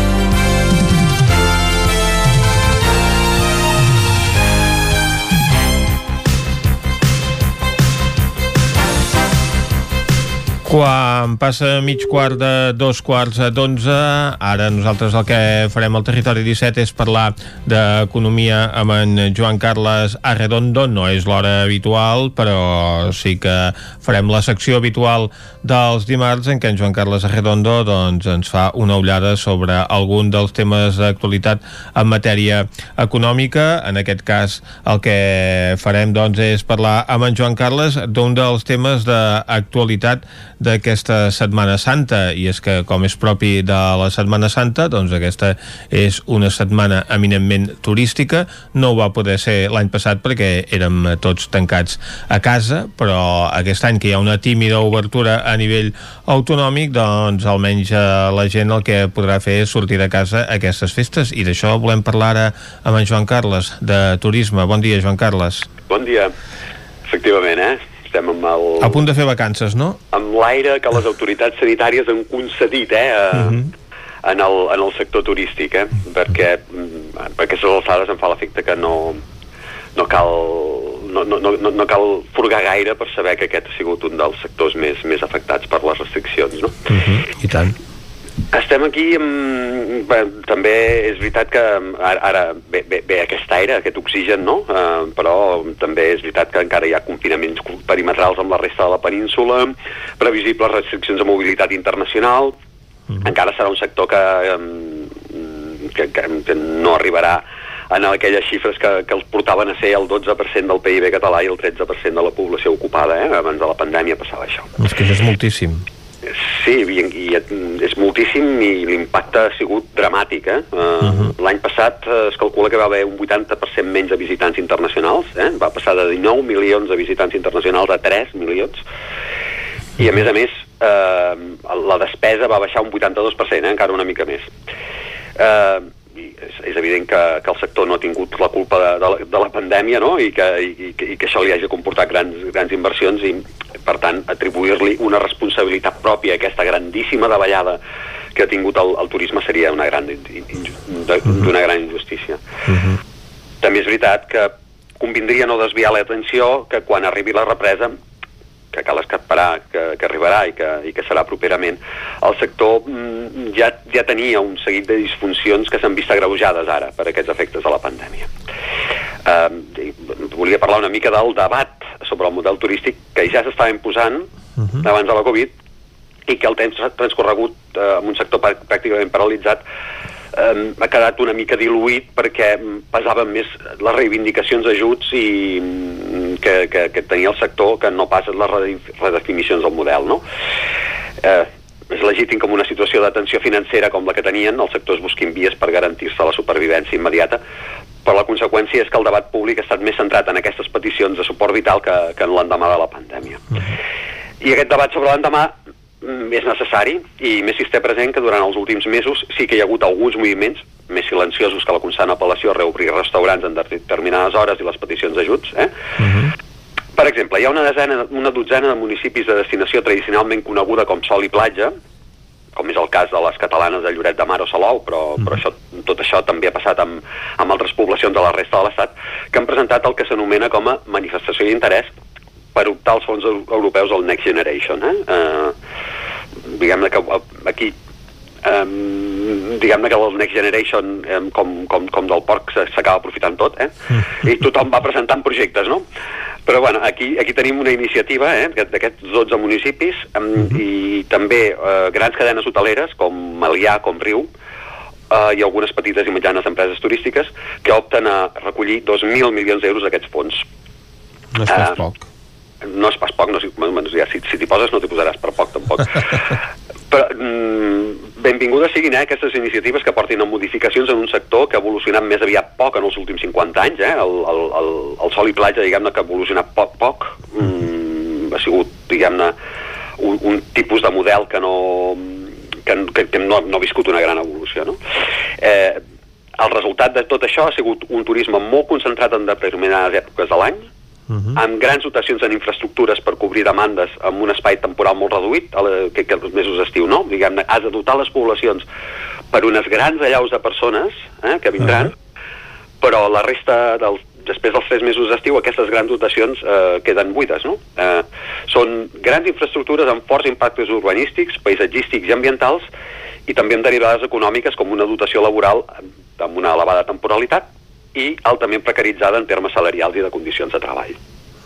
Quan passa mig quart de dos quarts a d'onze, ara nosaltres el que farem al Territori 17 és parlar d'economia amb en Joan Carles Arredondo. No és l'hora habitual, però sí que farem la secció habitual dels dimarts en què en Joan Carles Arredondo doncs, ens fa una ullada sobre algun dels temes d'actualitat en matèria econòmica. En aquest cas el que farem doncs, és parlar amb en Joan Carles d'un dels temes d'actualitat d'aquesta Setmana Santa i és que com és propi de la Setmana Santa doncs aquesta és una setmana eminentment turística no ho va poder ser l'any passat perquè érem tots tancats a casa però aquest any que hi ha una tímida obertura a nivell autonòmic doncs almenys eh, la gent el que podrà fer és sortir de casa aquestes festes i d'això volem parlar ara amb en Joan Carles de Turisme. Bon dia Joan Carles. Bon dia. Efectivament, eh? Estem amb el... A punt de fer vacances, no? amb l'aire que les autoritats sanitàries han concedit, eh? A, Uh -huh. en, el, en el sector turístic, eh? Perquè, mm, perquè aquestes alçades em fa l'efecte que no, no cal no, no, no, no cal furgar gaire per saber que aquest ha sigut un dels sectors més, més afectats per les restriccions, no? Uh -huh. I tant. Estem aquí amb... Bé, també és veritat que ara, ara ve, ve, ve aquest aire, aquest oxigen, no? Uh, però també és veritat que encara hi ha confinaments perimetrals amb la resta de la península, previsibles restriccions de mobilitat internacional, mm. encara serà un sector que, um, que, que, que no arribarà en aquelles xifres que, que els portaven a ser el 12% del PIB català i el 13% de la població ocupada, eh? abans de la pandèmia passava això. És que això és moltíssim. Sí, i, i és moltíssim i l'impacte ha sigut dramàtic. Eh? Uh, uh -huh. L'any passat eh, es calcula que va haver un 80% menys de visitants internacionals, eh? va passar de 19 milions de visitants internacionals a 3 milions, i a més a més eh, la despesa va baixar un 82%, eh? encara una mica més. Eh, i és, és evident que, que el sector no ha tingut la culpa de, de, la, de la pandèmia no? I, que, i, que, i que això li hagi comportat grans, grans inversions i, per tant, atribuir-li una responsabilitat pròpia a aquesta grandíssima davallada que ha tingut el, el turisme seria una gran, d'una gran injustícia. Uh -huh. També és veritat que convindria no desviar l'atenció que quan arribi la represa que cal esperar que, que arribarà i que, i que serà properament, el sector mm, ja, ja tenia un seguit de disfuncions que s'han vist agreujades ara per aquests efectes de la pandèmia. Eh, volia parlar una mica del debat sobre el model turístic que ja s'estava imposant uh -huh. abans de la Covid i que el temps transcorregut eh, amb un sector pràcticament paralitzat eh, ha quedat una mica diluït perquè pesaven més les reivindicacions d'ajuts i que, que, que tenia el sector que no pas les redefinicions del model, no? Eh, és legítim com una situació de tensió financera com la que tenien, els sectors busquin vies per garantir-se la supervivència immediata, però la conseqüència és que el debat públic ha estat més centrat en aquestes peticions de suport vital que, que en l'endemà de la pandèmia. -huh. I aquest debat sobre l'endemà mm, és necessari i més si es té present que durant els últims mesos sí que hi ha hagut alguns moviments més silenciosos que la constant apel·lació a reobrir restaurants en determinades hores i les peticions d'ajuts, eh? Uh -huh. Per exemple, hi ha una, desena, una dotzena de municipis de destinació tradicionalment coneguda com Sol i Platja, com és el cas de les catalanes de Lloret de Mar o Salou, però, però això, tot això també ha passat amb, amb altres poblacions de la resta de l'Estat, que han presentat el que s'anomena com a manifestació d'interès per optar als fons europeus al Next Generation. Eh? Uh, diguem-ne que aquí um, diguem-ne que el Next Generation um, com, com, com del porc s'acaba aprofitant tot eh? i tothom va presentant projectes no? Però bueno, aquí, aquí tenim una iniciativa eh, d'aquests 12 municipis um, uh -huh. i també uh, grans cadenes hoteleres com Malià, com Riu uh, i algunes petites i mitjanes empreses turístiques que opten a recollir 2.000 milions d'euros d'aquests fons. No és pas uh, poc. no és pas poc, no, bueno, ja, si, si t'hi poses no t'hi posaràs per poc tampoc però mm, benvingudes siguin eh, aquestes iniciatives que portin a modificacions en un sector que ha evolucionat més aviat poc en els últims 50 anys eh? el, el, el, el sol i platja diguem-ne que ha evolucionat poc poc mm, ha sigut diguem-ne un, un tipus de model que no que, que, que no, no ha viscut una gran evolució no? eh, el resultat de tot això ha sigut un turisme molt concentrat en determinades èpoques de l'any Uh -huh. amb grans dotacions en infraestructures per cobrir demandes amb un espai temporal molt reduït, a la, que, que els mesos d'estiu no, diguem-ne, has de dotar les poblacions per unes grans allaus de persones eh, que vindran, uh -huh. però la resta dels després dels tres mesos d'estiu aquestes grans dotacions eh, queden buides. No? Eh, són grans infraestructures amb forts impactes urbanístics, paisatgístics i ambientals i també amb derivades econòmiques com una dotació laboral amb una elevada temporalitat i altament precaritzada en termes salarials i de condicions de treball.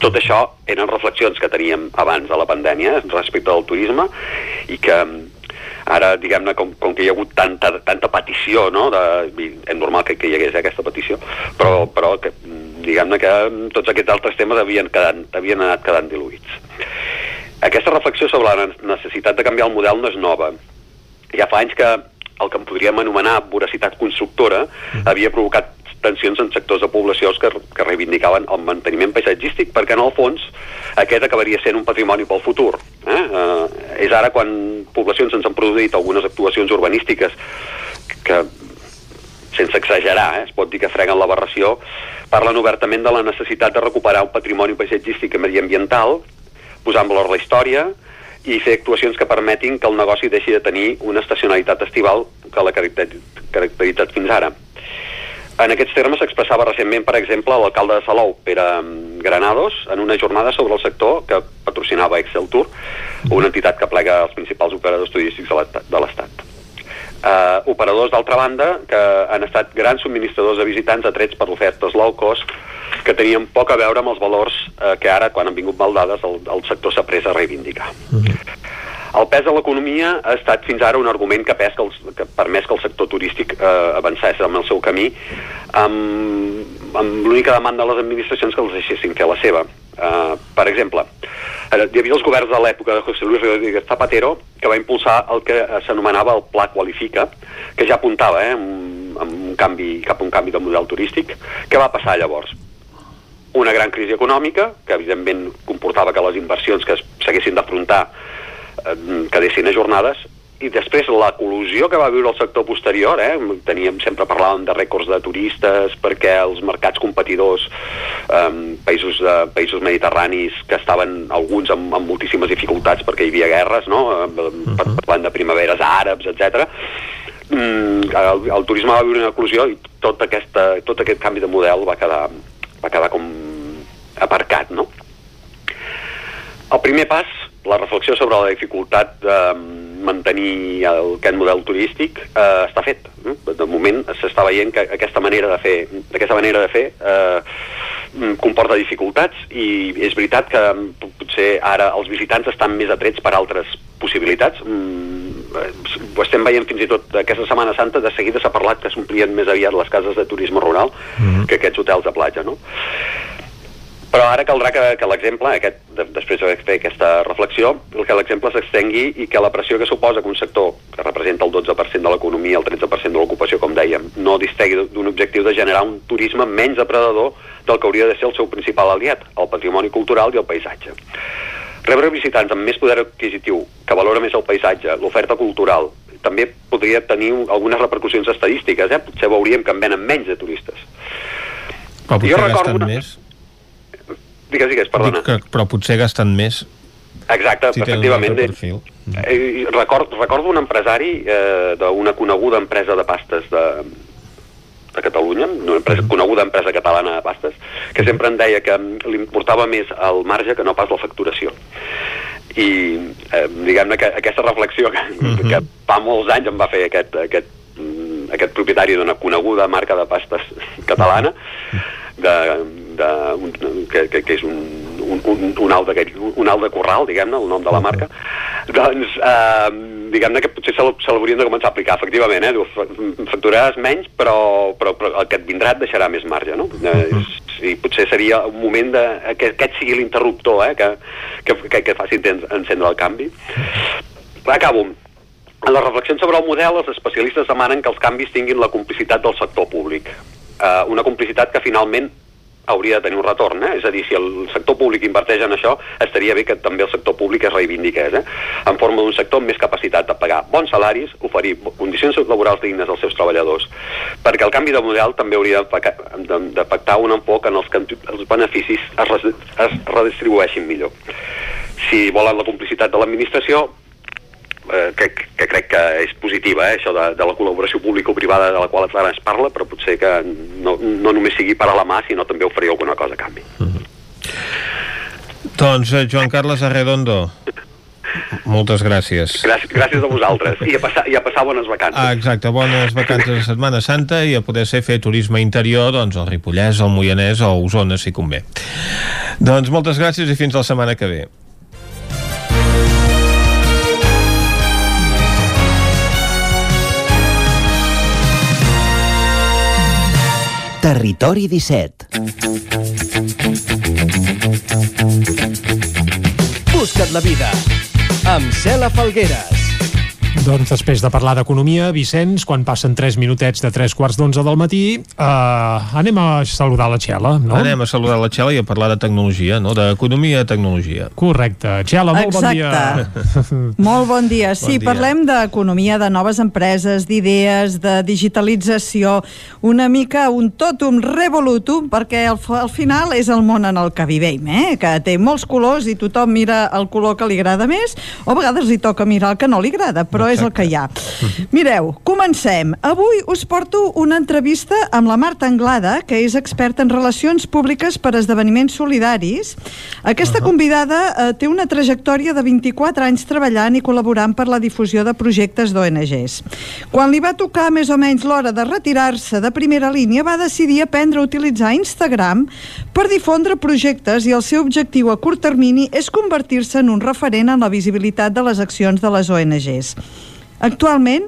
Tot això eren reflexions que teníem abans de la pandèmia respecte al turisme i que ara, diguem-ne, com, com que hi ha hagut tanta, tanta petició, no? De, és normal que, que hi hagués aquesta petició, però, però que, diguem-ne que tots aquests altres temes havien, quedat, havien anat quedant diluïts. Aquesta reflexió sobre la necessitat de canviar el model no és nova. Ja fa anys que el que en podríem anomenar voracitat constructora havia provocat tensions en sectors de poblacions que, que reivindicaven el manteniment paisatgístic perquè en el fons aquest acabaria sent un patrimoni pel futur. Eh? Eh, és ara quan poblacions ens han produït algunes actuacions urbanístiques que sense exagerar, eh, es pot dir que freguen l'aberració, parlen obertament de la necessitat de recuperar un patrimoni paisatgístic i mediambiental, posar en valor la història i fer actuacions que permetin que el negoci deixi de tenir una estacionalitat estival que l'ha caracter- caracteritzat fins ara. En aquests termes s'expressava recentment, per exemple, l'alcalde de Salou, Pere mm, Granados, en una jornada sobre el sector que patrocinava Excel Tour, una entitat que plega els principals operadors turístics de l'Estat-. Uh, operadors, d'altra banda, que han estat grans subministradors de visitants atrets per ofertes low cost que tenien poc a veure amb els valors uh, que ara, quan han vingut mal dades, el, el sector s'ha pres a reivindicar. El pes de l'economia ha estat fins ara un argument que, pes que, els, que permès que el sector turístic eh, avancés amb el seu camí amb, amb l'única demanda de les administracions que els deixessin fer la seva. Uh, per exemple, eh, hi havia els governs de l'època de José Luis Rodríguez Zapatero que va impulsar el que s'anomenava el Pla Qualifica, que ja apuntava eh, amb un canvi, cap a un canvi de model turístic. Què va passar llavors? una gran crisi econòmica, que evidentment comportava que les inversions que es- s'haguessin d'afrontar eh, quedessin ajornades, i després la col·lusió que va viure el sector posterior, eh, teníem, sempre parlàvem de rècords de turistes, perquè els mercats competidors, eh, països, de, països mediterranis que estaven alguns amb, amb moltíssimes dificultats perquè hi havia guerres, no? Eh, per- parlant de primaveres àrabs, etc. Mm, el, el turisme va viure una eclosió i tot, aquesta, tot aquest canvi de model va quedar, va quedar com aparcat, no? El primer pas, la reflexió sobre la dificultat de mantenir el, aquest model turístic eh, està fet. eh? De moment s'està veient que aquesta manera de fer, aquesta manera de fer eh, mm, comporta dificultats i és veritat que mm, potser ara els visitants estan més atrets per altres possibilitats. Mm, eh, ho estem veient fins i tot aquesta Setmana Santa, de seguida s'ha parlat que s'omplien més aviat les cases de turisme rural que aquests hotels de platja, no? Però ara caldrà que, que l'exemple, aquest, de, després de fer aquesta reflexió, que l'exemple s'extengui i que la pressió que suposa que un sector que representa el 12% de l'economia, el 13% de l'ocupació, com dèiem, no distegui d'un objectiu de generar un turisme menys depredador del que hauria de ser el seu principal aliat, el patrimoni cultural i el paisatge. Rebre visitants amb més poder adquisitiu, que valora més el paisatge, l'oferta cultural, també podria tenir algunes repercussions estadístiques, eh? potser veuríem que en venen menys de turistes. Potser Jo recordo una- més. Digues, digues, perdona. Dic que, però potser gasten més Exacte, si efectivament. Eh, record, recordo un empresari eh, d'una coneguda empresa de pastes de, de Catalunya, una empresa, coneguda empresa catalana de pastes, que sempre em deia que mm, li importava més el marge que no pas la facturació. I eh, diguem-ne que aquesta reflexió que, que fa molts anys em va fer aquest, aquest, mm, aquest propietari d'una coneguda marca de pastes catalana, de, de, un, que, que, que és un, un, un, un, alt d'aquest- un alt de corral, diguem-ne, el nom de la marca, doncs eh, diguem-ne que potser se, l'haurien de començar a aplicar, efectivament, eh? Facturaràs menys, però, però, però el que et vindrà et deixarà més marge, no? Eh, I potser seria un moment de, que aquest sigui l'interruptor, eh? Que, que, que, que faci encendre el canvi. Acabo. En les reflexions sobre el model, els especialistes demanen que els canvis tinguin la complicitat del sector públic. Eh, una complicitat que finalment hauria de tenir un retorn, eh? és a dir, si el sector públic inverteix en això, estaria bé que també el sector públic es reivindiqués, eh? en forma d'un sector amb més capacitat de pagar bons salaris, oferir condicions laborals dignes als seus treballadors, perquè el canvi de model també hauria de, pactar un enfoc en els que els beneficis es redistribueixin millor. Si volen la complicitat de l'administració, eh, que, que crec que és positiva, eh, això de, de la col·laboració público-privada de la qual ara es parla, però potser que no, no només sigui per a la mà, sinó també oferir alguna cosa a canvi. Doncs eh, Joan Carles Arredondo, moltes gràcies. Gràcies, gràcies a vosaltres i a passar, i a passar bones vacances. Ah, exacte, bones vacances de Setmana Santa i a poder ser fer turisme interior doncs al Ripollès, al Moianès o a Osona, si convé. Doncs moltes gràcies i fins la setmana que ve. Territori 17. Busca't la vida. Amb Cela Falgueres. Doncs després de parlar d'economia, Vicenç, quan passen 3 minutets de 3 quarts d'11 del matí, eh, anem a saludar la Txela, no? Anem a saludar la Txela i a parlar de tecnologia, no? D'economia i tecnologia. Correcte. Txela, molt bon dia. Molt bon dia. Sí, Bon dia. parlem d'economia, de noves empreses, d'idees, de digitalització, una mica un totum revolutum, perquè al, al final és el món en el que vivim, eh? que té molts colors i tothom mira el color que li agrada més, o a vegades li toca mirar el que no li agrada, però és el que hi ha. Mireu, comencem. Avui us porto una entrevista amb la Marta Anglada, que és experta en relacions públiques per esdeveniments solidaris. Aquesta convidada eh, té una trajectòria de 24 anys treballant i col·laborant per la difusió de projectes d'ONGs. Quan li va tocar més o menys l'hora de retirar-se de primera línia, va decidir aprendre a utilitzar Instagram per difondre projectes i el seu objectiu a curt termini és convertir-se en un referent en la visibilitat de les accions de les ONGs. Actualment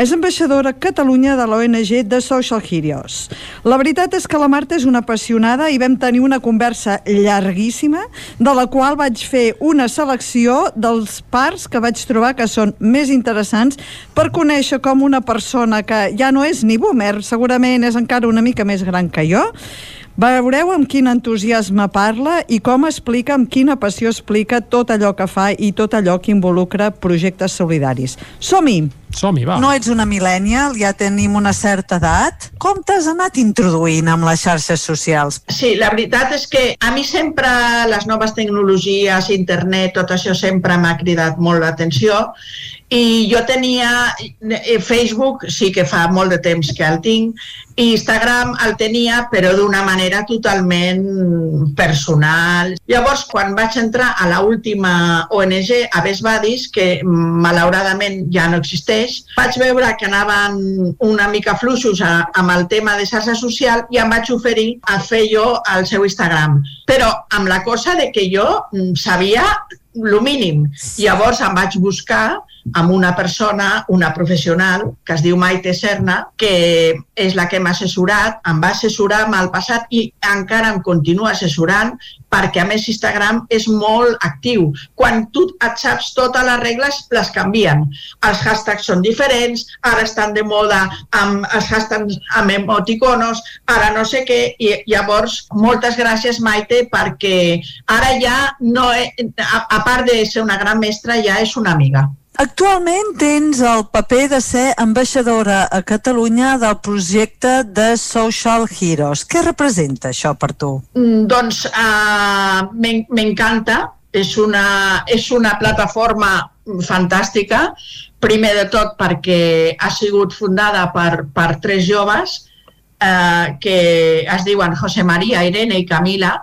és ambaixadora a Catalunya de l'ONG de Social Heroes. La veritat és que la Marta és una apassionada i vam tenir una conversa llarguíssima de la qual vaig fer una selecció dels parts que vaig trobar que són més interessants per conèixer com una persona que ja no és ni boomer, segurament és encara una mica més gran que jo, Veureu amb quin entusiasme parla i com explica, amb quina passió explica tot allò que fa i tot allò que involucra projectes solidaris. Som-hi! Som-hi, va. No ets una millennial, ja tenim una certa edat. Com t'has anat introduint amb les xarxes socials? Sí, la veritat és que a mi sempre les noves tecnologies, internet, tot això sempre m'ha cridat molt l'atenció i jo tenia eh, Facebook, sí que fa molt de temps que el tinc, i Instagram el tenia però d'una manera totalment personal. Llavors, quan vaig entrar a la última ONG, a Besbadis, que malauradament ja no existeix, vaig veure que anaven una mica fluixos a, amb el tema de xarxa social i em vaig oferir a fer jo el seu Instagram. Però amb la cosa de que jo mm, sabia lo mínim. Llavors em vaig buscar amb una persona, una professional, que es diu Maite Serna, que és la que m'ha assessorat, em va assessorar en el passat i encara em continua assessorant perquè a més Instagram és molt actiu. Quan tu et saps totes les regles, les canvien. Els hashtags són diferents, ara estan de moda amb els hashtags amb emoticonos, ara no sé què, i llavors moltes gràcies Maite perquè ara ja no, he, a, a part de ser una gran mestra, ja és una amiga. Actualment tens el paper de ser ambaixadora a Catalunya del projecte de Social Heroes. Què representa això per tu? Mm, Doncs uh, m'encanta, és una, és una plataforma fantàstica, primer de tot perquè ha sigut fundada per, per tres joves eh, que es diuen José María, Irene i Camila,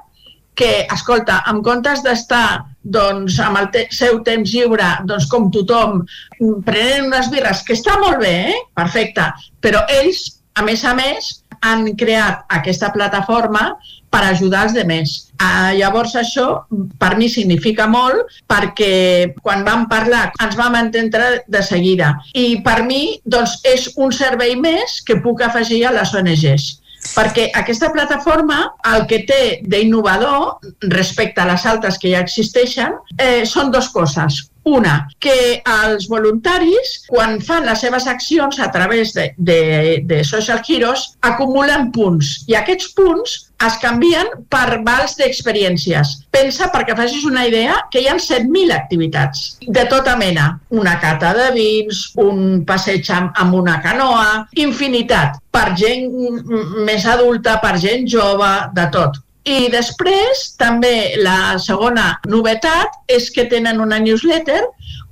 que, escolta, en comptes d'estar doncs, amb el te seu temps lliure, doncs, com tothom, prenent unes birres, que està molt bé, eh? perfecte, però ells, a més a més, han creat aquesta plataforma per ajudar els demés. Uh, llavors això per mi significa molt perquè quan vam parlar ens vam entendre de seguida i per mi doncs, és un servei més que puc afegir a les ONGs perquè aquesta plataforma el que té d'innovador respecte a les altres que ja existeixen eh, són dues coses. Una, que els voluntaris, quan fan les seves accions a través de, de, de Social Heroes, acumulen punts. I aquests punts es canvien per vals d'experiències. Pensa, perquè facis una idea, que hi ha 7.000 activitats de tota mena. Una cata de vins, un passeig amb, una canoa, infinitat. Per gent més adulta, per gent jove, de tot. I després, també la segona novetat és que tenen una newsletter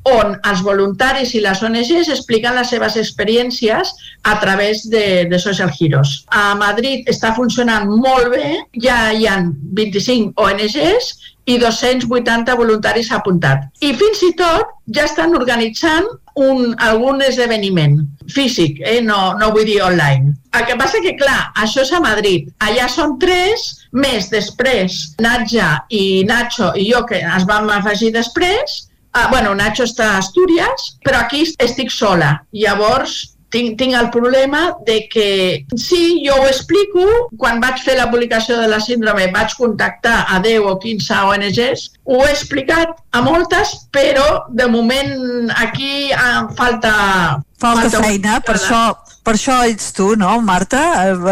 on els voluntaris i les ONGs expliquen les seves experiències a través de, de Social Heroes. A Madrid està funcionant molt bé, ja hi ha 25 ONGs i 280 voluntaris apuntat. I fins i tot ja estan organitzant un, algun esdeveniment físic, eh? no, no vull dir online. El que passa que, clar, això és a Madrid. Allà són tres, més després Natja i Nacho i jo, que es vam afegir després, Ah, bueno, Nacho està a Astúries, però aquí estic sola. Llavors tinc, tinc el problema de que sí, jo ho explico, quan vaig fer la publicació de la síndrome vaig contactar a 10 o 15 ONGs, ho he explicat a moltes, però de moment aquí em falta... Falta, falta feina, per això, per això ets tu, no, Marta?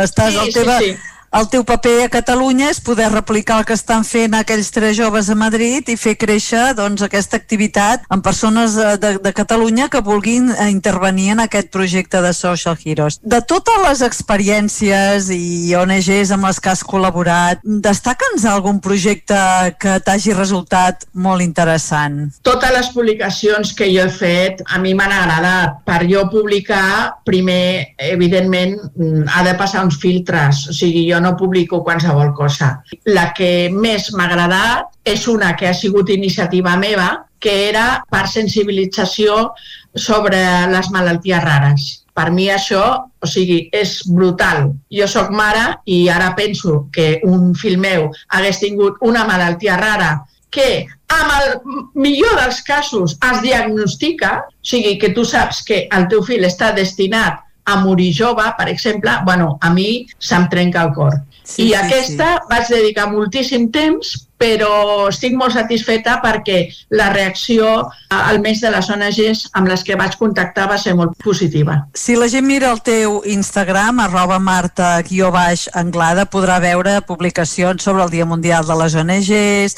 Estàs Sí, al sí, teva, sí. El teu paper a Catalunya és poder replicar el que estan fent aquells tres joves a Madrid i fer créixer doncs, aquesta activitat en persones eh, de, de Catalunya que vulguin eh, intervenir en aquest projecte de Social Heroes. De totes les experiències i ONGs amb les que has col·laborat, destaca'ns algun projecte que t'hagi resultat molt interessant? Totes les publicacions que jo he fet a mi m'han agradat. Per jo publicar, primer, evidentment, mm, ha de passar uns filtres. O sigui, jo no publico qualsevol cosa. La que més m'ha agradat és una que ha sigut iniciativa meva, que era per sensibilització sobre les malalties rares. Per mi això, o sigui, és brutal. Jo sóc mare i ara penso que un fill meu hagués tingut una malaltia rara que amb el millor dels casos es diagnostica, o sigui, que tu saps que el teu fill està destinat a morir jove, per exemple, bueno, a mi se'm trenca el cor. Sí, I sí, aquesta vaig dedicar moltíssim temps, però estic molt satisfeta perquè la reacció, almenys de les ONGs amb les que vaig contactar, va ser molt positiva. Si la gent mira el teu Instagram, arroba Marta guió baix Anglada, podrà veure publicacions sobre el Dia Mundial de les ONGs,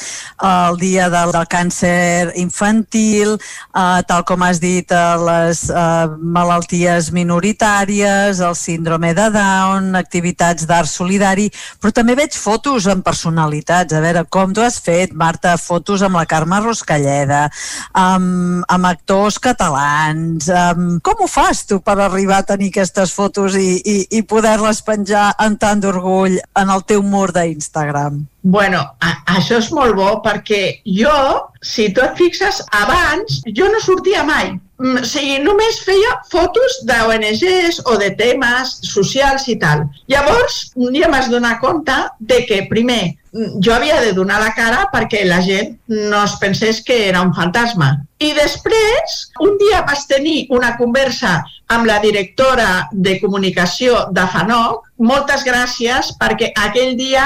el Dia del, del Càncer Infantil, eh, tal com has dit, eh, les eh, malalties minoritàries, el síndrome de Down, activitats d'art solidari, però també veig fotos amb personalitats. A veure, com tu has fet, Marta, fotos amb la Carme Roscalleda, amb, amb actors catalans. Amb... Com ho fas tu per arribar a tenir aquestes fotos i, i, i poder-les penjar amb tant d'orgull en el teu mur d'Instagram? Bueno, a, això és molt bo perquè jo, si tu et fixes, abans jo no sortia mai. Mm, O sigui, només feia fotos d'ONGs o de temes socials i tal. Llavors, un dia m'has donat compte de que, primer, jo havia de donar la cara perquè la gent no es pensés que era un fantasma. I després, un dia vas tenir una conversa amb la directora de comunicació de FANOC. Moltes gràcies perquè aquell dia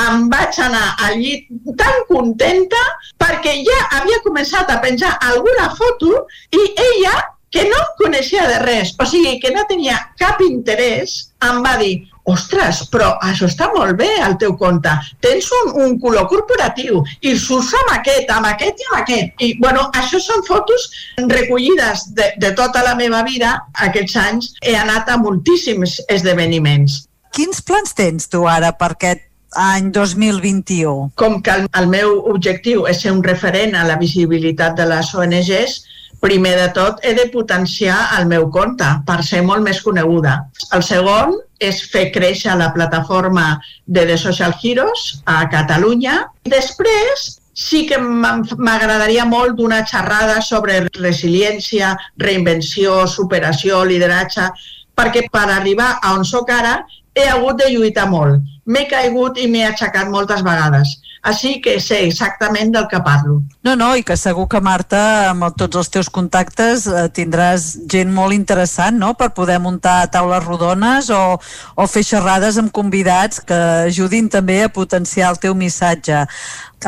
em vaig anar al llit tan contenta perquè ja havia començat a penjar alguna foto i ella, que no em coneixia de res, o sigui, que no tenia cap interès, em va dir ostres, però això està molt bé al teu compte. Tens un, un color corporatiu i surts amb aquest, amb aquest i amb aquest. I, bueno, això són fotos recollides de, de tota la meva vida. Aquests anys he anat a moltíssims esdeveniments. Quins plans tens tu ara per aquest any 2021? Com que el, el meu objectiu és ser un referent a la visibilitat de les ONGs, primer de tot he de potenciar el meu compte per ser molt més coneguda. El segon és fer créixer la plataforma de The Social Heroes a Catalunya. I després sí que m'agradaria molt donar xerrada sobre resiliència, reinvenció, superació, lideratge, perquè per arribar a on sóc ara he hagut de lluitar molt. M'he caigut i m'he aixecat moltes vegades. Així que sé exactament del que parlo. No, no, i que segur que Marta, amb tots els teus contactes, eh, tindràs gent molt interessant, no?, per poder muntar taules rodones o, o fer xerrades amb convidats que ajudin també a potenciar el teu missatge.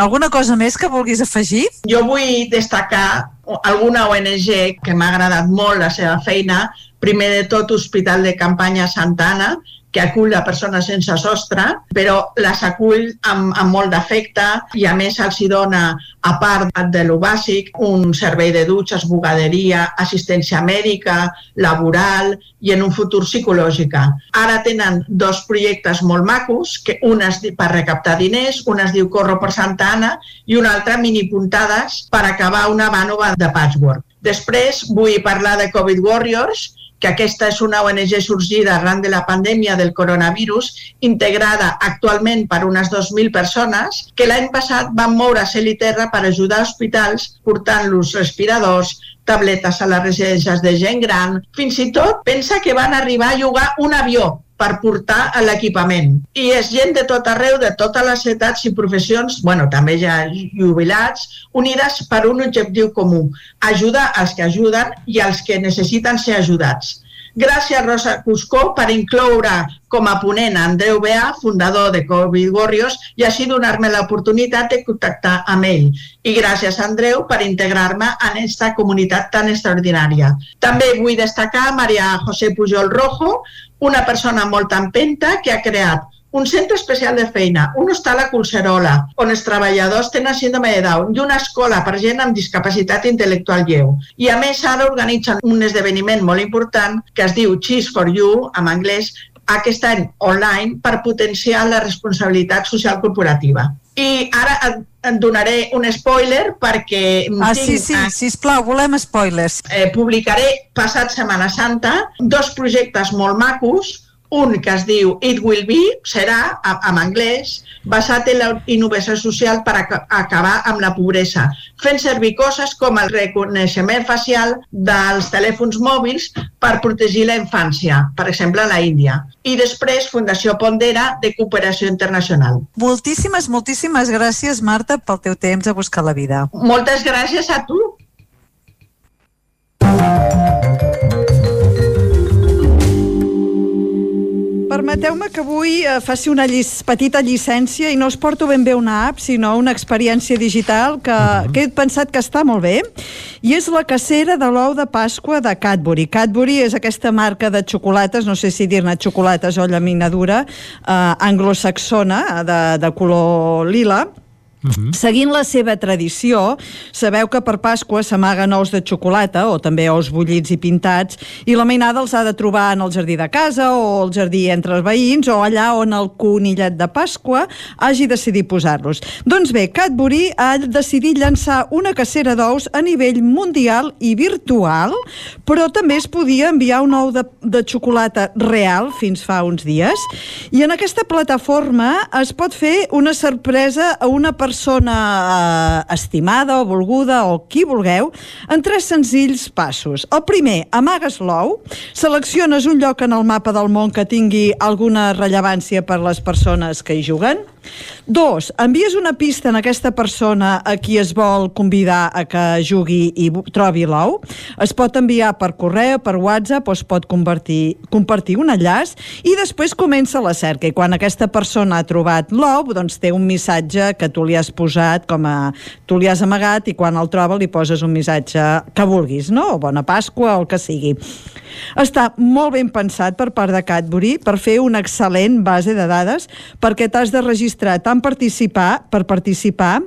Alguna cosa més que vulguis afegir? Jo vull destacar alguna ONG que m'ha agradat molt la seva feina. Primer de tot, Hospital de Campanya Santana, que acull a persones sense sostre, però les acull amb, amb molt d'afecte i a més els hi dona, a part de lo bàsic, un servei de dutxes, bugaderia, assistència mèdica, laboral i en un futur psicològica. Ara tenen dos projectes molt macos, que un diu per recaptar diners, un es diu Corro per Santa Anna i un altre mini puntades per acabar una vànova de patchwork. Després vull parlar de Covid Warriors, que aquesta és una ONG sorgida arran de la pandèmia del coronavirus, integrada actualment per unes 2.000 persones, que l'any passat van moure cel i terra per ajudar hospitals portant-los respiradors, tabletes a les residències de gent gran. Fins i tot pensa que van arribar a llogar un avió per portar a l'equipament. I és gent de tot arreu, de totes les edats i professions, bueno, també ja jubilats, unides per un objectiu comú, ajudar els que ajuden i els que necessiten ser ajudats. Gràcies, Rosa Cuscó, per incloure com a ponent Andreu Bea, fundador de Covid Warriors, i així donar-me l'oportunitat de contactar amb ell. I gràcies, Andreu, per integrar-me en aquesta comunitat tan extraordinària. També vull destacar Maria José Pujol Rojo, una persona molt empenta que ha creat un centre especial de feina, un hostal a Colserola, on els treballadors tenen síndrome de Down, i una escola per gent amb discapacitat intel·lectual lleu. I a més ara organitzen un esdeveniment molt important que es diu Cheese for You, en anglès, aquest any online per potenciar la responsabilitat social corporativa. I ara et, et donaré un spoiler perquè... Ah, sí, sí, sisplau, volem spoilers. Eh, publicaré passat Setmana Santa dos projectes molt macos un que es diu It Will Be, serà, en anglès, basat en la innovació social per ac acabar amb la pobresa, fent servir coses com el reconeixement facial dels telèfons mòbils per protegir la infància, per exemple, a la Índia. I després, Fundació Pondera, de Cooperació Internacional. Moltíssimes, moltíssimes gràcies, Marta, pel teu temps a buscar la vida. Moltes gràcies a tu. Permeteu-me que avui eh, faci una llis, petita llicència i no us porto ben bé una app, sinó una experiència digital que, uh -huh. que he pensat que està molt bé i és la cacera de l'ou de Pasqua de Cadbury. Cadbury és aquesta marca de xocolates, no sé si dir-ne xocolates o llaminadura, eh, anglosaxona, de, de color lila, Uh -huh. Seguint la seva tradició, sabeu que per Pasqua s'amaguen ous de xocolata o també ous bullits i pintats i la mainada els ha de trobar en el jardí de casa o al jardí entre els veïns o allà on el conillet de Pasqua hagi decidit posar-los. Doncs bé, Cadbury ha decidit llançar una cacera d'ous a nivell mundial i virtual, però també es podia enviar un ou de, de xocolata real fins fa uns dies i en aquesta plataforma es pot fer una sorpresa a una persona persona eh, estimada o volguda o qui vulgueu en tres senzills passos. El primer, amagues l'ou, selecciones un lloc en el mapa del món que tingui alguna rellevància per les persones que hi juguen, Dos, envies una pista en aquesta persona a qui es vol convidar a que jugui i trobi l'ou. Es pot enviar per correu, per WhatsApp o es pot convertir, compartir un enllaç i després comença la cerca. I quan aquesta persona ha trobat l'ou, doncs té un missatge que tu li has posat com a... tu li has amagat i quan el troba li poses un missatge que vulguis, no? O bona Pasqua o el que sigui. Està molt ben pensat per part de Cadbury per fer una excel·lent base de dades perquè t'has de registrar tant participar per participar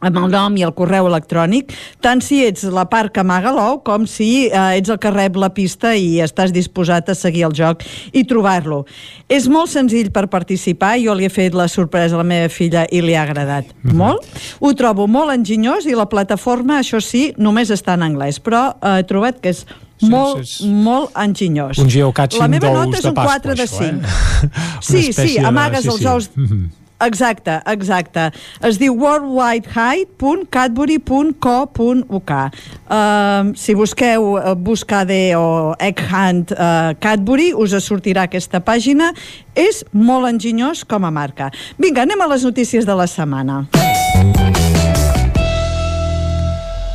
amb el nom i el correu electrònic, tant si ets la part que amaga l'ou com si eh, ets el que rep la pista i estàs disposat a seguir el joc i trobar-lo. És molt senzill per participar, jo li he fet la sorpresa a la meva filla i li ha agradat mm -hmm. molt. Ho trobo molt enginyós i la plataforma, això sí, només està en anglès, però eh, he trobat que és Sí, molt, sí, sí. molt enginyós. Un geocaching La meva d'ous nota és de un Pasqua, 4 de 5. això, eh? Sí, sí, amagues sí, els sí. ous... Mm -hmm. Exacte, exacte. Es diu worldwidehide.cadbury.co.uk uh, Si busqueu uh, Buscade o Egg Hunt uh, Cadbury, us sortirà aquesta pàgina. És molt enginyós com a marca. Vinga, anem a les notícies de la setmana.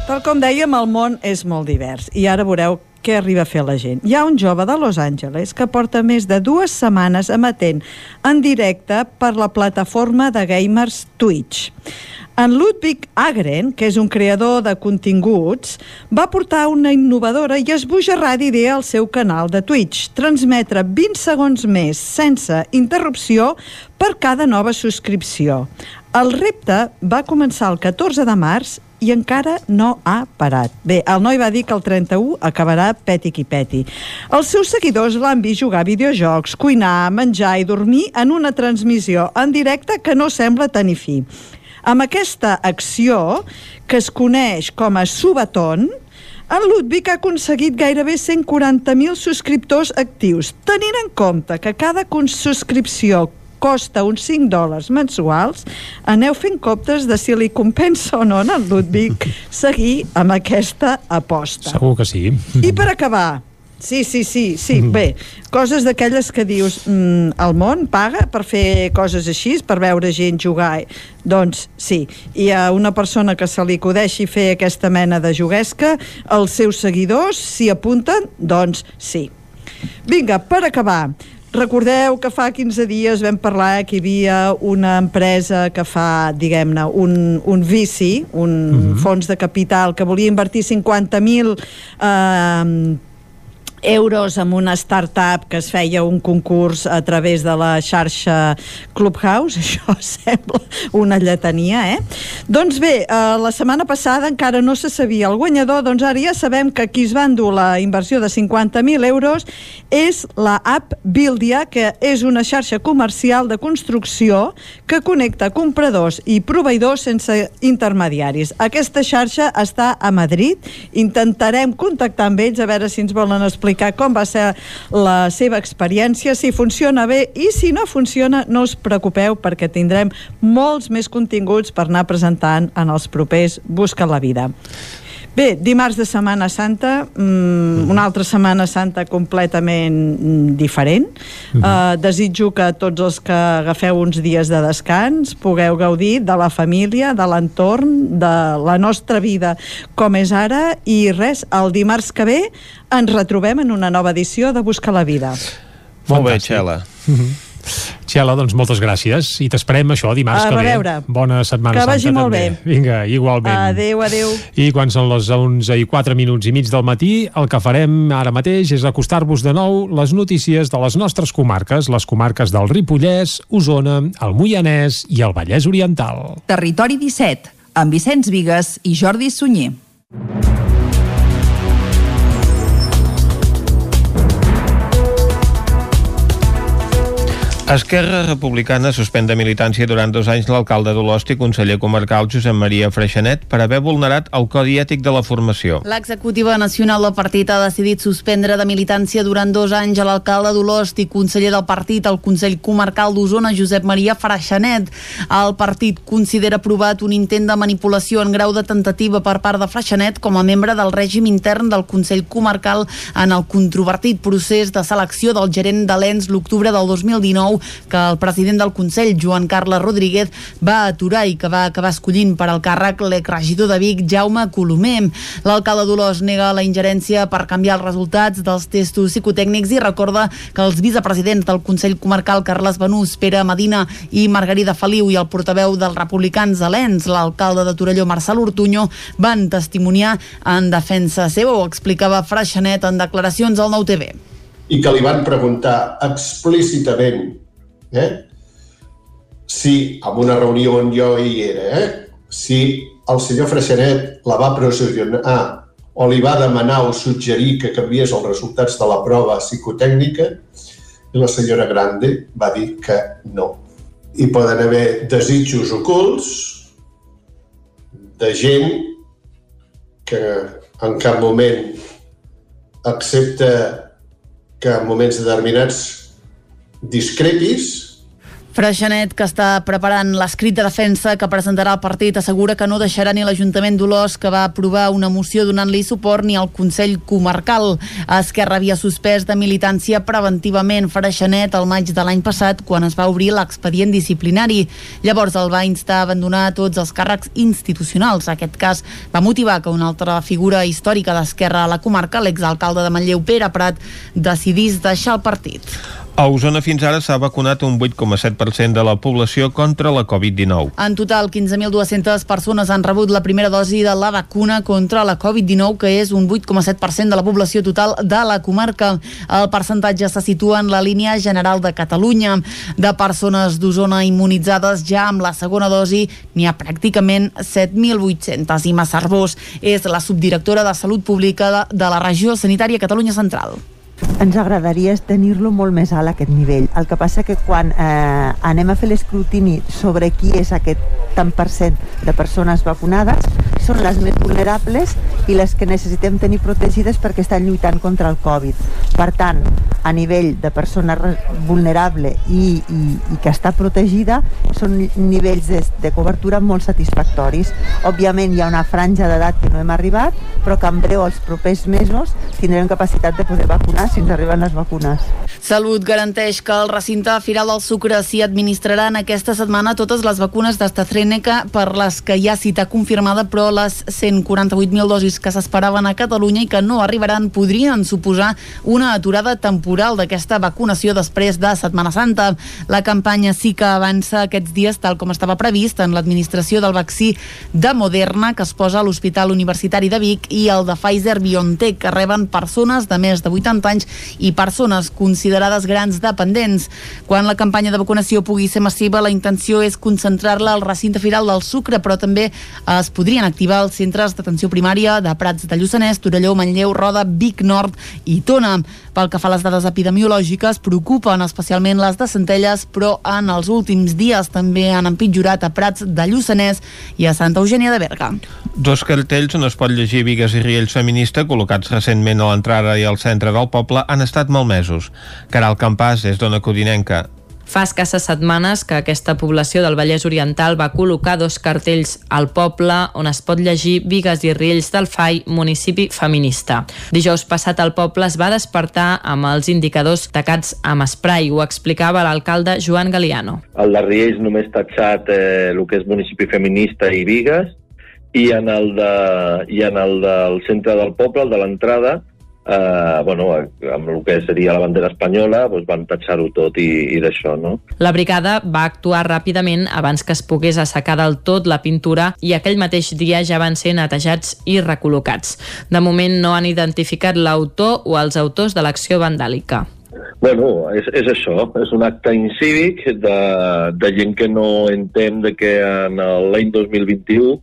Tal com dèiem, el món és molt divers i ara veureu què arriba a fer la gent. Hi ha un jove de Los Angeles que porta més de dues setmanes emetent en directe per la plataforma de gamers Twitch. En Ludwig Agren, que és un creador de continguts, va portar una innovadora i esbojarrada idea al seu canal de Twitch, transmetre 20 segons més sense interrupció per cada nova subscripció. El repte va començar el 14 de març i encara no ha parat. Bé, el noi va dir que el 31 acabarà peti qui peti. Els seus seguidors l'han vist jugar a videojocs, cuinar, menjar i dormir en una transmissió en directe que no sembla tenir fi. Amb aquesta acció, que es coneix com a subaton, en Ludwig ha aconseguit gairebé 140.000 subscriptors actius, tenint en compte que cada subscripció costa uns 5 dòlars mensuals, aneu fent comptes de si li compensa o no en el Ludwig seguir amb aquesta aposta. Segur que sí. I per acabar, Sí, sí, sí, sí. Bé, coses d'aquelles que dius mm, el món paga per fer coses així, per veure gent jugar. Doncs sí, hi ha una persona que se li acudeixi fer aquesta mena de juguesca, els seus seguidors s'hi apunten, doncs sí. Vinga, per acabar, Recordeu que fa 15 dies vam parlar que hi havia una empresa que fa, diguem-ne, un, un vici, un uh -huh. fons de capital que volia invertir 50.000 eh, euros amb una startup que es feia un concurs a través de la xarxa Clubhouse, això sembla una lletania, eh? Doncs bé, eh, la setmana passada encara no se sabia el guanyador, doncs ara ja sabem que qui es va endur la inversió de 50.000 euros és la app Buildia, que és una xarxa comercial de construcció que connecta compradors i proveïdors sense intermediaris. Aquesta xarxa està a Madrid, intentarem contactar amb ells a veure si ens volen explicar com va ser la seva experiència, si funciona bé i si no funciona no us preocupeu perquè tindrem molts més continguts per anar presentant en els propers Busca la Vida. Bé, dimarts de Setmana Santa, mmm, una altra Setmana Santa completament mm, diferent. Uh -huh. uh, desitjo que tots els que agafeu uns dies de descans pugueu gaudir de la família, de l'entorn, de la nostra vida com és ara i res, el dimarts que ve ens retrobem en una nova edició de Busca la Vida. Molt bé, Xela. Uh -huh. Txela, doncs moltes gràcies i t'esperem això dimarts A que ve. reveure. Bona setmana Que santa vagi molt també. bé. Vinga, igualment. Adéu, adéu. I quan són les 11 i 4 minuts i mig del matí, el que farem ara mateix és acostar-vos de nou les notícies de les nostres comarques, les comarques del Ripollès, Osona, el Moianès i el Vallès Oriental. Territori 17, amb Vicenç Vigues i Jordi Sunyer. Esquerra Republicana suspèn de militància durant dos anys l'alcalde d'Olost i conseller comarcal Josep Maria Freixanet per haver vulnerat el codi ètic de la formació. L'executiva nacional del partit ha decidit suspendre de militància durant dos anys a l'alcalde d'Olost i conseller del partit al Consell Comarcal d'Osona, Josep Maria Freixanet. El partit considera aprovat un intent de manipulació en grau de tentativa per part de Freixanet com a membre del règim intern del Consell Comarcal en el controvertit procés de selecció del gerent de l'ENS l'octubre del 2019 que el president del Consell, Joan Carles Rodríguez, va aturar i que va acabar escollint per al càrrec l'exregidor de Vic, Jaume Colomer. L'alcalde d'Olós nega la ingerència per canviar els resultats dels testos psicotècnics i recorda que els vicepresidents del Consell Comarcal, Carles Benús, Pere Medina i Margarida Feliu i el portaveu dels republicans a l'ENS, l'alcalde de Torelló, Marcel Ortuño, van testimoniar en defensa seva, ho explicava Freixanet en declaracions al Nou TV. i que li van preguntar explícitament eh, si, en una reunió on jo hi era, eh, si el senyor Freixanet la va pressionar o li va demanar o suggerir que canviés els resultats de la prova psicotècnica i la senyora Grande va dir que no. Hi poden haver desitjos ocults de gent que en cap moment accepta que en moments determinats discrepis Freixanet, que està preparant l'escrit de defensa que presentarà el partit, assegura que no deixarà ni l'Ajuntament d'Olós, que va aprovar una moció donant-li suport, ni el Consell Comarcal. Esquerra havia suspès de militància preventivament Freixanet el maig de l'any passat, quan es va obrir l'expedient disciplinari. Llavors el va instar a abandonar tots els càrrecs institucionals. Aquest cas va motivar que una altra figura històrica d'Esquerra a la comarca, l'exalcalde de Manlleu, Pere Prat, decidís deixar el partit. A Osona fins ara s'ha vacunat un 8,7% de la població contra la Covid-19. En total, 15.200 persones han rebut la primera dosi de la vacuna contra la Covid-19, que és un 8,7% de la població total de la comarca. El percentatge se situa en la línia general de Catalunya. De persones d'Osona immunitzades ja amb la segona dosi, n'hi ha pràcticament 7.800. Ima Cervós és la subdirectora de Salut Pública de, la regió sanitària Catalunya Central. Ens agradaria tenir-lo molt més alt aquest nivell. El que passa que quan eh, anem a fer l'escrutini sobre qui és aquest tant per cent de persones vacunades, són les més vulnerables i les que necessitem tenir protegides perquè estan lluitant contra el Covid. Per tant, a nivell de persona vulnerable i, i, i que està protegida, són ni- nivells de, de cobertura molt satisfactoris. Òbviament hi ha una franja d'edat que no hem arribat, però que en breu, els propers mesos, tindrem capacitat de poder vacunar si ens arriben les vacunes. Salut garanteix que el recinte Firal del Sucre s'hi administraran aquesta setmana totes les vacunes d'AstraZeneca per les que hi ha cita confirmada, però les 148.000 dosis que s'esperaven a Catalunya i que no arribaran podrien suposar una aturada temporal d'aquesta vacunació després de Setmana Santa. La campanya sí que avança aquests dies tal com estava previst en l'administració del vaccí de Moderna que es posa a l'Hospital Universitari de Vic i el de Pfizer-BioNTech que reben persones de més de 80 anys i persones considerades grans dependents. Quan la campanya de vacunació pugui ser massiva, la intenció és concentrar-la al recinte firal del Sucre, però també es podrien activar els centres d'atenció primària de Prats de Lluçanès, Torelló, Manlleu, Roda, Vic Nord i Tona. Pel que fa a les dades epidemiològiques, preocupen especialment les de Centelles, però en els últims dies també han empitjorat a Prats de Lluçanès i a Santa Eugènia de Berga. Dos cartells on es pot llegir Vigues i Riells feminista col·locats recentment a l'entrada i al centre del poble han estat malmesos. Caral Campàs és d'Ona Codinenca. Fa escasses setmanes que aquesta població del Vallès Oriental va col·locar dos cartells al poble on es pot llegir Vigues i Riells del FAI, municipi feminista. Dijous passat el poble es va despertar amb els indicadors tacats amb spray, ho explicava l'alcalde Joan Galiano. El de Riells només tachat eh, el que és municipi feminista i Vigues, i en el, de, i en el del centre del poble, el de l'entrada, eh, bueno, amb el que seria la bandera espanyola, doncs van tatxar-ho tot i, i d'això, no? La brigada va actuar ràpidament abans que es pogués assecar del tot la pintura i aquell mateix dia ja van ser netejats i recol·locats. De moment no han identificat l'autor o els autors de l'acció vandàlica. Bueno, és, és això, és un acte incívic de, de gent que no entén de que en l'any 2021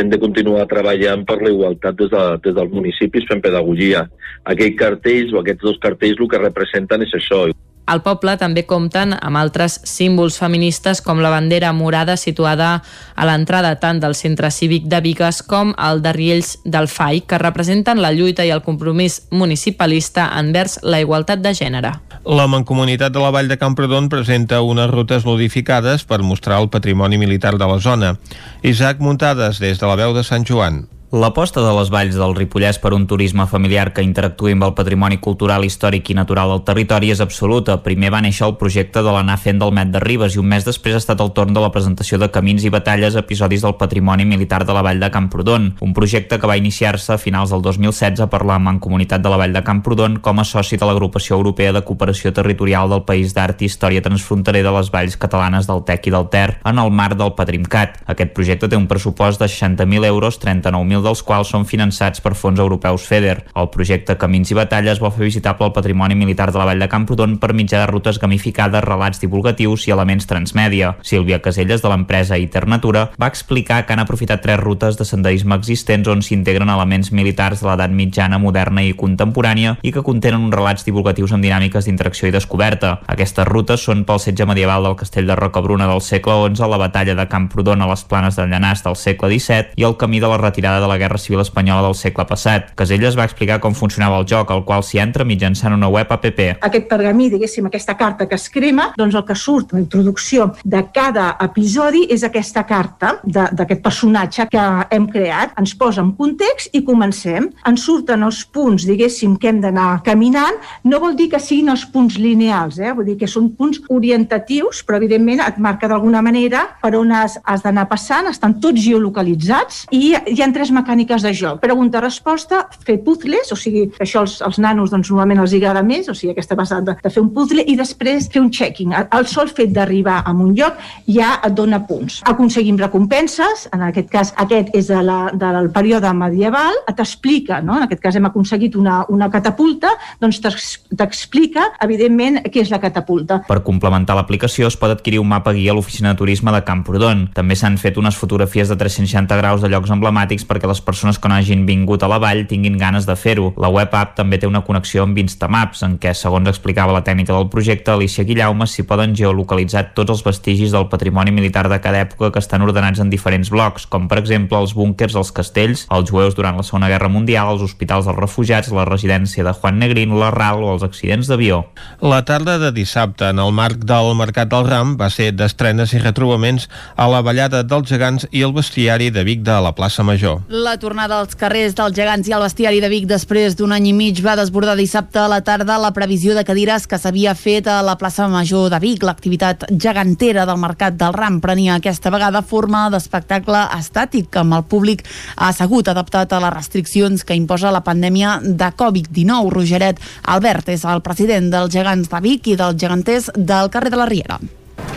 hem de continuar treballant per la igualtat des, de, des dels municipis fent pedagogia. Aquells cartells o aquests dos cartells el que representen és això. Al poble també compten amb altres símbols feministes com la bandera morada situada a l'entrada tant del centre cívic de Vigues com el de Riells del FAI, que representen la lluita i el compromís municipalista envers la igualtat de gènere. La Mancomunitat de la Vall de Camprodon presenta unes rutes modificades per mostrar el patrimoni militar de la zona. Isaac Muntades, des de la veu de Sant Joan. L'aposta de les valls del Ripollès per un turisme familiar que interactuï amb el patrimoni cultural, històric i natural del territori és absoluta. Primer va néixer el projecte de l'anar fent del Met de Ribes i un mes després ha estat el torn de la presentació de Camins i Batalles, episodis del patrimoni militar de la vall de Camprodon, un projecte que va iniciar-se a finals del 2016 per la Mancomunitat de la vall de Camprodon com a soci de l'Agrupació Europea de Cooperació Territorial del País d'Art i Història Transfronterer de les Valls Catalanes del Tec i del Ter, en el marc del Patrimcat. Aquest projecte té un pressupost de 60.000 euros, 39.000 1.000 dels quals són finançats per fons europeus FEDER. El projecte Camins i Batalles vol fer visitable el patrimoni militar de la Vall de Camprodon per mitjà de rutes gamificades, relats divulgatius i elements transmèdia. Sílvia Caselles, de l'empresa Iternatura, va explicar que han aprofitat tres rutes de senderisme existents on s'integren elements militars de l'edat mitjana, moderna i contemporània i que contenen uns relats divulgatius amb dinàmiques d'interacció i descoberta. Aquestes rutes són pel setge medieval del castell de Rocabruna del segle XI, la batalla de Camprodon a les planes del Llanàs del segle XVII i el camí de la retirada de la Guerra Civil Espanyola del segle passat. Caselles va explicar com funcionava el joc, al qual s'hi entra mitjançant una web app. Aquest pergamí, diguéssim, aquesta carta que es crema, doncs el que surt, la introducció de cada episodi és aquesta carta d'aquest personatge que hem creat. Ens posa en context i comencem. Ens surten els punts, diguéssim, que hem d'anar caminant. No vol dir que siguin els punts lineals, eh? vull dir que són punts orientatius, però evidentment et marca d'alguna manera per on has, has d'anar passant, estan tots geolocalitzats i hi ha tres mecàniques de joc. Pregunta-resposta, fer puzzles, o sigui, això els, els nanos doncs, normalment els agrada més, o sigui, aquesta passada de, de fer un puzzle i després fer un checking. El sol fet d'arribar a un lloc ja et dona punts. Aconseguim recompenses, en aquest cas aquest és de la, del període medieval, t'explica, no? en aquest cas hem aconseguit una, una catapulta, doncs t'explica, evidentment, què és la catapulta. Per complementar l'aplicació es pot adquirir un mapa guia a l'oficina de turisme de Camprodon. També s'han fet unes fotografies de 360 graus de llocs emblemàtics perquè les persones que no hagin vingut a la vall tinguin ganes de fer-ho. La web app també té una connexió amb Instamaps, en què, segons explicava la tècnica del projecte, Alicia Guillaume, s'hi poden geolocalitzar tots els vestigis del patrimoni militar de cada època que estan ordenats en diferents blocs, com per exemple els búnkers, els castells, els jueus durant la Segona Guerra Mundial, els hospitals dels refugiats, la residència de Juan Negrín, la RAL o els accidents d'avió. La tarda de dissabte, en el marc del Mercat del Ram, va ser d'estrenes i retrobaments a la Ballada dels Gegants i el Bestiari de Vic de la plaça Major. La tornada als carrers dels gegants i al bestiari de Vic després d'un any i mig va desbordar dissabte a la tarda la previsió de cadires que s'havia fet a la plaça Major de Vic. L'activitat gegantera del Mercat del Ram prenia aquesta vegada forma d'espectacle estàtic amb el públic assegut adaptat a les restriccions que imposa la pandèmia de Covid-19. Rogeret Albert és el president dels gegants de Vic i dels geganters del carrer de la Riera.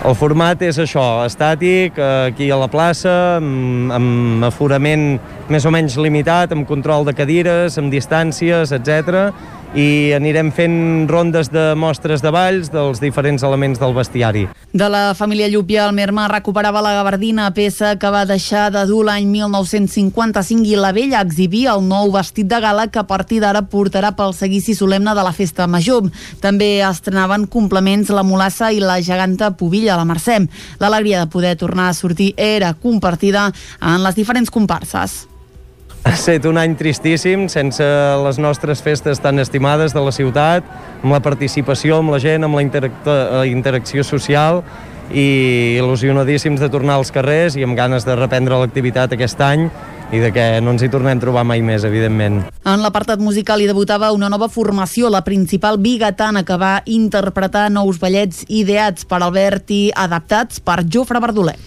El format és això, estàtic, aquí a la plaça, amb, amb aforament més o menys limitat, amb control de cadires, amb distàncies, etc i anirem fent rondes de mostres de balls dels diferents elements del bestiari. De la família Llupia, el Merma recuperava la gabardina, peça que va deixar de dur l'any 1955 i la vella exhibia el nou vestit de gala que a partir d'ara portarà pel seguici solemne de la festa major. També estrenaven complements la mulassa i la geganta pubilla, la Mercè. L'alegria de poder tornar a sortir era compartida en les diferents comparses. Ha estat un any tristíssim, sense les nostres festes tan estimades de la ciutat, amb la participació amb la gent, amb la interac interacció social i il·lusionadíssims de tornar als carrers i amb ganes de reprendre l'activitat aquest any i de que no ens hi tornem a trobar mai més, evidentment. En l'apartat musical hi debutava una nova formació, la principal bigatana, que va interpretar nous ballets ideats per Albert i adaptats per Jofre Verdoler.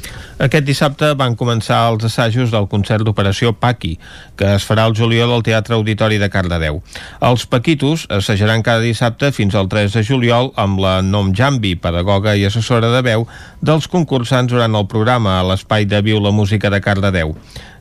Aquest dissabte van començar els assajos del concert d'Operació Paqui, que es farà el juliol al Teatre Auditori de Cardedeu. Els Paquitos assajaran cada dissabte fins al 3 de juliol amb la Nom Jambi, pedagoga i assessora de veu, dels concursants durant el programa a l'espai de Viu la Música de Cardedeu.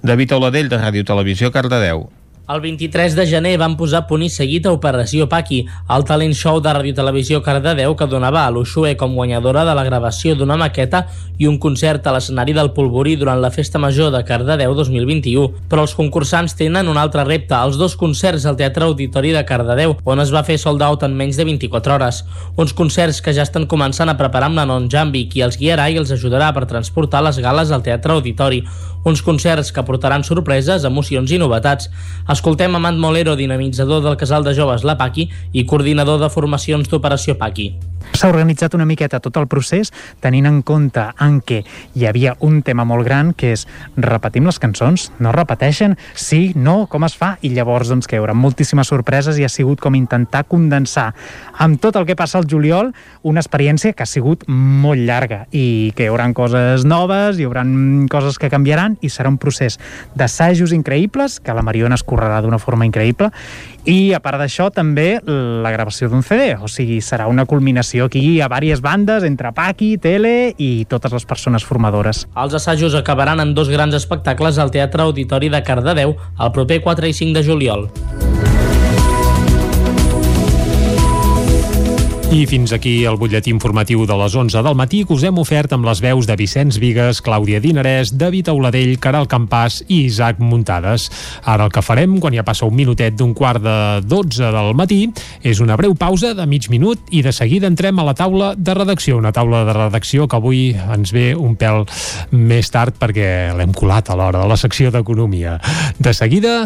David Oladell, de Ràdio Televisió, Cardedeu. El 23 de gener van posar punt i seguit a Operació Paqui, el talent show de Radio Televisió Cardedeu que donava a l'Uxue com guanyadora de la gravació d'una maqueta i un concert a l'escenari del Polvorí durant la Festa Major de Cardedeu 2021. Però els concursants tenen un altre repte, els dos concerts al Teatre Auditori de Cardedeu, on es va fer sold out en menys de 24 hores. Uns concerts que ja estan començant a preparar amb la Non Jambi, qui els guiarà i els ajudarà per transportar les gales al Teatre Auditori. Uns concerts que portaran sorpreses, emocions i novetats. Escoltem Amant Molero, dinamitzador del Casal de Joves La Paqui i coordinador de formacions d'Operació Paqui. S'ha organitzat una miqueta tot el procés tenint en compte en què hi havia un tema molt gran que és repetim les cançons, no repeteixen, sí, no, com es fa? I llavors doncs que hi haurà moltíssimes sorpreses i ha sigut com intentar condensar amb tot el que passa al juliol una experiència que ha sigut molt llarga i que hi haurà coses noves, hi haurà coses que canviaran i serà un procés d'assajos increïbles que la Mariona es correrà d'una forma increïble i a part d'això també la gravació d'un CD, o sigui, serà una culminació aquí a diverses bandes entre Paqui, Tele i totes les persones formadores. Els assajos acabaran en dos grans espectacles al Teatre Auditori de Cardedeu el proper 4 i 5 de juliol. I fins aquí el butlletí informatiu de les 11 del matí que us hem ofert amb les veus de Vicenç Vigues, Clàudia Dinarès, David Auladell, Caral Campàs i Isaac Muntades. Ara el que farem, quan ja passa un minutet d'un quart de 12 del matí, és una breu pausa de mig minut i de seguida entrem a la taula de redacció. Una taula de redacció que avui ens ve un pèl més tard perquè l'hem colat a l'hora de la secció d'Economia. De seguida,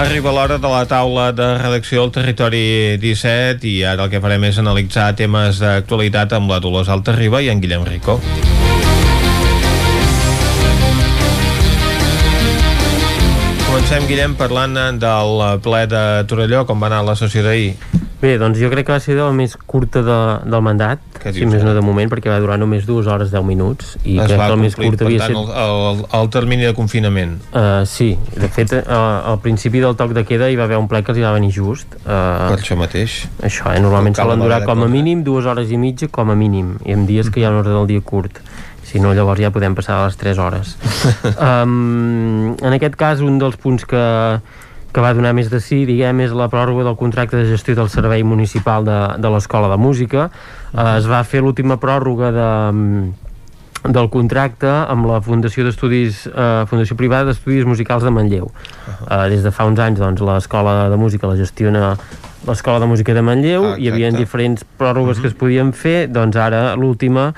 Arriba l'hora de la taula de redacció del Territori 17 i ara el que farem és analitzar temes d'actualitat amb la Dolors Altarriba i en Guillem Rico. Comencem, Guillem, parlant del ple de Torelló, com va anar la sessió d'ahir. Bé, doncs jo crec que va ser la més curta de, del mandat, Què si dius, més no de moment, perquè va durar només dues hores 10 minuts i es crec va que el més complir, curt per havia tant, estat... el, el, el termini de confinament. Uh, sí, de fet, uh, al principi del toc de queda hi va haver un ple que els hi va venir just. Uh, Per això mateix. Això, eh? Normalment solen durar com a mínim dues hores i mitja, com a mínim, i en dies que hi ha un ordre del dia curt. Si no, llavors ja podem passar a les 3 hores. um, en aquest cas, un dels punts que, que va donar més de sí, diguem, és la pròrroga del contracte de gestió del servei municipal de, de l'Escola de Música. Uh, es va fer l'última pròrroga de, del contracte amb la Fundació d'Estudis eh, Fundació Privada d'Estudis Musicals de Manlleu. Eh, des de fa uns anys doncs, l'escola de música la gestiona l'Escola de Música de Manlleu, Ah, hi havia diferents pròrrogues que es podien fer, doncs ara l'última,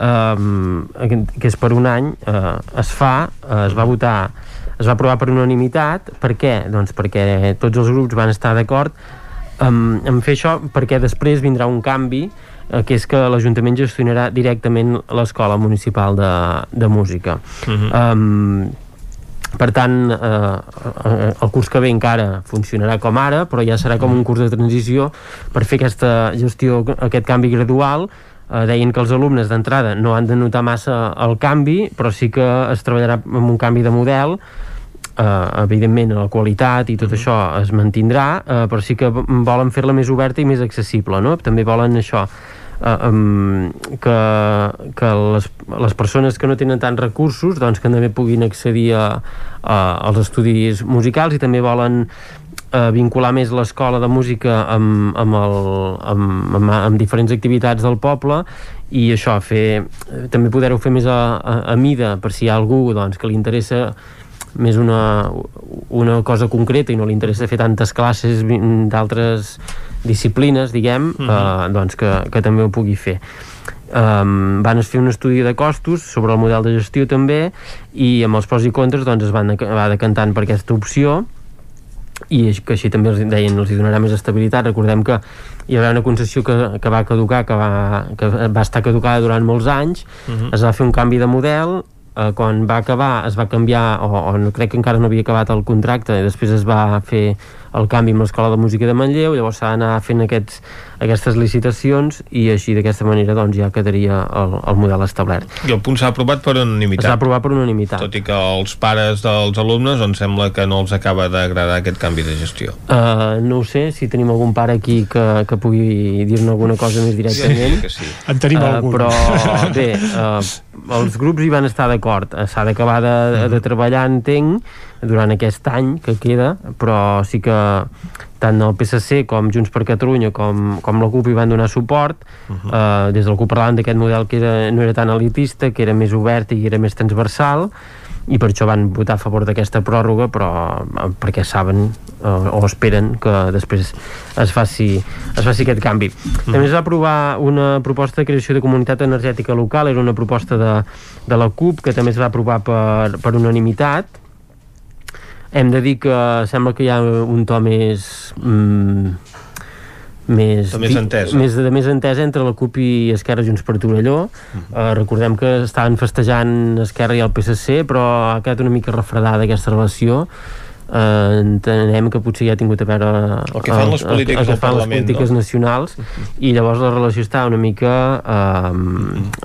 eh, que és per un any, eh, es fa, eh, es va votar, es va aprovar per unanimitat, per què? Doncs perquè tots els grups van estar d'acord en, en fer això, perquè després vindrà un canvi eh, que és que l'Ajuntament gestionarà directament l'Escola Municipal de, de Música. Mhm. um, per tant, eh, eh, el curs que ve encara funcionarà com ara, però ja serà com un curs de transició per fer aquesta gestió, aquest canvi gradual. Eh, deien que els alumnes d'entrada no han de notar massa el canvi, però sí que es treballarà amb un canvi de model, eh, evidentment la qualitat i tot això es mantindrà, eh, però sí que volen fer-la més oberta i més accessible, no? També volen això, eh, um, que, que les, les persones que no tenen tants recursos doncs que també puguin accedir a, a, als estudis musicals i també volen eh, vincular més l'escola de música amb, amb, el, amb, amb, amb diferents activitats del poble i això, fer, eh, també poder-ho fer més a, a, a mida per si hi ha algú doncs, que li interessa més una, una cosa concreta i no li interessa fer tantes classes d'altres disciplines, diguem, Mhm. eh, doncs que, que també ho pugui fer. Um, van fer un estudi de costos sobre el model de gestió també i amb els pros i contres doncs, es van va decantant per aquesta opció i que així també els deien els hi donarà més estabilitat. Recordem que hi haurà una concessió que, que va caducar que va, que va estar caducada durant molts anys. Mhm. es va fer un canvi de model. Eh, quan va acabar es va canviar o, o no, crec que encara no havia acabat el contracte i després es va fer el canvi amb l'Escola de Música de Manlleu llavors s'ha d'anar fent aquests, aquestes licitacions i així d'aquesta manera doncs, ja quedaria el, el model establert I el punt s'ha aprovat per unanimitat. es va aprovar per unanimitat Tot i que els pares dels alumnes doncs sembla que no els acaba d'agradar aquest canvi de gestió. Uh, no ho sé, si tenim algun pare aquí que, que pugui dir-ne alguna cosa més directament. Sí, sí. En tenim Eh, algun. Però bé, uh, els grups hi van estar d'acord. S'ha d'acabar de, de treballar, entenc, durant aquest any que queda, però sí que tant el PSC com Junts per Catalunya com, com la CUP hi van donar suport. Uh -huh. uh, des del CUP parlaven d'aquest model que era, no era tan elitista, que era més obert i era més transversal i per això van votar a favor d'aquesta pròrroga però eh, perquè saben eh, o esperen que després es faci, es faci aquest canvi. També es va aprovar una proposta de creació de comunitat energètica local era una proposta de, de la CUP que també es va aprovar per, per unanimitat hem de dir que sembla que hi ha un to més mm, més, De més entesa. més, de més entesa entre la CUP i Esquerra Junts per Torelló. Uh, recordem que estaven festejant Esquerra i el PSC però ha quedat una mica refredada aquesta relació. Uh, entenem que potser ja ha tingut a veure El que fan les el- polítiques el que al fan les polítiques no? nacionals i llavors la relació està una mica eh,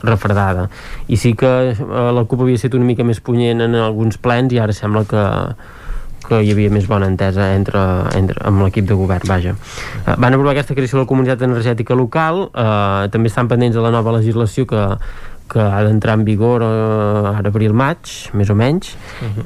refredada. I sí que eh, la CUP havia estat una mica més punyent en alguns plens i ara sembla que que hi havia més bona entesa entre, entre, amb l'equip de govern, vaja. Eh, van aprovar aquesta creació de la comunitat energètica local, eh, també estan pendents de la nova legislació que, que ha d'entrar en vigor eh, ara abril-maig, més o menys,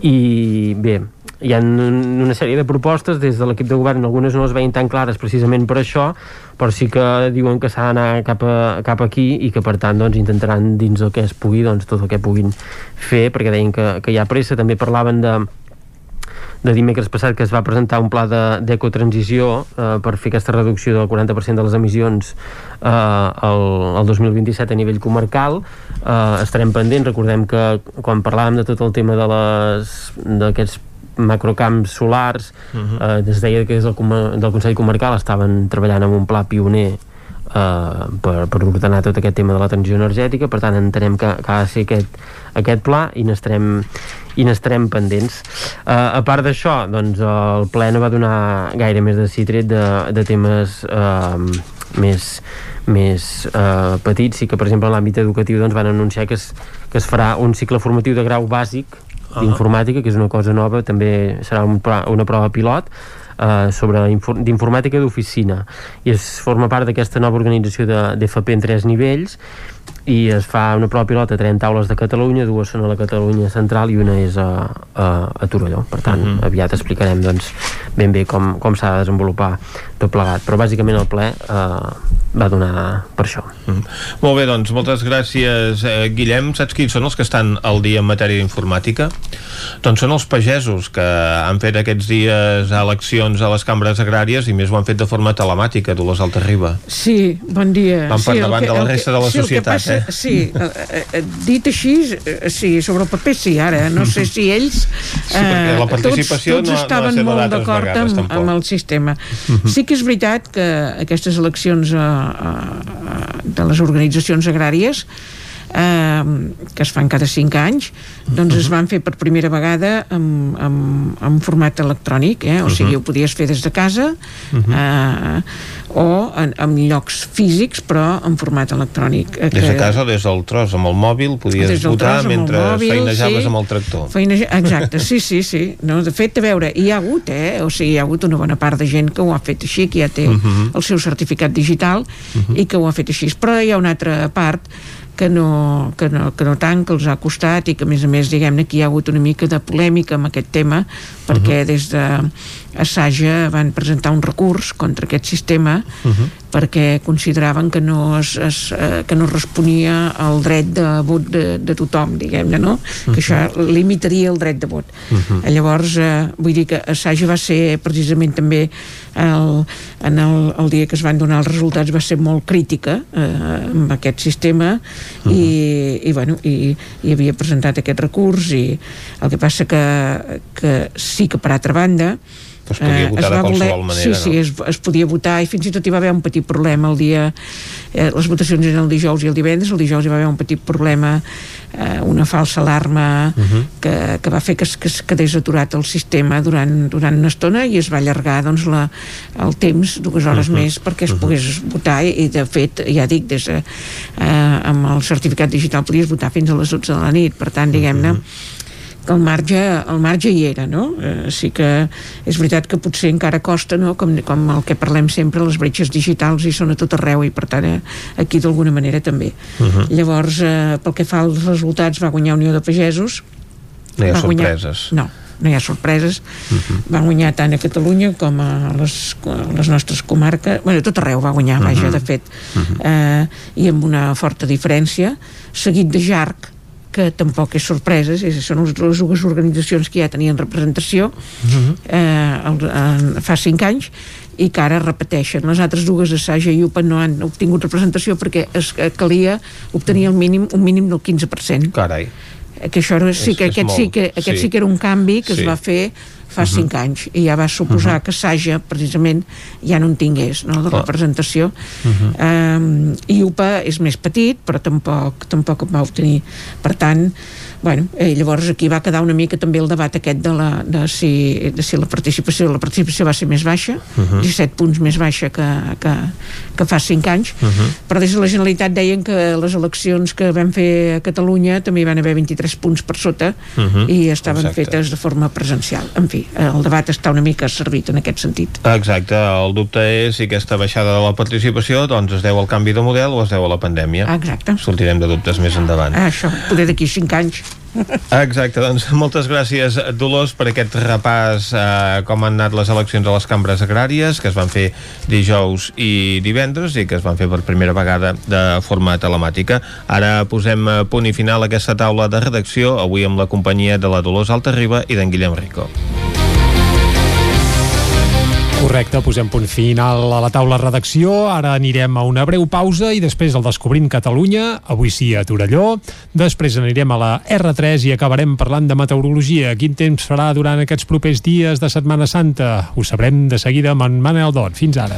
i bé, hi ha un- una sèrie de propostes des de l'equip de govern, algunes no les veien tan clares precisament per això, però sí que diuen que s'ha d'anar cap, a, cap aquí i que per tant doncs, intentaran dins el que es pugui doncs, tot el que puguin fer perquè deien que, que hi ha pressa, també parlaven de de dimecres passat que es va presentar un pla de- d'ecotransició eh, per fer aquesta reducció del 40% de les emissions eh, el, el 2027 a nivell comarcal. Eh, estarem pendents, recordem que quan parlàvem de tot el tema de d'aquests macrocamps solars Mhm. eh, es deia que des del, del Consell Comarcal estaven treballant amb un pla pioner eh, per, per ordenar tot aquest tema de la transició energètica. Per tant entenem que, que ha de ser aquest, aquest pla i n'estarem i n'estarem pendents. Uh, a part d'això, doncs, el ple no va donar gaire més de citret de, de temes uh, més, més uh, petits. Sí que, per exemple, en l'àmbit educatiu doncs, van anunciar que es, que es farà un cicle formatiu de grau bàsic d'informàtica, que és una cosa nova, també serà un, una prova pilot, eh, sobre d'informàtica d'oficina i es forma part d'aquesta nova organització d'FP en tres nivells i es fa una prova pilota a 30 taules de Catalunya, dues són a la Catalunya central i una és a, a, a Torelló per tant uh mhm. -huh. aviat explicarem doncs, ben bé com, com s'ha de desenvolupar tot plegat, però bàsicament el ple eh, va donar per això uh mhm. -huh. Molt bé, doncs moltes gràcies eh, Guillem, saps quins són els que estan al dia en matèria d'informàtica? Doncs són els pagesos que han fet aquests dies eleccions a les cambres agràries i més ho han fet de forma telemàtica, Dolors Altarriba Sí, bon dia Van per sí, davant que, de la resta de la sí, societat passa, eh? Sí, eh, eh, dit així, eh, sí, sobre el paper sí, ara, no sé si ells sí, eh, la participació tots, tots no, estaven no molt d'acord amb, amb el sistema. Mhm. Sí que és veritat que aquestes eleccions a, a, a, de les organitzacions agràries eh, que es fan cada 5 anys doncs es van fer per primera vegada en, en, en format electrònic eh? o sigui, ho podies fer des de casa eh, o en, en llocs físics però en format electrònic eh, des de casa, des del tros, amb el mòbil podies votar tros, mentre mòbil, feinejaves sí. amb el tractor Feineja... exacte, sí, sí, sí no, de fet, a veure, hi ha hagut eh? o sigui, hi ha hagut una bona part de gent que ho ha fet així que ja té uh -huh. el seu certificat digital uh -huh. i que ho ha fet així però hi ha una altra part que no, que, no, que no tant, que els ha costat i que a més a més diguem-ne que hi ha hagut una mica de polèmica amb aquest tema perquè uh -huh. des de Assaja van presentar un recurs contra aquest sistema uh -huh. perquè consideraven que no es, es, eh, que no responia al dret de vot de, de tothom, diguem-ne, no? Uh -huh. Que això limitaria el dret de vot. Uh -huh. Llavors, eh, vull dir que Assaja va ser precisament també el, en el, el dia que es van donar els resultats va ser molt crítica eh, amb aquest sistema uh -huh. i, i, bueno, i, i havia presentat aquest recurs i el que passa que, que sí que per altra banda es podia votar eh, de qualsevol voler, manera, sí, sí, es, es podia votar i fins i tot hi va haver un petit problema el dia, eh, les votacions eren el dijous i el divendres, el dijous hi va haver un petit problema eh, una falsa alarma uh -huh. que, que va fer que es, que es quedés aturat el sistema durant, durant una estona i es va allargar doncs, la, el temps dues hores uh -huh. més perquè es uh -huh. pogués votar i, i de fet, ja dic des de, eh, amb el certificat digital podies votar fins a les 12 de la nit per tant, diguem-ne uh -huh que el marge, el marge hi era, no? Eh, sí que és veritat que potser encara costa, no? Com, com el que parlem sempre, les bretxes digitals hi són a tot arreu i per tant eh, aquí d'alguna manera també. Uh -huh. Llavors, eh, pel que fa als resultats, va guanyar Unió de Pagesos. No hi ha sorpreses. Guanyar, no, no hi ha sorpreses uh -huh. va guanyar tant a Catalunya com a les, a les nostres comarques bueno, tot arreu va guanyar, vaja, uh -huh. de fet uh -huh. eh, i amb una forta diferència seguit de Jarc que tampoc és sorpresa, és, són les dues organitzacions que ja tenien representació uh -huh. eh, el, eh, fa cinc anys i que ara repeteixen. Les altres dues, Assaja i UPA, no han obtingut representació perquè es, eh, calia obtenir el mínim, un mínim del 15%. Carai. Eh, que això és, sí, que és, aquest, molt, sí, que, aquest sí. sí que era un canvi que sí. es va fer fa uh -huh. cinc anys i ja va suposar uh -huh. que Saja precisament ja no en tingués no, de representació uh -huh. um, i UPA és més petit però tampoc, tampoc va obtenir per tant bueno, eh, llavors aquí va quedar una mica també el debat aquest de, la, de, si, de si la participació la participació va ser més baixa uh -huh. 17 punts més baixa que, que, que fa 5 anys uh -huh. però des de la Generalitat deien que les eleccions que vam fer a Catalunya també hi van haver 23 punts per sota uh -huh. i estaven Exacte. fetes de forma presencial en fi, el debat està una mica servit en aquest sentit. Exacte, el dubte és si aquesta baixada de la participació doncs es deu al canvi de model o es deu a la pandèmia. Exacte. Sortirem de dubtes més endavant. Ah, això, poder d'aquí 5 anys. Exacte, doncs moltes gràcies Dolors per aquest repàs eh, com han anat les eleccions a les cambres agràries que es van fer dijous i divendres i que es van fer per primera vegada de forma telemàtica. Ara posem punt i final a aquesta taula de redacció avui amb la companyia de la Dolors Altarriba i d'en Guillem Rico. Correcte, posem punt final a la taula redacció. Ara anirem a una breu pausa i després el Descobrint Catalunya, avui sí a Torelló. Després anirem a la R3 i acabarem parlant de meteorologia. Quin temps farà durant aquests propers dies de Setmana Santa? Ho sabrem de seguida amb en Manel Dot. Fins ara.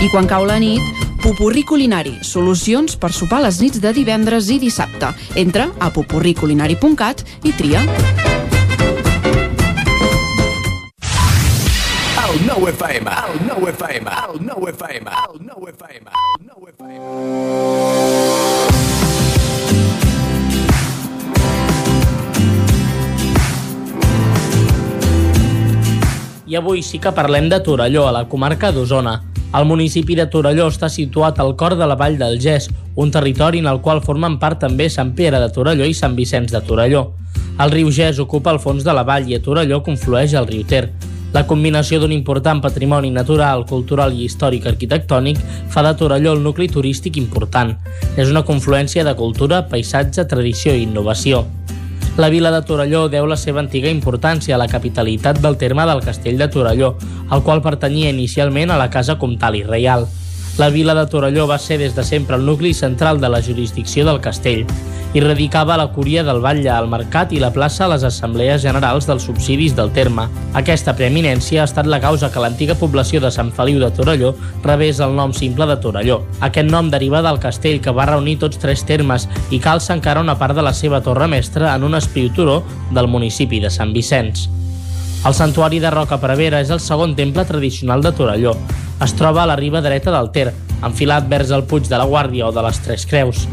I quan cau la nit, Pupurri Culinari, solucions per sopar les nits de divendres i dissabte. Entra a pupurriculinari.cat i tria. El 9 FM, el 9 FM, el 9 FM, el 9 FM, el 9 FM. I avui sí que parlem de Torelló, a la comarca d'Osona. El municipi de Torelló està situat al cor de la vall del Gès, un territori en el qual formen part també Sant Pere de Torelló i Sant Vicenç de Torelló. El riu Gès ocupa el fons de la vall i a Torelló conflueix el riu Ter. La combinació d'un important patrimoni natural, cultural i històric arquitectònic fa de Torelló el nucli turístic important. És una confluència de cultura, paisatge, tradició i innovació. La vila de Torelló deu la seva antiga importància a la capitalitat del terme del castell de Torelló, al qual pertanyia inicialment a la casa comtal i reial. La vila de Torelló va ser des de sempre el nucli central de la jurisdicció del castell i radicava la cúria del Batlle, al mercat i la plaça a les assemblees generals dels subsidis del terme. Aquesta preeminència ha estat la causa que l'antiga població de Sant Feliu de Torelló rebés el nom simple de Torelló. Aquest nom deriva del castell que va reunir tots tres termes i calça encara una part de la seva torre mestra en un espiu turó del municipi de Sant Vicenç. El santuari de Roca Prevera és el segon temple tradicional de Torelló. Es troba a la riba dreta del Ter, enfilat vers el Puig de la Guàrdia o de les Tres Creus.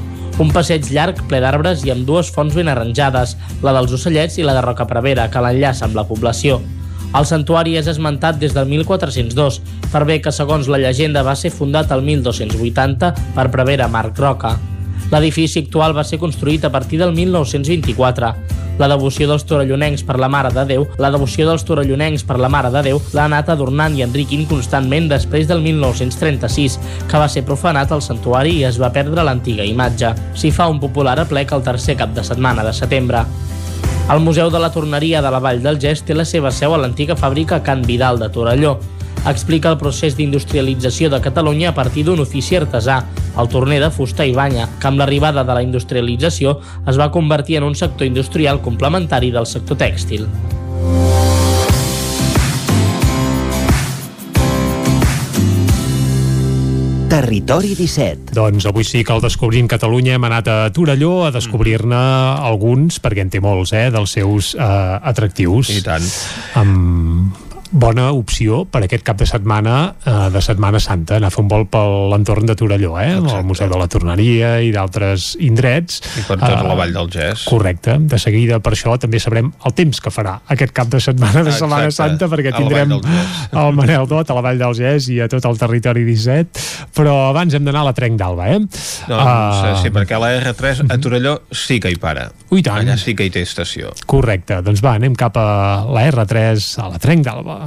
Un passeig llarg ple d'arbres i amb dues fonts ben arranjades, la dels ocellets i la de Roca Prevera, que l'enllaça amb la població. El santuari és esmentat des del 1402, per bé que segons la llegenda va ser fundat el 1280 per Prevera Marc Roca. L'edifici actual va ser construït a partir del 1924. La devoció dels torellonencs per la Mare de Déu, la devoció dels torellonencs per la Mare de Déu l'ha anat adornant i enriquint constantment després del 1936, que va ser profanat el santuari i es va perdre l'antiga imatge. S'hi fa un popular aplec el tercer cap de setmana de setembre. El Museu de la Torneria de la Vall del Gest té la seva seu a l'antiga fàbrica Can Vidal de Torelló. Explica el procés d'industrialització de Catalunya a partir d'un ofici artesà, el torner de fusta i banya, que amb l'arribada de la industrialització es va convertir en un sector industrial complementari del sector tèxtil. Territori 17. Doncs avui sí que al Descobrint Catalunya hem anat a Torelló a descobrir-ne alguns, perquè en té molts, eh, dels seus eh, atractius. I tant. Amb bona opció per aquest cap de setmana eh, de Setmana Santa, anar a fer un vol per l'entorn de Torelló, eh? Exacte. el Museu de la Torneria i d'altres indrets. I per tota la Vall del Gès. Correcte. De seguida, per això, també sabrem el temps que farà aquest cap de setmana de Setmana Santa, perquè tindrem el Manel Dot a la Vall del Gès i a tot el territori 17, però abans hem d'anar a la Trenc d'Alba, eh? Doncs, uh, sí, perquè la R3 a Torelló sí que hi para. Ui, tant. Allà sí que hi té estació. Correcte. Doncs va, anem cap a la R3, a la Trenc d'Alba.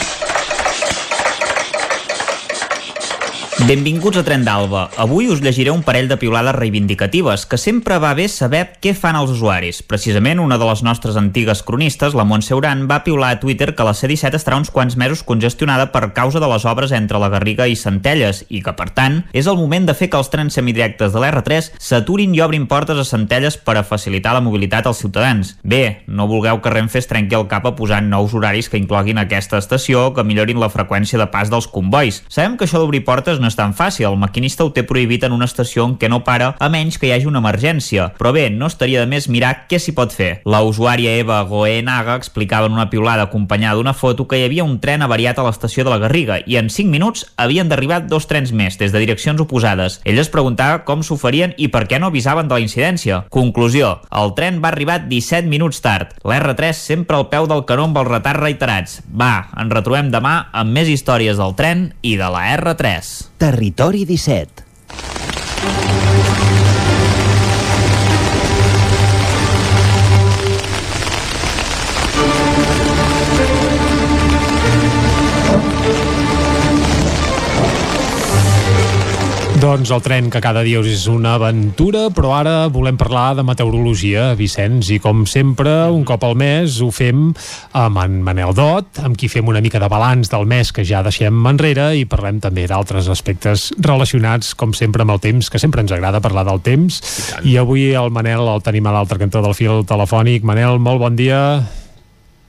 Benvinguts a Tren d'Alba. Avui us llegiré un parell de piulades reivindicatives, que sempre va bé saber què fan els usuaris. Precisament una de les nostres antigues cronistes, la Montse Uran, va piular a Twitter que la C-17 estarà uns quants mesos congestionada per causa de les obres entre la Garriga i Centelles i que, per tant, és el moment de fer que els trens semidirectes de l'R3 s'aturin i obrin portes a Centelles per a facilitar la mobilitat als ciutadans. Bé, no vulgueu que Renfe es trenqui el cap a posar nous horaris que incloguin aquesta estació que millorin la freqüència de pas dels convois. Sabem que això d'obrir portes no és tan fàcil, el maquinista ho té prohibit en una estació en què no para a menys que hi hagi una emergència. Però bé, no estaria de més mirar què s'hi pot fer. La usuària Eva Goenaga explicava en una piulada acompanyada d'una foto que hi havia un tren avariat a l'estació de la Garriga i en 5 minuts havien d'arribar dos trens més des de direccions oposades. Ella es preguntava com s'ho farien i per què no avisaven de la incidència. Conclusió, el tren va arribar 17 minuts tard. L'R3 sempre al peu del canó amb els retards reiterats. Va, ens retrobem demà amb més històries del tren i de la R3. Territori 17. Doncs el tren que cada dia us és una aventura, però ara volem parlar de meteorologia, Vicenç, i com sempre, un cop al mes ho fem amb en Manel Dot, amb qui fem una mica de balanç del mes que ja deixem enrere i parlem també d'altres aspectes relacionats, com sempre, amb el temps, que sempre ens agrada parlar del temps. I, I avui el Manel el tenim a l'altre cantó del fil telefònic. Manel, molt bon dia.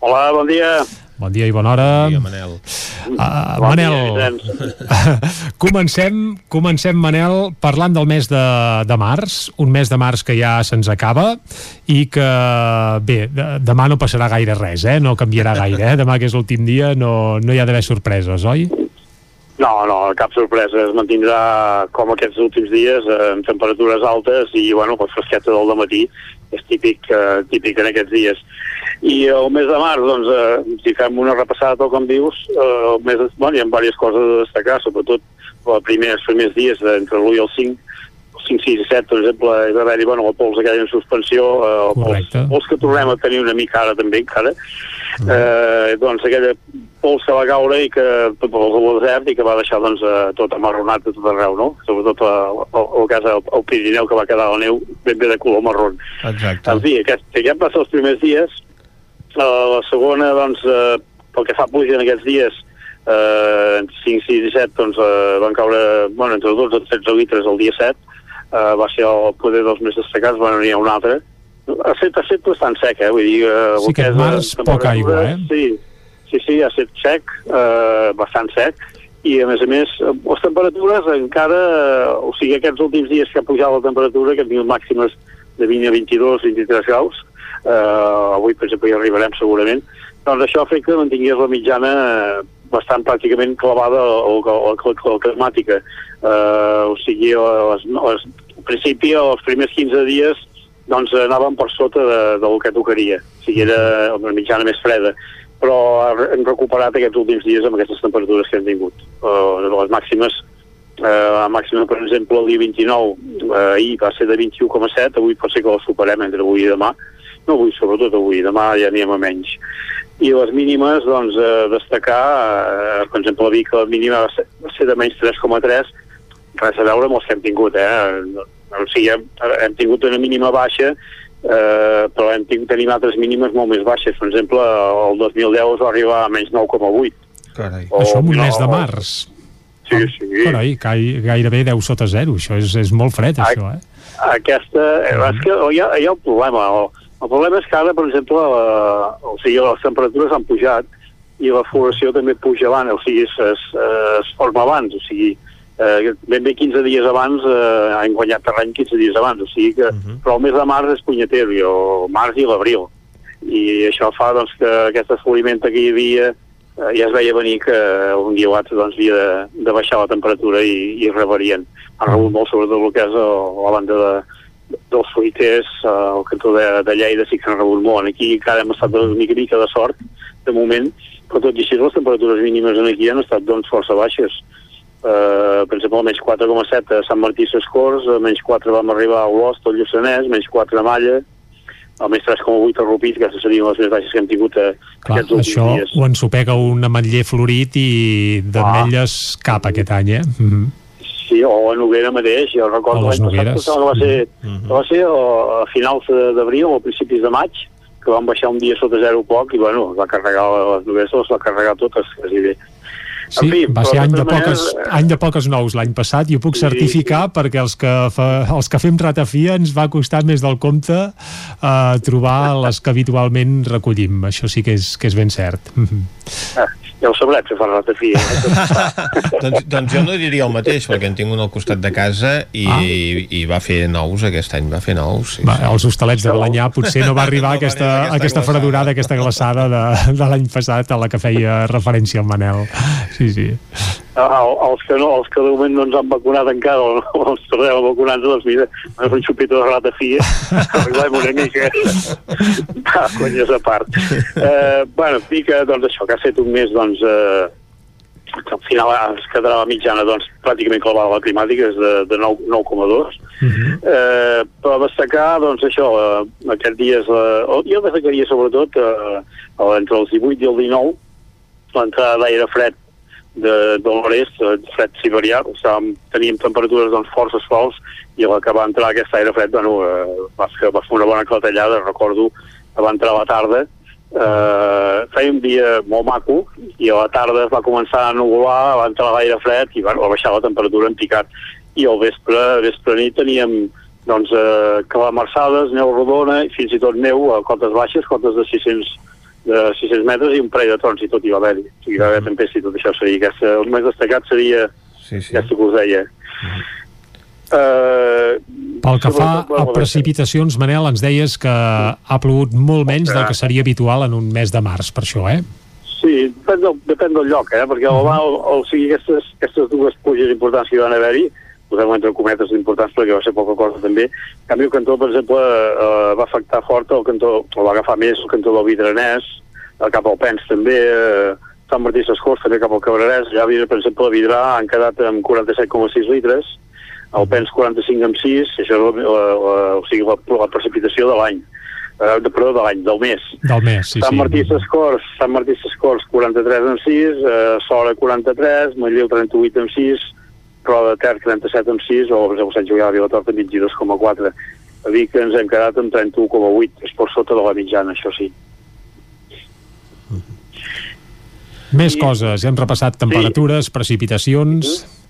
Hola, bon dia. Bon dia i bona hora. Bon dia, Manel. Uh, Bon Manel, dia, comencem, comencem, Manel, parlant del mes de, de març, un mes de març que ja se'ns acaba i que, bé, de, demà no passarà gaire res, eh? no canviarà gaire, eh? demà que és l'últim dia no, no hi ha d'haver sorpreses, oi? No, no, cap sorpresa. Es mantindrà com aquests últims dies, eh, amb temperatures altes i, bueno, la fresqueta del matí és típic, eh, típic en aquests dies. I el mes de març, doncs, eh, si fem una repassada tal com dius, eh, el mes, de- bueno, hi ha diverses coses a destacar, sobretot els primers, els primers dies, eh, entre l'1 i el 5, el 5, 6 i 7, per exemple, hi va haver-hi bueno, el pols aquell en suspensió, eh, el pols, pols que tornem a tenir una mica ara també, encara, eh, doncs aquella pols que va caure i que tot el desert i que va deixar doncs, eh, tot amarronat de tot arreu, no? Sobretot el, el, el cas del el Pirineu que va quedar la neu ben bé de color marron. Exacte. En fi, aquest, aquest va ser els primers dies. Uh, la segona, doncs, uh, pel que fa a pluja en aquests dies, uh, 5, 6 i 7, doncs, uh, van caure, bueno, entre 12 i 13 litres el dia 7. Uh, va ser el poder dels més destacats, bueno, n'hi ha un altre. Ha set, ha set bastant sec, eh? Vull dir, uh, Sí, aquest març, poca aigua, eh? Sí, sí, sí, ha set sec, uh, bastant sec, i a més a més, eh, les temperatures encara, eh, o sigui, aquests últims dies que ha pujat la temperatura, que tingut màximes de 20 a 22, 23 graus, eh, avui per exemple hi arribarem segurament, doncs això ha fet que mantingués la mitjana eh, bastant pràcticament clavada o, o climàtica. Eh, o sigui, les, les, al principi, els primers 15 dies, doncs anàvem per sota de, del que tocaria. O sigui, era una mitjana més freda però hem recuperat aquests últims dies amb aquestes temperatures que hem tingut. Uh, les màximes, uh, la màxima, per exemple, el dia 29, uh, ahir va ser de 21,7, avui pot ser que la superem entre avui i demà, no avui, sobretot avui, demà ja anem a menys. I les mínimes, doncs, eh, destacar, eh, per exemple, a Vic la mínima va ser, va ser de menys 3,3, res a veure amb els que hem tingut, eh? O sigui, hem, hem tingut una mínima baixa, eh, però hem tingut, tenim altres mínimes molt més baixes. Per exemple, el 2010 es va arribar a menys 9,8. Carai. O, Això en un no, mes de març. Sí, sí. Carai, gai, gairebé 10 sota 0. Això és, és molt fred, Ai. això, eh? Aquesta, eh, és que hi ha, hi ha un problema. El, el problema és que ara, per exemple, la, o sigui, les temperatures han pujat i la floració també puja abans, o sigui, es, es, es forma abans, o sigui, eh, ben bé 15 dies abans eh, han guanyat terreny 15 dies abans, o sigui que, uh -huh. però el mes de març és punyetero, i el març i l'abril, i això fa doncs, que aquest assoliment que hi havia eh, ja es veia venir que un dia o altre doncs, havia de, de baixar la temperatura i, i revarien. Han rebut molt sobretot el que és el, la banda de, dels fruiters, eh, el cantó de, de Lleida sí que han rebut molt. Aquí encara hem estat una mica, mica de sort, de moment, però tot i així les temperatures mínimes en aquí han estat doncs, força baixes. Uh, per exemple, menys 4,7 a Sant Martí Sescors, menys 4 vam arribar a Olost, al Lluçanès, menys 4 a Malla, a menys 3,8 a Rupit, que serien les més baixes que hem tingut a, Clar, aquests últims això dies. ho ensopega un ametller florit i d'ametlles cap aquest any, eh? Mm -hmm. Sí, o a Noguera mateix, jo recordo l'any passat que va ser, que va ser a, a finals de- d'abril o a principis de maig, que van baixar un dia sota zero poc i bueno, va carregar les Nogueres, les va carregar totes, quasi bé. Sí, fi, va ser any de, poques, maneres, any de poques nous l'any passat i ho puc certificar perquè els que, fa, els que fem ratafia ens va costar més del compte eh, trobar les que habitualment recollim. Això sí que és, que és ben cert. Ah, ja ho sabrem, fer ratafia. doncs, doncs jo no diria el mateix, perquè en tinc un al costat de casa i, ah. i, i va fer nous aquest any, va fer nous. Sí, Va, els hostalets de Balanyà potser no va arribar No va aquesta, aquesta aquesta fredurada, aquesta glaçada de, de l'any passat a la que feia referència el Manel. Sí, sí. Ah, els que no, els que de moment no ens han vacunat encara o no ens tornem a vacunar doncs mira, és un xupito de ratafia arreglem una mica va, conyes a part. Eh, bueno, que doncs això que ha fet un mes doncs eh, que al final es quedarà la mitjana doncs pràcticament clavada a la climàtica és de, de 9 9,2 eh, però destacar doncs això eh, aquests dies eh, o- jo destacaria sobretot eh, entre els 18 i el 19 l'entrada d'aire fred de, de l'oest, eh, fred siberià, estàvem, teníem temperatures doncs, força sols i a la que va entrar aquest aire fred bueno, eh, va, fer, va fer una bona clatellada, recordo que va entrar a la tarda, eh, feia un dia molt maco i a la tarda es va començar a nuvolar, va entrar l'aire fred i bueno, va baixar la temperatura en picat. I al vespre, vespre nit teníem doncs, eh, calamarsades, neu rodona i fins i tot neu a cotes baixes, cotes de 600 de 600 metres i un parell de trons i tot hi va haver-hi. O sigui, hi va haver tempesta i tot això seria aquesta, el més destacat seria sí, sí. aquesta que us deia. Uh, Pel que fa a precipitacions, Manel, ens deies que ha plogut molt menys del que seria habitual en un mes de març, per això, eh? Sí, depèn del, depèn del lloc, eh? perquè uh -huh. el, o sigui, aquestes, aquestes dues pluges importants que hi van haver-hi, posem entre cometes importants perquè va ser poca cosa també, en canvi el cantó, per exemple, eh, va afectar fort el cantó, o va agafar més el cantó del Vidranès, el cap al Pens també, eh, Sant Martí Sescors també cap al Cabrerès, ja, per exemple, a Vidrà han quedat amb 47,6 litres, el Pens 45 amb 6, això és la, la, la, o sigui, la, la precipitació de l'any, eh, de, perdó, de l'any, del mes. Del mes, sí, Sant sí. Martí Sescors, Sant Martí Sescors 43 amb 6, eh, Sora 43, Manlleu 38 amb 6, Roda de Ter 37,6 o per Sant Julià de Vilatorta 22,4 a Vic ens hem quedat amb 31,8 és per sota de la mitjana, això sí mm -hmm. Més I... coses, hem repassat temperatures, sí. precipitacions... Mm -hmm.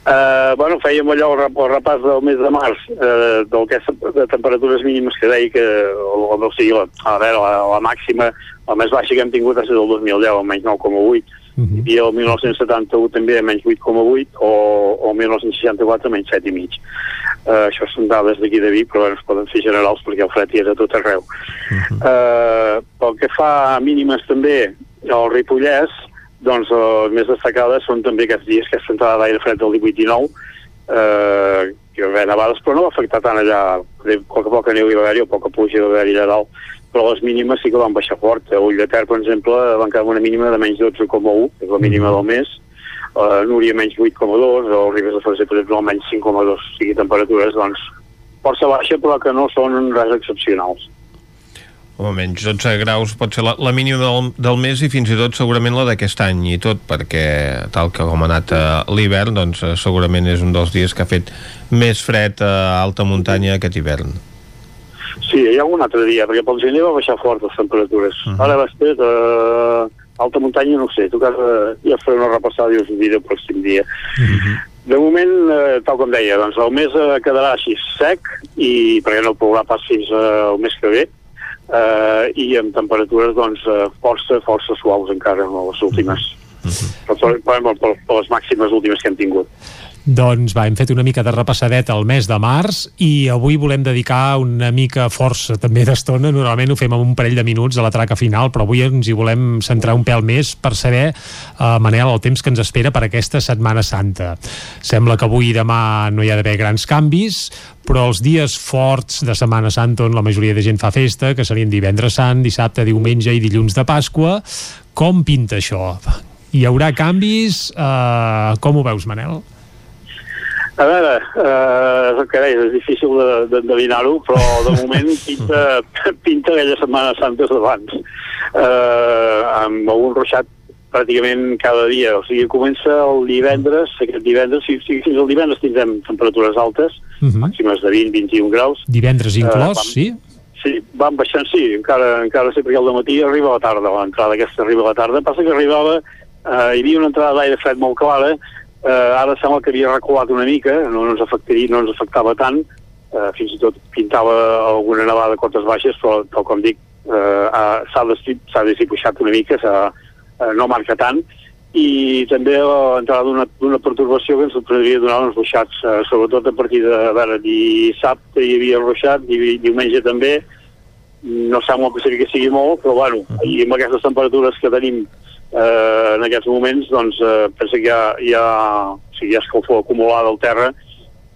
Uh, bueno, fèiem allò el, rep, el repàs del mes de març uh, del que de temperatures mínimes que deia que o, o sigui, la, a veure, la, la màxima la més baixa que hem tingut ha sigut el 2010 almenys 9,8 Uh -huh. i el 1971 també a menys 8,8 o, o el 1964 a menys 7,5 uh, eh, això són dades d'aquí de Vic però bueno, es poden fer generals perquè el fred hi és a tot arreu uh eh, -huh. uh, pel que fa a mínimes també el Ripollès doncs eh, les més destacades són també aquests dies que aquesta entrada d'aire fred del 18 i 9 eh, que va haver nevades però no va afectar tant allà de poc a poc a neu i va haver-hi o poca pluja hi va haver-hi allà dalt però les mínimes sí que van baixar fort. A Ull de Ter, per exemple, van quedar una mínima de menys 12,1, que és la mínima del mes, a Núria menys 8,2, o Ribes de Freser, per exemple, menys 5,2, o sigui, temperatures, doncs, força baixa, però que no són res excepcionals. com a menys 12 graus pot ser la, la mínima del, del mes i fins i tot segurament la d'aquest any i tot perquè tal que com ha anat eh, l'hivern doncs eh, segurament és un dels dies que ha fet més fred a alta muntanya aquest hivern Sí, hi ha un altre dia, perquè pel gener va baixar fort les temperatures. Uh -huh. Ara després, eh, alta muntanya no sé, tu que ja faré una repassada i us ho diré el pròxim dia. Uh -huh. De moment, eh, tal com deia, doncs el mes eh, quedarà així sec, i perquè no plourà pas fins eh, el mes que ve, eh, i amb temperatures doncs, eh, força, força suaus encara, les últimes. Uh -huh. per, per, per, per les màximes últimes que hem tingut. Doncs va, hem fet una mica de repassadet al mes de març i avui volem dedicar una mica força també d'estona, normalment ho fem en un parell de minuts a la traca final, però avui ens hi volem centrar un pèl més per saber, eh, Manel, el temps que ens espera per aquesta Setmana Santa. Sembla que avui i demà no hi ha d'haver grans canvis, però els dies forts de Setmana Santa on la majoria de gent fa festa, que serien divendres sant, dissabte, diumenge i dilluns de Pasqua, com pinta això? Hi haurà canvis? Eh, com ho veus, Manel? A veure, eh, és el que deies, és difícil d'endevinar-ho, però de moment pinta, pinta aquella Setmana Santa d'abans. Eh, amb algun ruixat pràcticament cada dia. O sigui, comença el divendres, aquest divendres, si, si fins al divendres tindrem temperatures altes, uh -huh. màximes de 20-21 graus. Divendres inclòs, uh, vam, sí? Sí, van baixant, sí, encara, encara sempre al matí arriba a la tarda, l'entrada aquesta arriba a la tarda. Passa que arribava, eh, hi havia una entrada d'aire fred molt clara, eh, ara sembla que havia reculat una mica, no ens, afectaria, no ens afectava tant, eh, fins i tot pintava alguna nevada a cotes baixes, però tal com dic, eh, s'ha desipuixat una mica, eh, no marca tant, i també l'entrada d'una perturbació que ens podria donar uns ruixats, eh, sobretot a partir de, a veure, dissabte hi havia ruixat, diumenge també, no sembla que sigui molt, però bueno, i amb aquestes temperatures que tenim eh, en aquests moments doncs, eh, pensa que hi ha, hi ha, o sigui, hi ha escalfor acumulada al terra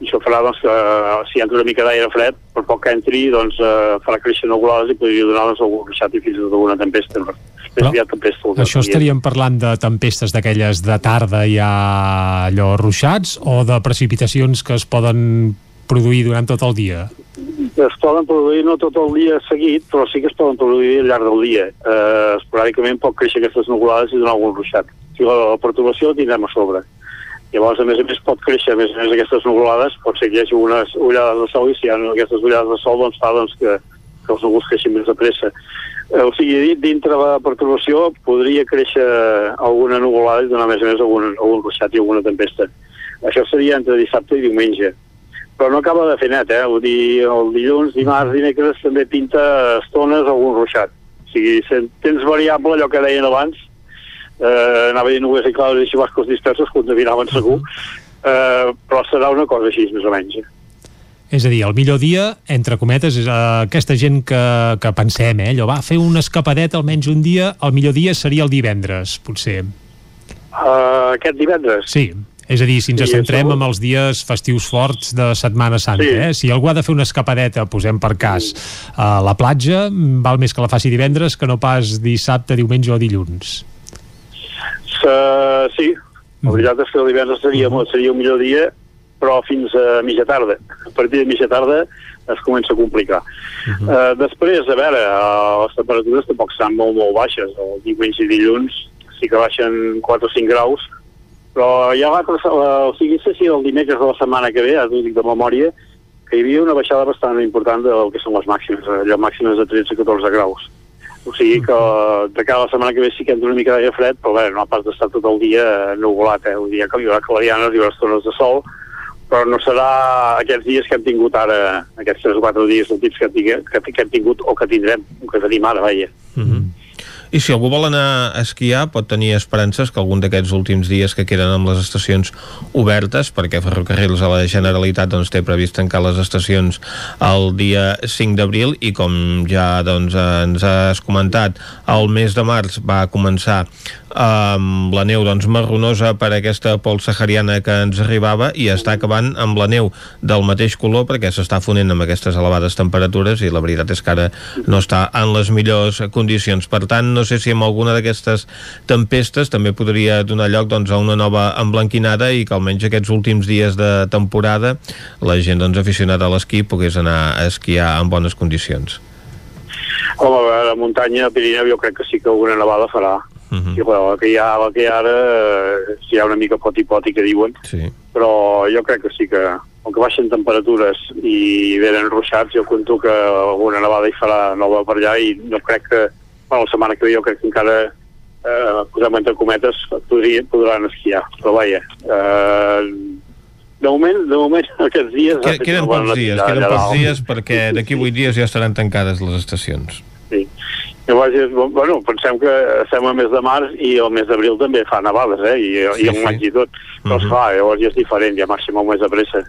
i això farà doncs, que eh, si entra una mica d'aire fred, per poc que entri doncs, eh, farà créixer nuvolades i podria donar doncs, algun ruixat i fins i tot alguna tempesta. Però, tempesta això estaríem parlant de tempestes d'aquelles de tarda ja allò ruixats o de precipitacions que es poden produir durant tot el dia? Es poden produir no tot el dia seguit, però sí que es poden produir al llarg del dia. Eh, esporàdicament pot créixer aquestes nuvolades i donar algun ruixat. Si la, la perturbació la tindrem a sobre. Llavors, a més a més, pot créixer, a més a més, aquestes nuvolades, pot ser que hi hagi unes ullades de sol i si hi ha aquestes ullades de sol, doncs fa doncs, que, que els núvols creixin més de pressa. Eh, o sigui, dintre la perturbació podria créixer alguna nuvolada i donar, a més a més, algun, algun ruixat i alguna tempesta. Això seria entre dissabte i diumenge però no acaba de fer net, eh? Vull dir, el dilluns, dimarts, dimecres també pinta estones algun ruixat. O sigui, tens variable, allò que deien abans, eh, anava dir nubes i claus i xubascos dispersos, contaminaven segur, eh, però serà una cosa així, més o menys. Eh? És a dir, el millor dia, entre cometes, és aquesta gent que, que pensem, eh, allò va fer una escapadeta almenys un dia, el millor dia seria el divendres, potser. Uh, aquest divendres? Sí. És a dir, si ens sí, centrem en els dies festius forts de Setmana Santa, sí. eh? si algú ha de fer una escapadeta, posem per cas, a la platja, val més que la faci divendres que no pas dissabte, diumenge o dilluns. Uh, sí, la veritat és que el divendres seria, seria un millor dia, però fins a mitja tarda. A partir de mitja tarda es comença a complicar. Uh -huh. uh, després, a veure, uh, les temperatures tampoc estan molt, molt baixes. El diumenge i dilluns sí que baixen 4 o 5 graus, però ja l'altre, o sigui, si el dimecres de la setmana que ve, ara t'ho dic de memòria, que hi havia una baixada bastant important del que són les màximes, allò màximes de 13-14 graus. O sigui que de cada setmana que ve sí que entra una mica d'aire fred, però bé, no ha pas d'estar tot el dia nuvolat, eh? Vull dir que hi haurà clarianes, hi haurà estones de sol, però no serà aquests dies que hem tingut ara, aquests 3 o 4 dies últims que, que, que hem tingut o que tindrem, que tenim ara, veia. Mm -hmm. I si algú vol anar a esquiar pot tenir esperances que algun d'aquests últims dies que queden amb les estacions obertes, perquè Ferrocarrils a la Generalitat doncs, té previst tancar les estacions el dia 5 d'abril i com ja doncs, ens has comentat, el mes de març va començar amb la neu doncs, marronosa per aquesta pol sahariana que ens arribava i està acabant amb la neu del mateix color perquè s'està fonent amb aquestes elevades temperatures i la veritat és que ara no està en les millors condicions. Per tant, no sé si amb alguna d'aquestes tempestes també podria donar lloc doncs, a una nova emblanquinada i que almenys aquests últims dies de temporada la gent doncs, aficionada a l'esquí pogués anar a esquiar en bones condicions. Home, a la muntanya, a Pirineu, jo crec que sí que alguna nevada farà. Uh -huh. I, bueno, la que hi ha, la que hi ha ara, eh, si hi ha una mica poti-poti que diuen, sí. però jo crec que sí que, com que baixen temperatures i venen ruixats, jo conto que alguna nevada hi farà nova per allà i no crec que, bueno, la setmana que ve jo crec que encara eh, posem entre cometes, podria, podran esquiar, però vaja, eh, de moment, de moment, aquests dies... Que, queden pocs dies, queden pocs dies perquè d'aquí 8 dies ja estaran tancades les estacions. Sí. Llavors, bueno, pensem que estem al mes de març i el mes d'abril també fa nevades, eh? I, sí, i el maig i tot. Però, uh -huh. esclar, llavors ja és diferent, ja màxim un mes de pressa.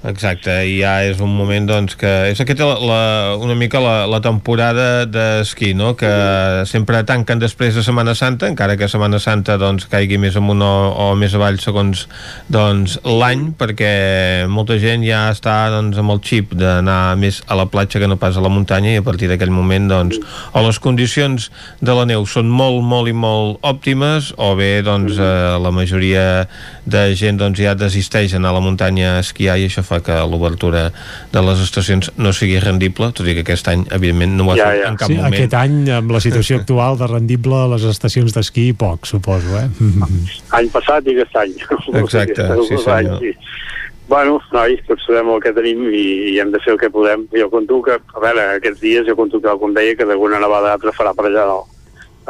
Exacte, i ja és un moment doncs, que és aquesta la, la, una mica la, la temporada d'esquí, no? que sempre tanquen després de Setmana Santa, encara que Setmana Santa doncs, caigui més amunt o, o més avall segons doncs, l'any, perquè molta gent ja està doncs, amb el xip d'anar més a la platja que no pas a la muntanya i a partir d'aquell moment doncs, o les condicions de la neu són molt, molt i molt òptimes o bé doncs, eh, la majoria de gent doncs, ja desisteix anar a la muntanya a esquiar i això fa que l'obertura de les estacions no sigui rendible, tot i que aquest any, evidentment, no ho ha ja, fet ja. en cap sí, moment. Aquest any, amb la situació actual de rendible a les estacions d'esquí, poc, suposo, eh? Any passat i aquest any. Exacte, sí senyor. Anys, sí. Bueno, nois, tots sabem el que tenim i, i hem de fer el que podem. Jo conto que, a veure, aquests dies jo conto que, com deia, que d'alguna nevada altra farà per allà dalt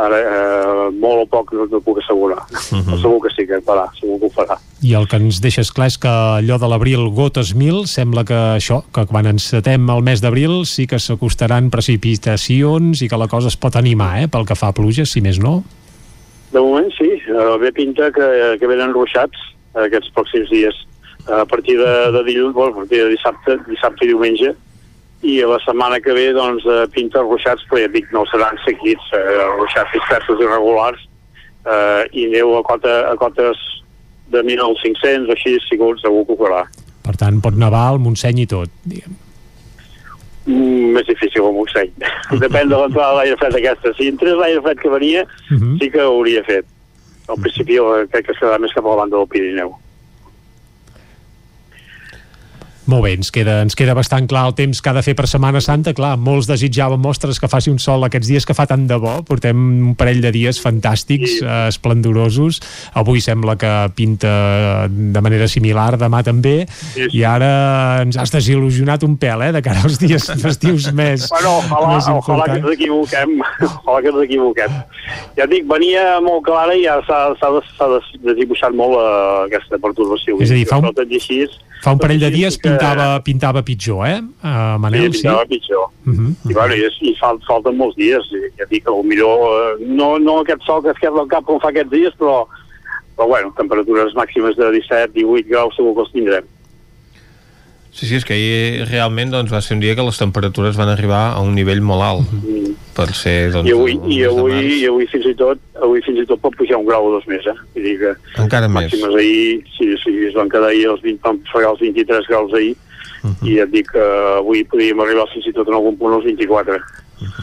ara eh, molt o poc no, no puc assegurar. Uh -huh. segur que sí que farà, segur que ho farà. I el que ens deixes clar és que allò de l'abril gotes mil, sembla que això que quan encetem el mes d'abril sí que s'acostaran precipitacions i que la cosa es pot animar, eh, pel que fa a pluges si més no. De moment sí, eh, bé pinta que, que venen ruixats aquests pròxims dies. A partir de, de dilluns, bueno, a partir de dissabte, dissabte i diumenge i la setmana que ve doncs, eh, pinta ruixats, però ja dic, no seran seguits, eh, ruixats dispersos irregulars eh, i neu a, cota, a cotes de 1.500 o així, segur, segur que ho farà. Per tant, pot nevar al Montseny i tot, diguem. Mm, més difícil el Montseny. Depèn de l'entrada de l'aire fred aquesta. Si entrés l'aire fred que venia, uh mhm. -huh. sí que ho hauria fet. Al principi crec que es quedarà més cap a la banda del Pirineu. Molt bé, ens queda, ens queda bastant clar el temps que ha de fer per Setmana Santa. Clar, molts desitjaven mostres que faci un sol aquests dies que fa tant de bo. Portem un parell de dies fantàstics, sí. eh, esplendorosos. Avui sembla que pinta de manera similar, demà també. Sí. I ara ens has desil·lusionat un pèl, eh, de cara als dies festius més Bueno, ojalà, més ojalà que ens equivoquem. Ojalà que ens equivoquem. Ja dic, venia molt clara i ja s'ha desdibuixat molt uh, aquesta perturbació. És a dir, fa un, fa un parell de dies que pintava, pintava pitjor, eh, uh, Manel? Sí, pintava sí? pitjor. Uh -huh. I, bueno, i, i fal, falten molts dies. Ja dic que millor, uh, no, no aquest sol que es queda al cap com fa aquests dies, però, però bueno, temperatures màximes de 17, 18 graus segur que els tindrem. Sí, sí, és que ahir realment doncs, va ser un dia que les temperatures van arribar a un nivell molt alt mm. Per ser doncs, I avui, i avui, i avui fins i tot avui fins i tot pot pujar un grau o dos més eh? Vull dir que encara més ahir, sí, sí, es van quedar ahir els 20, van fregar els 23 graus ahir uh -huh. i et dic que avui podríem arribar fins i tot en algun punt als 24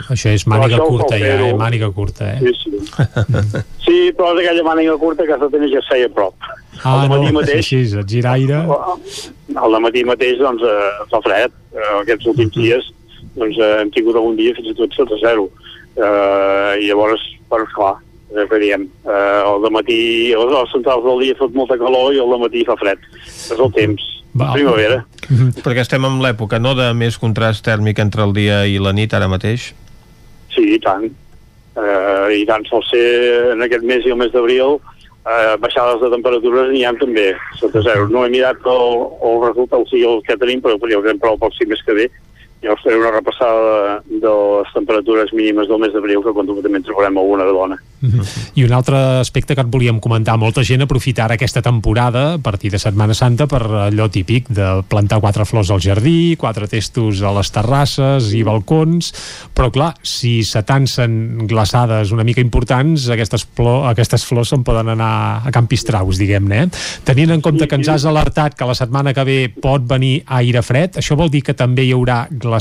això és màniga curta ja, eh? Màniga curta, eh? Sí, sí. sí, però és aquella màniga curta que s'ha tenir ja feia a prop. Ah, no, mateix, així, et giraire... Al matí mateix, doncs, eh, fa fred. Eh, aquests últims uh -huh. dies, doncs, eh, hem tingut algun dia fins i tot sota zero. Eh, I llavors, per clar, eh, que diem, eh, al matí, a les centrals del dia fa molta calor i al matí fa fred. És el temps. Va, primavera. Perquè estem en l'època, no?, de més contrast tèrmic entre el dia i la nit ara mateix? Sí, i tant. Uh, I tant sol ser en aquest mes i el mes d'abril uh, baixades de temperatures n'hi ha també, sota zero. No he mirat el, el resultat, o sigui, el que tenim, però tenim prou poc si més que bé, ja us faré una repassada de, de les temperatures mínimes del mes d'abril, que quan també trobarem alguna de bona. Mm -hmm. I un altre aspecte que et volíem comentar, molta gent aprofitarà aquesta temporada a partir de Setmana Santa per allò típic de plantar quatre flors al jardí, quatre testos a les terrasses i balcons, però clar, si s'atansen glaçades una mica importants, aquestes, flor, aquestes flors se'n poden anar a Campistraus, diguem-ne. Eh? Tenint en compte que ens has alertat que la setmana que ve pot venir aire fred, això vol dir que també hi haurà glaçades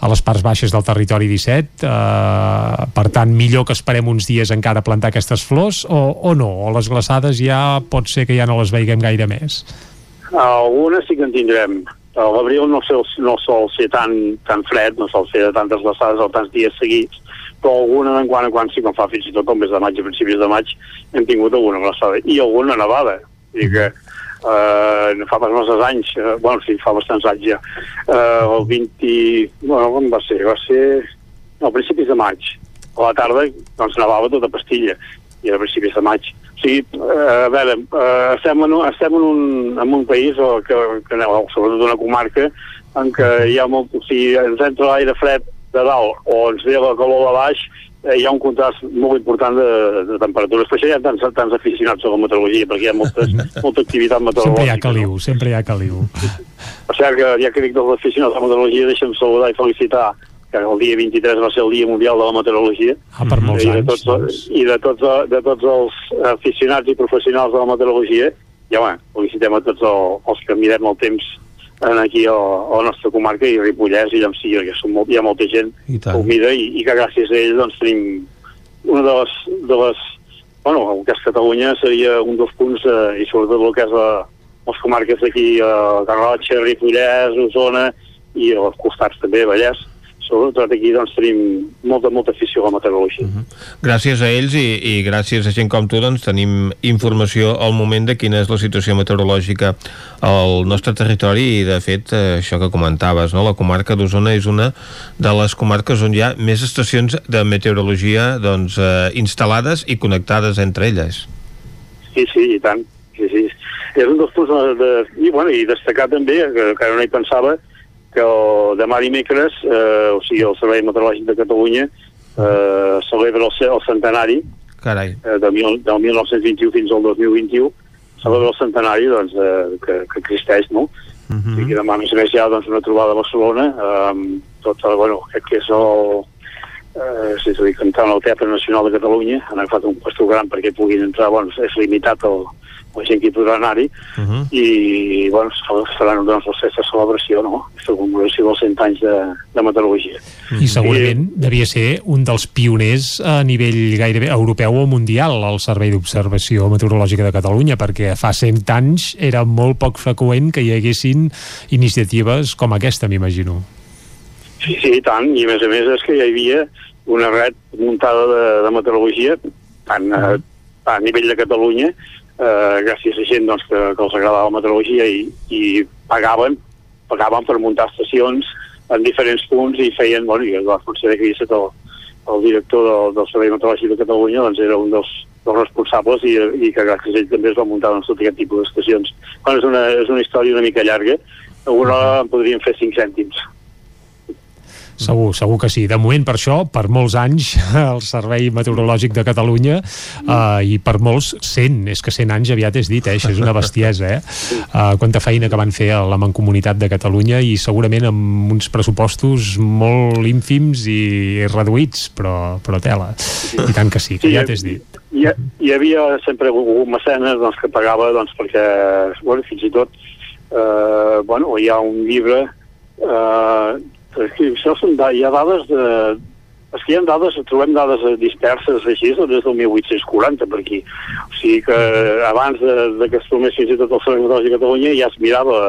a les parts baixes del territori 17, eh, per tant, millor que esperem uns dies encara plantar aquestes flors o, o no? O les glaçades ja pot ser que ja no les veiguem gaire més? Algunes sí que en tindrem, a l'abril no, sol, no sol ser tan, tan fred, no sol ser de tantes glaçades o tants dies seguits, però alguna de quan a quan sí que fa fins i tot el mes de maig, a principis de maig, hem tingut alguna glaçada i alguna nevada. Dir que eh, fa massa anys, eh, bueno, sí, fa bastants anys ja, eh, el 20... Bueno, com va ser? Va ser no, a principis de maig. A la tarda, doncs, nevava tota pastilla, i a principis de maig. O sigui, eh, a veure, eh, estem, en, un- estem en, un, en un país, o que, que, o sobretot una comarca, en què hi ha molt... O sigui, ens entra l'aire fred de dalt o ens ve la calor de baix, hi ha un contrast molt important de, de temperatures. Per això hi ha tants, tants aficionats a la meteorologia, perquè hi ha moltes, molta activitat Sempre hi ha meteorològica. caliu, sempre hi ha caliu. Per cert, que ja que dic dels aficionats a la meteorologia, deixa'm saludar i felicitar que el dia 23 va ser el Dia Mundial de la Meteorologia. Ah, per molts I de anys, tots, I de tots, de tots els aficionats i professionals de la meteorologia, ja home, felicitem a tots el, els que mirem el temps en aquí a, a la nostra comarca i a Ripollès i Llamcí, que són molt, hi ha molta gent I que ho mira i, i que gràcies a ells doncs, tenim una de les, de les bueno, el és Catalunya seria un dels punts eh, i sobretot el és la, les comarques d'aquí, eh, Garrotxa, Ripollès, Osona i als costats també, Vallès sobretot aquí doncs tenim molta, molta afició a la meteorologia. Gràcies a ells i, i gràcies a gent com tu doncs tenim informació al moment de quina és la situació meteorològica al nostre territori i de fet eh, això que comentaves, no? la comarca d'Osona és una de les comarques on hi ha més estacions de meteorologia doncs, eh, instal·lades i connectades entre elles. Sí, sí, i tant. Sí, sí. És un dels punts de, de, i, bueno, i destacar també, que, que ara no hi pensava, que el, demà dimecres, eh, o sigui, el Servei Meteorològic de Catalunya eh, celebra el, el centenari Carai. eh, del, mil, del 1921 fins al 2021, celebra el centenari doncs, eh, que, que existeix, no? Mm -hmm. I demà, a més a més, hi ha doncs, una trobada a Barcelona, eh, amb tot, el, bueno, crec que és el, eh, és a dir, cantant al Teatre Nacional de Catalunya, han agafat un pastor gran perquè puguin entrar, bueno, és limitat el, la gent que hi podrà anar-hi, Uh -huh. i bueno, es faran doncs, aquesta celebració, no? aquesta commemoració dels 100 anys de, de meteorologia. I segurament devia ser un dels pioners a nivell gairebé europeu o mundial al Servei d'Observació Meteorològica de Catalunya, perquè fa 100 anys era molt poc freqüent que hi haguessin iniciatives com aquesta, m'imagino. Sí, sí, i tant, i a més a més és que hi havia una red muntada de, de meteorologia tant a, a nivell de Catalunya eh, gràcies a gent doncs, que, que els agradava la meteorologia i, i pagaven pagaven per muntar estacions en diferents punts i feien, bueno, i la Fonseca que el, el director del, del Servei Meteorològic de Catalunya doncs era un dels, dels responsables i, i que gràcies a ell també es va muntar doncs, tot aquest tipus d'estacions. Bueno, és, una, és una història una mica llarga, alguna en podríem fer 5 cèntims. Segur, segur que sí. De moment, per això, per molts anys, el Servei Meteorològic de Catalunya uh, i per molts, 100, és que 100 anys aviat és dit, eh? això és una bestiesa, eh? Uh, quanta feina que van fer a la Mancomunitat de Catalunya i segurament amb uns pressupostos molt ínfims i reduïts, però, però tela. I tant que sí, que aviat és dit. hi, hi havia sempre algun mecenes doncs, que pagava doncs, perquè bueno, fins i tot eh, bueno, hi ha un llibre eh, això són da hi ha dades de és que hi ha dades, trobem dades disperses així des del 1840 per aquí. O sigui que abans de, de que es formés fins i tot el Servei Meteorològic de Catalunya ja es mirava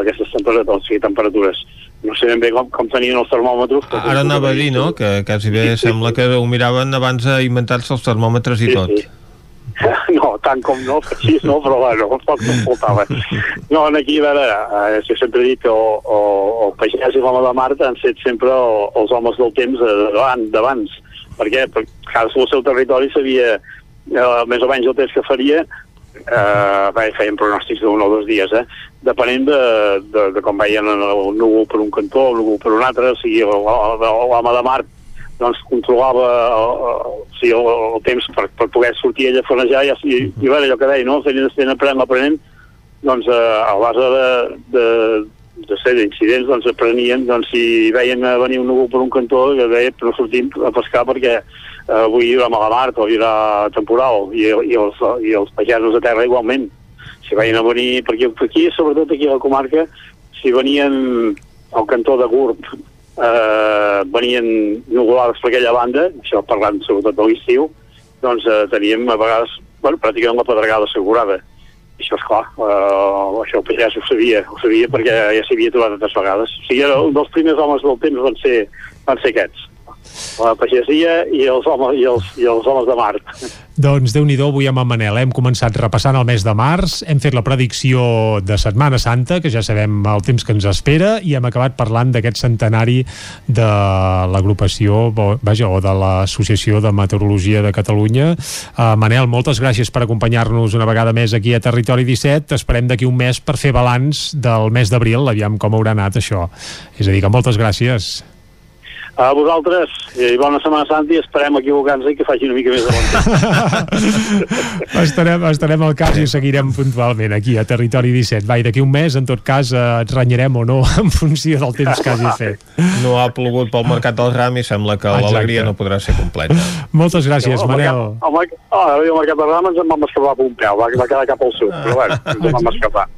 aquestes temperatures, o sigui, temperatures. No sé ben bé com, com tenien els termòmetres. Ara anava a dir, no?, que quasi bé sembla que ho miraven abans d'inventar-se els termòmetres i Sí, tot. sí. No, tant com no, així no, però bueno, poc no faltava. No, aquí, a veure, eh, sempre he dit que o, el pagès i l'home de Mart han set sempre o, els homes del temps eh, d'abans, d'abans. Per? Perquè cadascú al seu territori sabia eh, més o menys el temps que faria eh, bé, feien pronòstics d'un o dos dies, eh? depenent de, de, de com veien el núvol per un cantó, el núvol per un altre, o sigui, l'home de Mart doncs controlava el, el, sigui, el, el temps per, per poder sortir ella a fanejar i, i, i a veure allò que deia, no? Fent estent aprenent, aprenent, doncs eh, a base de, de, de ser d'incidents, doncs aprenien, doncs si veien a venir un núvol per un cantó, que deia, no sortim a pescar perquè eh, avui hi haurà mala mar o hi haurà temporal, i, i, els, i els pagesos a terra igualment. Si veien a venir, perquè aquí, sobretot aquí a la comarca, si venien al cantó de Gurb, eh, venien nuvolades per aquella banda, això parlant sobretot de l'estiu, doncs eh, teníem a vegades, bueno, pràcticament la pedregada assegurada. això és clar, uh, això el pagès ho sabia, ho sabia perquè ja s'hi havia trobat altres vegades. O sigui, un dels primers homes del temps van ser, van ser aquests la pagesia i els homes, i els, i els homes de Mart. Doncs déu nhi avui amb en Manel. Hem començat repassant el mes de març, hem fet la predicció de Setmana Santa, que ja sabem el temps que ens espera, i hem acabat parlant d'aquest centenari de l'agrupació, vaja, o de l'Associació de Meteorologia de Catalunya. Uh, Manel, moltes gràcies per acompanyar-nos una vegada més aquí a Territori 17. Esperem d'aquí un mes per fer balanç del mes d'abril, aviam com haurà anat això. És a dir, que moltes gràcies. A vosaltres, i bona Setmana Santa i esperem equivocar-nos i que faci una mica més de bon temps. estarem, estarem al cas i seguirem puntualment aquí a Territori 17. Vai, d'aquí un mes, en tot cas, eh, et renyarem o no en funció del temps que hagi fet. No ha plogut pel Mercat del Ram i sembla que l'alegria no podrà ser completa. Moltes gràcies, el Manel. El, mercat, el, oh, el mercat del Ram ens en vam escapar per un peu, va, va quedar cap al sud, però bueno, ens en vam escapar.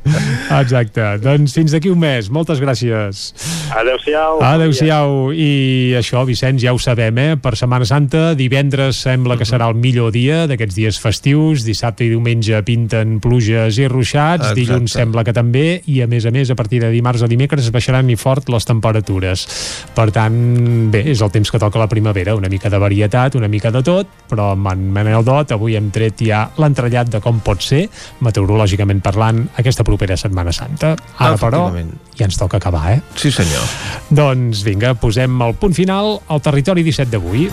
Exacte. Doncs fins d'aquí un mes. Moltes gràcies. Adéu-siau. Adéu-siau. I això, Vicenç, ja ho sabem, eh? Per Setmana Santa, divendres sembla que serà el millor dia d'aquests dies festius, dissabte i diumenge pinten pluges i ruixats, Exacte. dilluns sembla que també, i a més a més, a partir de dimarts o dimecres baixaran i fort les temperatures. Per tant, bé, és el temps que toca la primavera, una mica de varietat, una mica de tot, però amb en Manel Dot avui hem tret ja l'entrellat de com pot ser, meteorològicament parlant, aquesta propera Setmana Santa. Ara, però, ja ens toca acabar, eh? Sí, senyor. Doncs vinga, posem el punt final al territori 17 d'avui.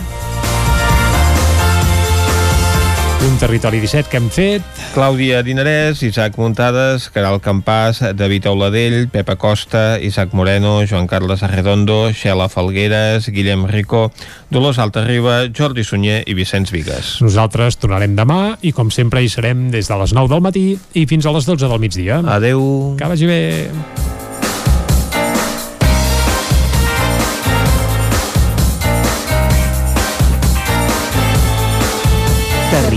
Un territori 17 que hem fet. Clàudia Dinarès, Isaac Muntades, Caral Campàs, David Auladell, Pepa Costa, Isaac Moreno, Joan Carles Arredondo, Xela Falgueres, Guillem Rico, Dolors Altarriba, Jordi Sunyer i Vicenç Vigues. Nosaltres tornarem demà i com sempre hi serem des de les 9 del matí i fins a les 12 del migdia. Adeu. Que vagi bé.